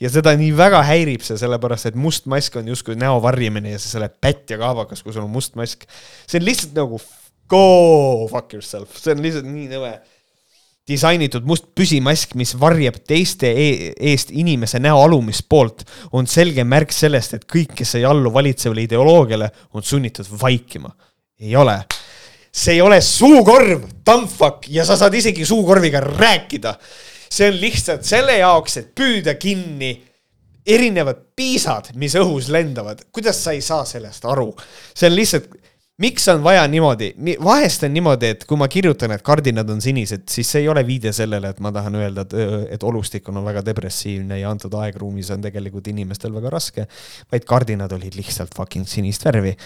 S2: ja seda nii väga häirib see, sellepärast et must mask on justkui näo varjamine ja see selle pätt ja kaabakas, kui sul on must mask. see on lihtsalt nagu go fuck yourself, see on lihtsalt nii nõme disainitud must püsimask, mis varjab teiste e eest inimese näo alumist poolt, on selge märk sellest, et kõik, kes ei allu valitsevale ideoloogiale, on sunnitud vaikima. ei ole. see ei ole suukorv, tamfuck, ja sa saad isegi suukorviga rääkida. see on lihtsalt selle jaoks, et püüda kinni erinevad piisad, mis õhus lendavad. kuidas sa ei saa sellest aru? see on lihtsalt miks on vaja niimoodi, vahest on niimoodi, et kui ma kirjutan, et kardinad on sinised, siis see ei ole viide sellele, et ma tahan öelda, et, et olustik on väga depressiivne ja antud aegruumis on tegelikult inimestel väga raske, vaid kardinad olid lihtsalt fucking sinist värvi.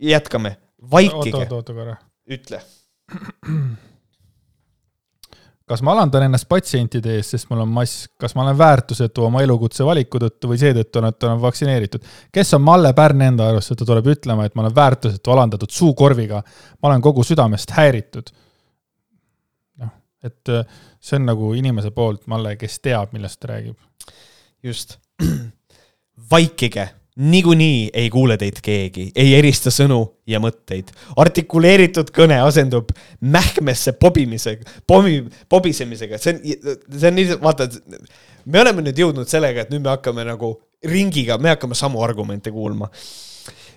S2: jätkame, vaikige. ütle *clears throat*
S1: kas ma alandan ennast patsientide ees, sest mul on mask, kas ma olen väärtusetu oma elukutse valiku tõttu või seetõttu, et olen vaktsineeritud. kes on Malle Pärn enda arust, et ta tuleb ütlema, et ma olen väärtusetu alandatud suukorviga. ma olen kogu südamest häiritud. noh, et äh, see on nagu inimese poolt, Malle, kes teab, millest ta räägib.
S2: just. *clears throat* vaikige niikuinii ei kuule teid keegi, ei erista sõnu ja mõtteid. artikuleeritud kõne asendub mähkmesse pobimisega, pomi, pobisemisega, see on, see on lihtsalt, vaata, me oleme nüüd jõudnud sellega, et nüüd me hakkame nagu ringiga, me hakkame samu argumente kuulma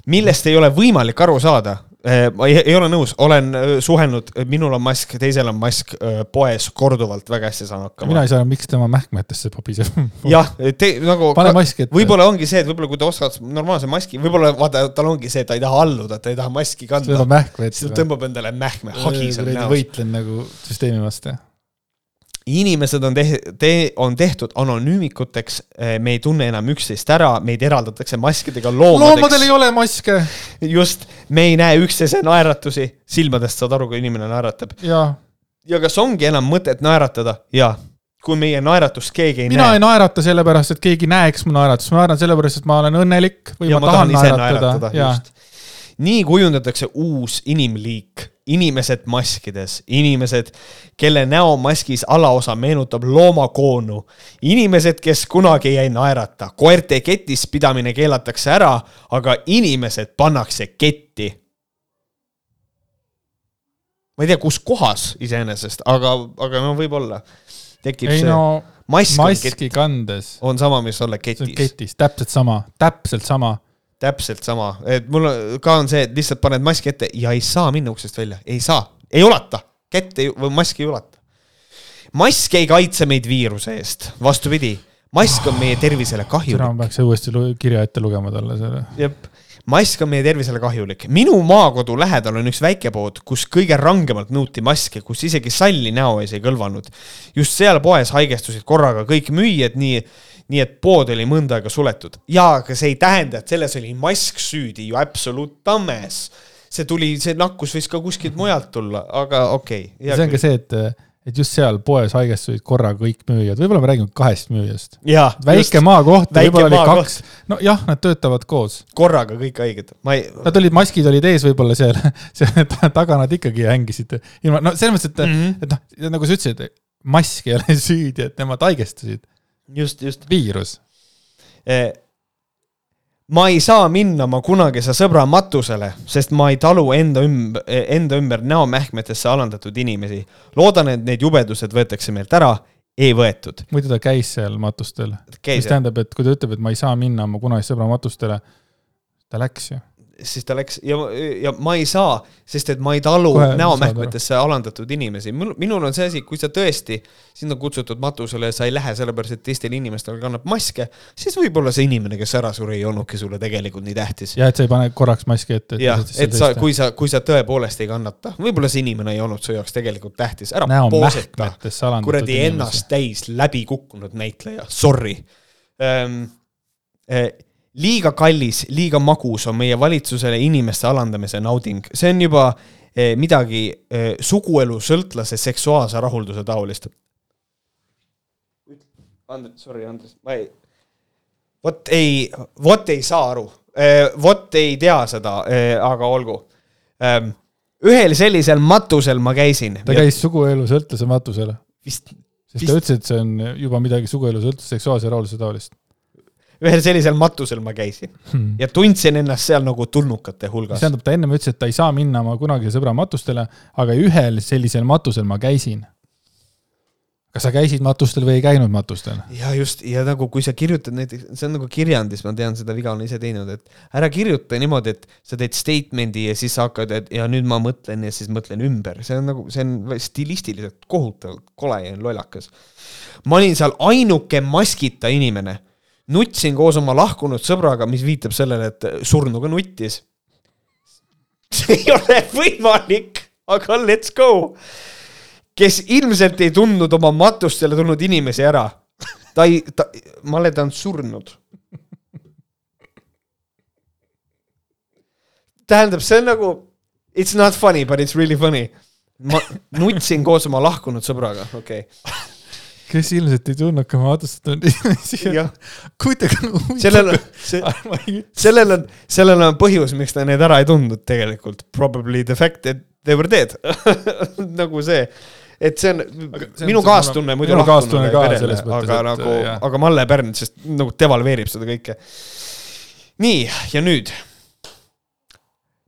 S2: millest ei ole võimalik aru saada. Äh, ma ei, ei ole nõus, olen äh, suhelnud, minul on mask, teisel on mask äh, poes korduvalt, väga hästi saan hakkama.
S1: mina ei saa, miks tema mähkmetesse pobiseb *laughs*
S2: jah, te nagu.
S1: pane mask ette.
S2: võib-olla ongi see, et võib-olla kui ta ostad normaalse maski, võib-olla vaata, tal ongi see, et ta ei taha alluda, ta ei taha maski kanda. siis ta tõmbab endale mähkme, hagi seal
S1: näos. võitlen nagu süsteemi vastu
S2: inimesed on te-, te-, on tehtud anonüümikuteks, eh, me ei tunne enam üksteist ära, meid eraldatakse maskidega loomadeks.
S1: loomadel ei ole maske.
S2: just, me ei näe üksteise naeratusi, silmadest saad aru, kui inimene naeratab. ja kas ongi enam mõtet naeratada? jaa kui meie naeratust keegi ei
S1: mina näe. mina ei naerata sellepärast, et keegi näeks mu naeratust, ma naeran sellepärast, et ma olen õnnelik või ja ma, ma tahan, tahan naeratada, naeratada
S2: nii kujundatakse uus inimliik, inimesed maskides, inimesed, kelle näomaskis alaosa meenutab loomakoonu, inimesed, kes kunagi ei naerata, koerte ketis pidamine keelatakse ära, aga inimesed pannakse ketti. ma ei tea, kus kohas iseenesest, aga, aga no võib-olla tekib
S1: ei, see no, mask maski kandes
S2: on sama, mis olla ketis.
S1: ketis, täpselt sama, täpselt sama
S2: täpselt sama, et mul ka on see, et lihtsalt paned maski ette ja ei saa minna uksest välja, ei saa, ei ulata, kätt ei, või maski ei ulata. mask ei kaitse meid viiruse eest, vastupidi, mask on meie tervisele kahjulik.
S1: täna peaks uuesti kirja ette lugema talle selle.
S2: jep, mask on meie tervisele kahjulik. minu maakodu lähedal on üks väikepood, kus kõige rangemalt nõuti maske, kus isegi salli näo ees ei kõlvanud. just seal poes haigestusid korraga kõik müüjad, nii nii et pood oli mõnda aega suletud. jaa, aga see ei tähenda, et selles oli mask süüdi ju absoluut tammes. see tuli, see nakkus võis ka kuskilt mujalt tulla, aga okei
S1: okay,. see on ka see, et, et just seal poes haigestusid korraga kõik müüjad, võib-olla me räägime kahest müüjast. väike maakoht, võib-olla oli kaks, nojah, nad töötavad koos.
S2: korraga kõik haiged, ma ei.
S1: Nad olid, maskid olid ees võib-olla seal, *laughs* seal taga nad ikkagi hängisid ilma, no selles mõttes, et mm, -hmm. et noh, nagu sa ütlesid, mask ei ole *laughs* süüdi, et nemad haigestusid
S2: just, just.
S1: viirus
S2: eh, ma ei saa minna oma kunagise sõbra matusele, sest ma ei talu enda ümber, enda ümber näomähkmetesse alandatud inimesi. loodan, et need jubedused võetakse meilt ära, ei võetud.
S1: muidu ta käis seal matustel. mis tähendab, et kui ta ütleb, et ma ei saa minna oma kunagise sõbra matustele, ta läks ju.
S2: Siis ta läks ja, ja ma ei saa, sest et ma ei talu näomähkmetesse alandatud inimesi. minul on see asi, kui sa tõesti, sind on kutsutud matusele ja sa ei lähe sellepärast, et teistel inimestel kannab maske, siis võib-olla see inimene, kes ära suri, ei olnudki sulle tegelikult nii tähtis.
S1: ja et sa ei pane korraks maski ette.
S2: jah, et sa, kui sa, kui sa tõepoolest ei kannata, võib-olla see inimene ei olnud su jaoks tegelikult tähtis, ära pooseta. kuradi ennast täis läbi kukkunud näitleja, sorry ähm, äh, liiga kallis, liiga magus on meie valitsusele inimeste alandamise nauding, see on juba eh, midagi eh, suguelu sõltlase seksuaalse rahulduse taolist. Andres, sorry, Andres, ma ei, vot ei, vot ei saa aru eh,, vot ei tea seda aga olgu eh,. ühel sellisel matusel ma käisin.
S1: ta käis suguelu sõltlase matusel.
S2: vist.
S1: sest vist... ta ütles, et see on juba midagi suguelu sõltlase seksuaalse rahulduse taolist
S2: ühel sellisel matusel ma käisin hmm. ja tundsin ennast seal nagu tulnukate hulgas.
S1: mis tähendab, ta ennem ütles, et ta ei saa minna oma kunagise sõbra matustele, aga ühel sellisel matusel ma käisin. kas sa käisid matustel või ei käinud matustel?
S2: ja just, ja nagu kui sa kirjutad näiteks, see on nagu kirjandis, ma tean, seda viga olen ise teinud, et ära kirjuta niimoodi, et sa teed statement'i ja siis sa hakkad, et ja nüüd ma mõtlen ja siis mõtlen ümber, see on nagu, see on stilistiliselt kohutavalt kole ja lollakas. ma olin seal ainuke maskita inimene nutsin koos oma lahkunud sõbraga, mis viitab sellele, et surnuga nuttis. see ei ole võimalik, aga let's go. kes ilmselt ei tundnud oma matustele tulnud inimesi ära. ta ei, ta, Male, ta on surnud. tähendab, see on nagu, it's not funny, but it's really funny. ma nutsin koos oma lahkunud sõbraga, okei okay
S1: kes ilmselt ei tundnud ka maadlustatud inimesi. kuidagi
S2: nagu sellel on, sellel on, sellel on põhjus, miks ta neid ära ei tundnud tegelikult. Probably the fact that they were dead. *laughs* Nagu see, et see on, see on minu kaastunne muidu lahkunud perele, aga et, nagu, aga Malle Pärn, sest nagu devalveerib seda kõike. nii, ja nüüd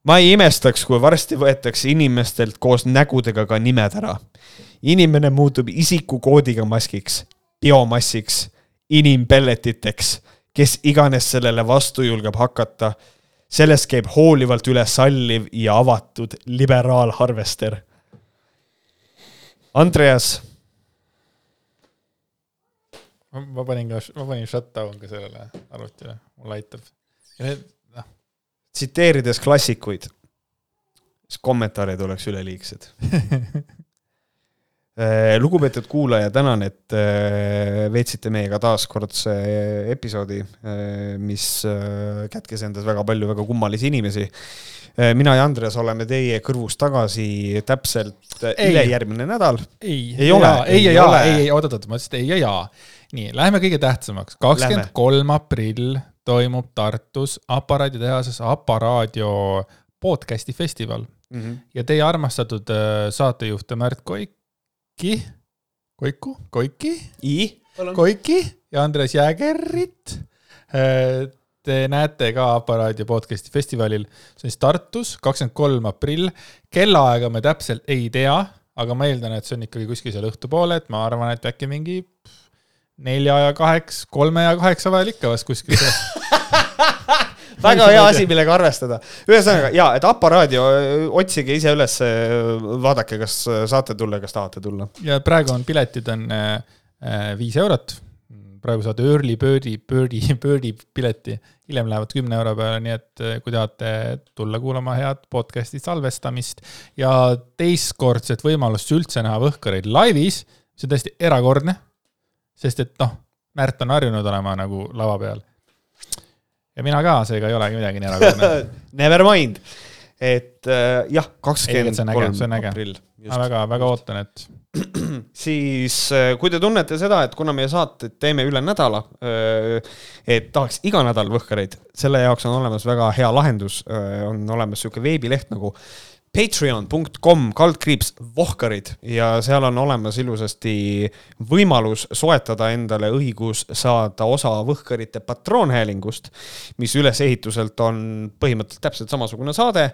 S2: ma ei imestaks, kui varsti võetakse inimestelt koos nägudega ka nimed ära inimene muutub isikukoodiga maskiks, biomassiks, inimpelletiteks, kes iganes sellele vastu julgeb hakata. sellest käib hoolivalt üle salliv ja avatud liberaalharvester. Andreas.
S1: ma panin ka, ma panin shutdown ka sellele arvutile, mulle aitab. ja need.
S2: Tsiteerides klassikuid, siis kommentaarid oleks üleliigsed. Äh, *laughs* lugupeetud kuulaja, tänan, et äh, veetsite meiega taaskordse episoodi, äh, mis kätkes endas väga palju väga kummalisi inimesi. mina ja Andreas oleme teie kõrvus tagasi täpselt ülejärgmine nädal.
S1: ei, ei ole, ei jaa, ei, ei, oot-oot, ma ütlesin ei ja jaa. nii, läheme kõige tähtsamaks, kakskümmend kolm aprill toimub Tartus aparaaditehases Aparaadio podcast'i festival mm. -hmm. ja teie armastatud saatejuht Märt Koik Koiki, Koiku, Koiki, Koiki ja Andres Jäägerit. Äh, te näete ka Aparaadi podcast'i festivalil, see on siis Tartus, kakskümmend kolm aprill. kellaaega me täpselt ei tea, aga ma eeldan, et see on ikkagi kuskil seal õhtupoole, et ma arvan, et äkki mingi nelja ja kaheks, kolme ja kaheksa vahel ikka vast kuskil seal *laughs*
S2: väga hea asi, millega arvestada. ühesõnaga ja, et Aparaadio, otsige ise üles, vaadake, kas saate tulla, kas tahate tulla.
S1: ja praegu on piletid on viis eurot. praegu saate early bird'i, bird'i, *laughs* bird'i pileti, hiljem lähevad kümne euro peale, nii et kui tahate tulla kuulama head podcast'i salvestamist ja teistkordset võimalust üldse näha Võhkareid laivis, see on täiesti erakordne. Sest et noh, Märt on harjunud olema nagu lava peal. Ja mina ka, seega ei olegi midagi nii erakordne *laughs*
S2: Never mind, et äh, jah, kakskümmend
S1: kolm aprill. ma väga, väga ootan, et *clears throat*
S2: siis äh, kui te tunnete seda, et kuna meie saated teeme üle nädala, äh, et tahaks iga nädal Võhkareid, selle jaoks on olemas väga hea lahendus, äh, on olemas niisugune veebileht nagu patreon.com kaldkriips Vohkarid ja seal on olemas ilusasti võimalus soetada endale õigus saada osa Võhkarite patroonhäälingust, mis ülesehituselt on põhimõtteliselt täpselt samasugune saade,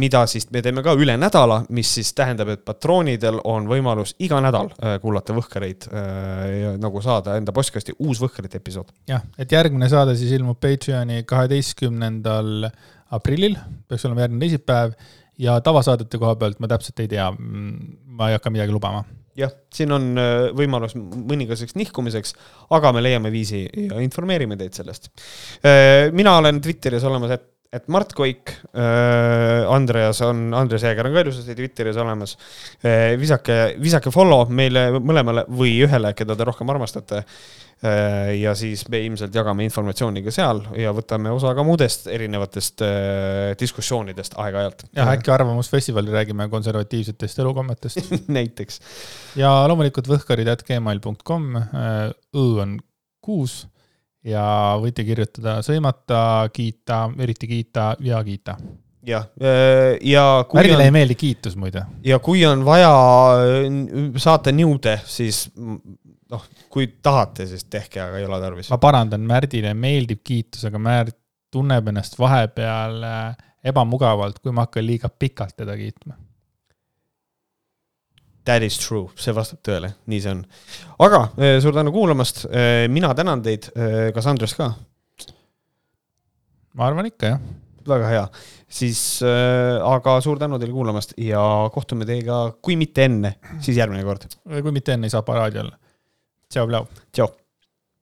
S2: mida siis me teeme ka üle nädala, mis siis tähendab, et patroonidel on võimalus iga nädal äh, kuulata Võhkareid äh, ja nagu saada enda postkasti uus Võhkarite episood.
S1: jah, et järgmine saade siis ilmub Patreoni kaheteistkümnendal aprillil, peaks olema järgmine teisipäev ja tavasaadete koha pealt ma täpselt ei tea, ma ei hakka midagi lubama.
S2: jah, siin on äh, võimalus mõningaseks nihkumiseks, aga me leiame viisi ja informeerime teid sellest. Äh, mina olen Twitteris olemas, et et Mart Koik äh,, Andreas on, Andres Jääger on ka ilusasti Twitteris olemas äh,. visake, visake follow meile mõlemale või ühele, keda te rohkem armastate äh,. ja siis me ilmselt jagame informatsiooni ka seal ja võtame osa ka muudest erinevatest äh, diskussioonidest aeg-ajalt.
S1: jah, äkki Arvamusfestivalil räägime konservatiivsetest elukommetest *laughs*
S2: näiteks.
S1: ja loomulikult võhkarid.gmail.com, äh, õ on kuus ja võite kirjutada sõimata, kiita, eriti kiita ja kiita.
S2: jah, äh, ja
S1: Märile on... ei meeldi kiitus muide.
S2: ja kui on vaja saata niude, siis noh, kui tahate, siis tehke, aga ei ole tarvis.
S1: ma parandan, Märdile meeldib kiitus, aga Märt tunneb ennast vahepeal äh, ebamugavalt, kui ma hakkan liiga pikalt teda kiitma
S2: That is true, see vastab tõele, nii see on. aga eh, suur tänu kuulamast, eh, mina tänan teid, eh, kas Andres ka?
S1: ma arvan ikka, jah.
S2: väga hea, siis aga suur tänu teile kuulamast ja kohtume teiega, kui mitte enne, siis järgmine kord.
S1: kui mitte enne, ei saa paraadi olla. tšau, Blau.
S2: tšau.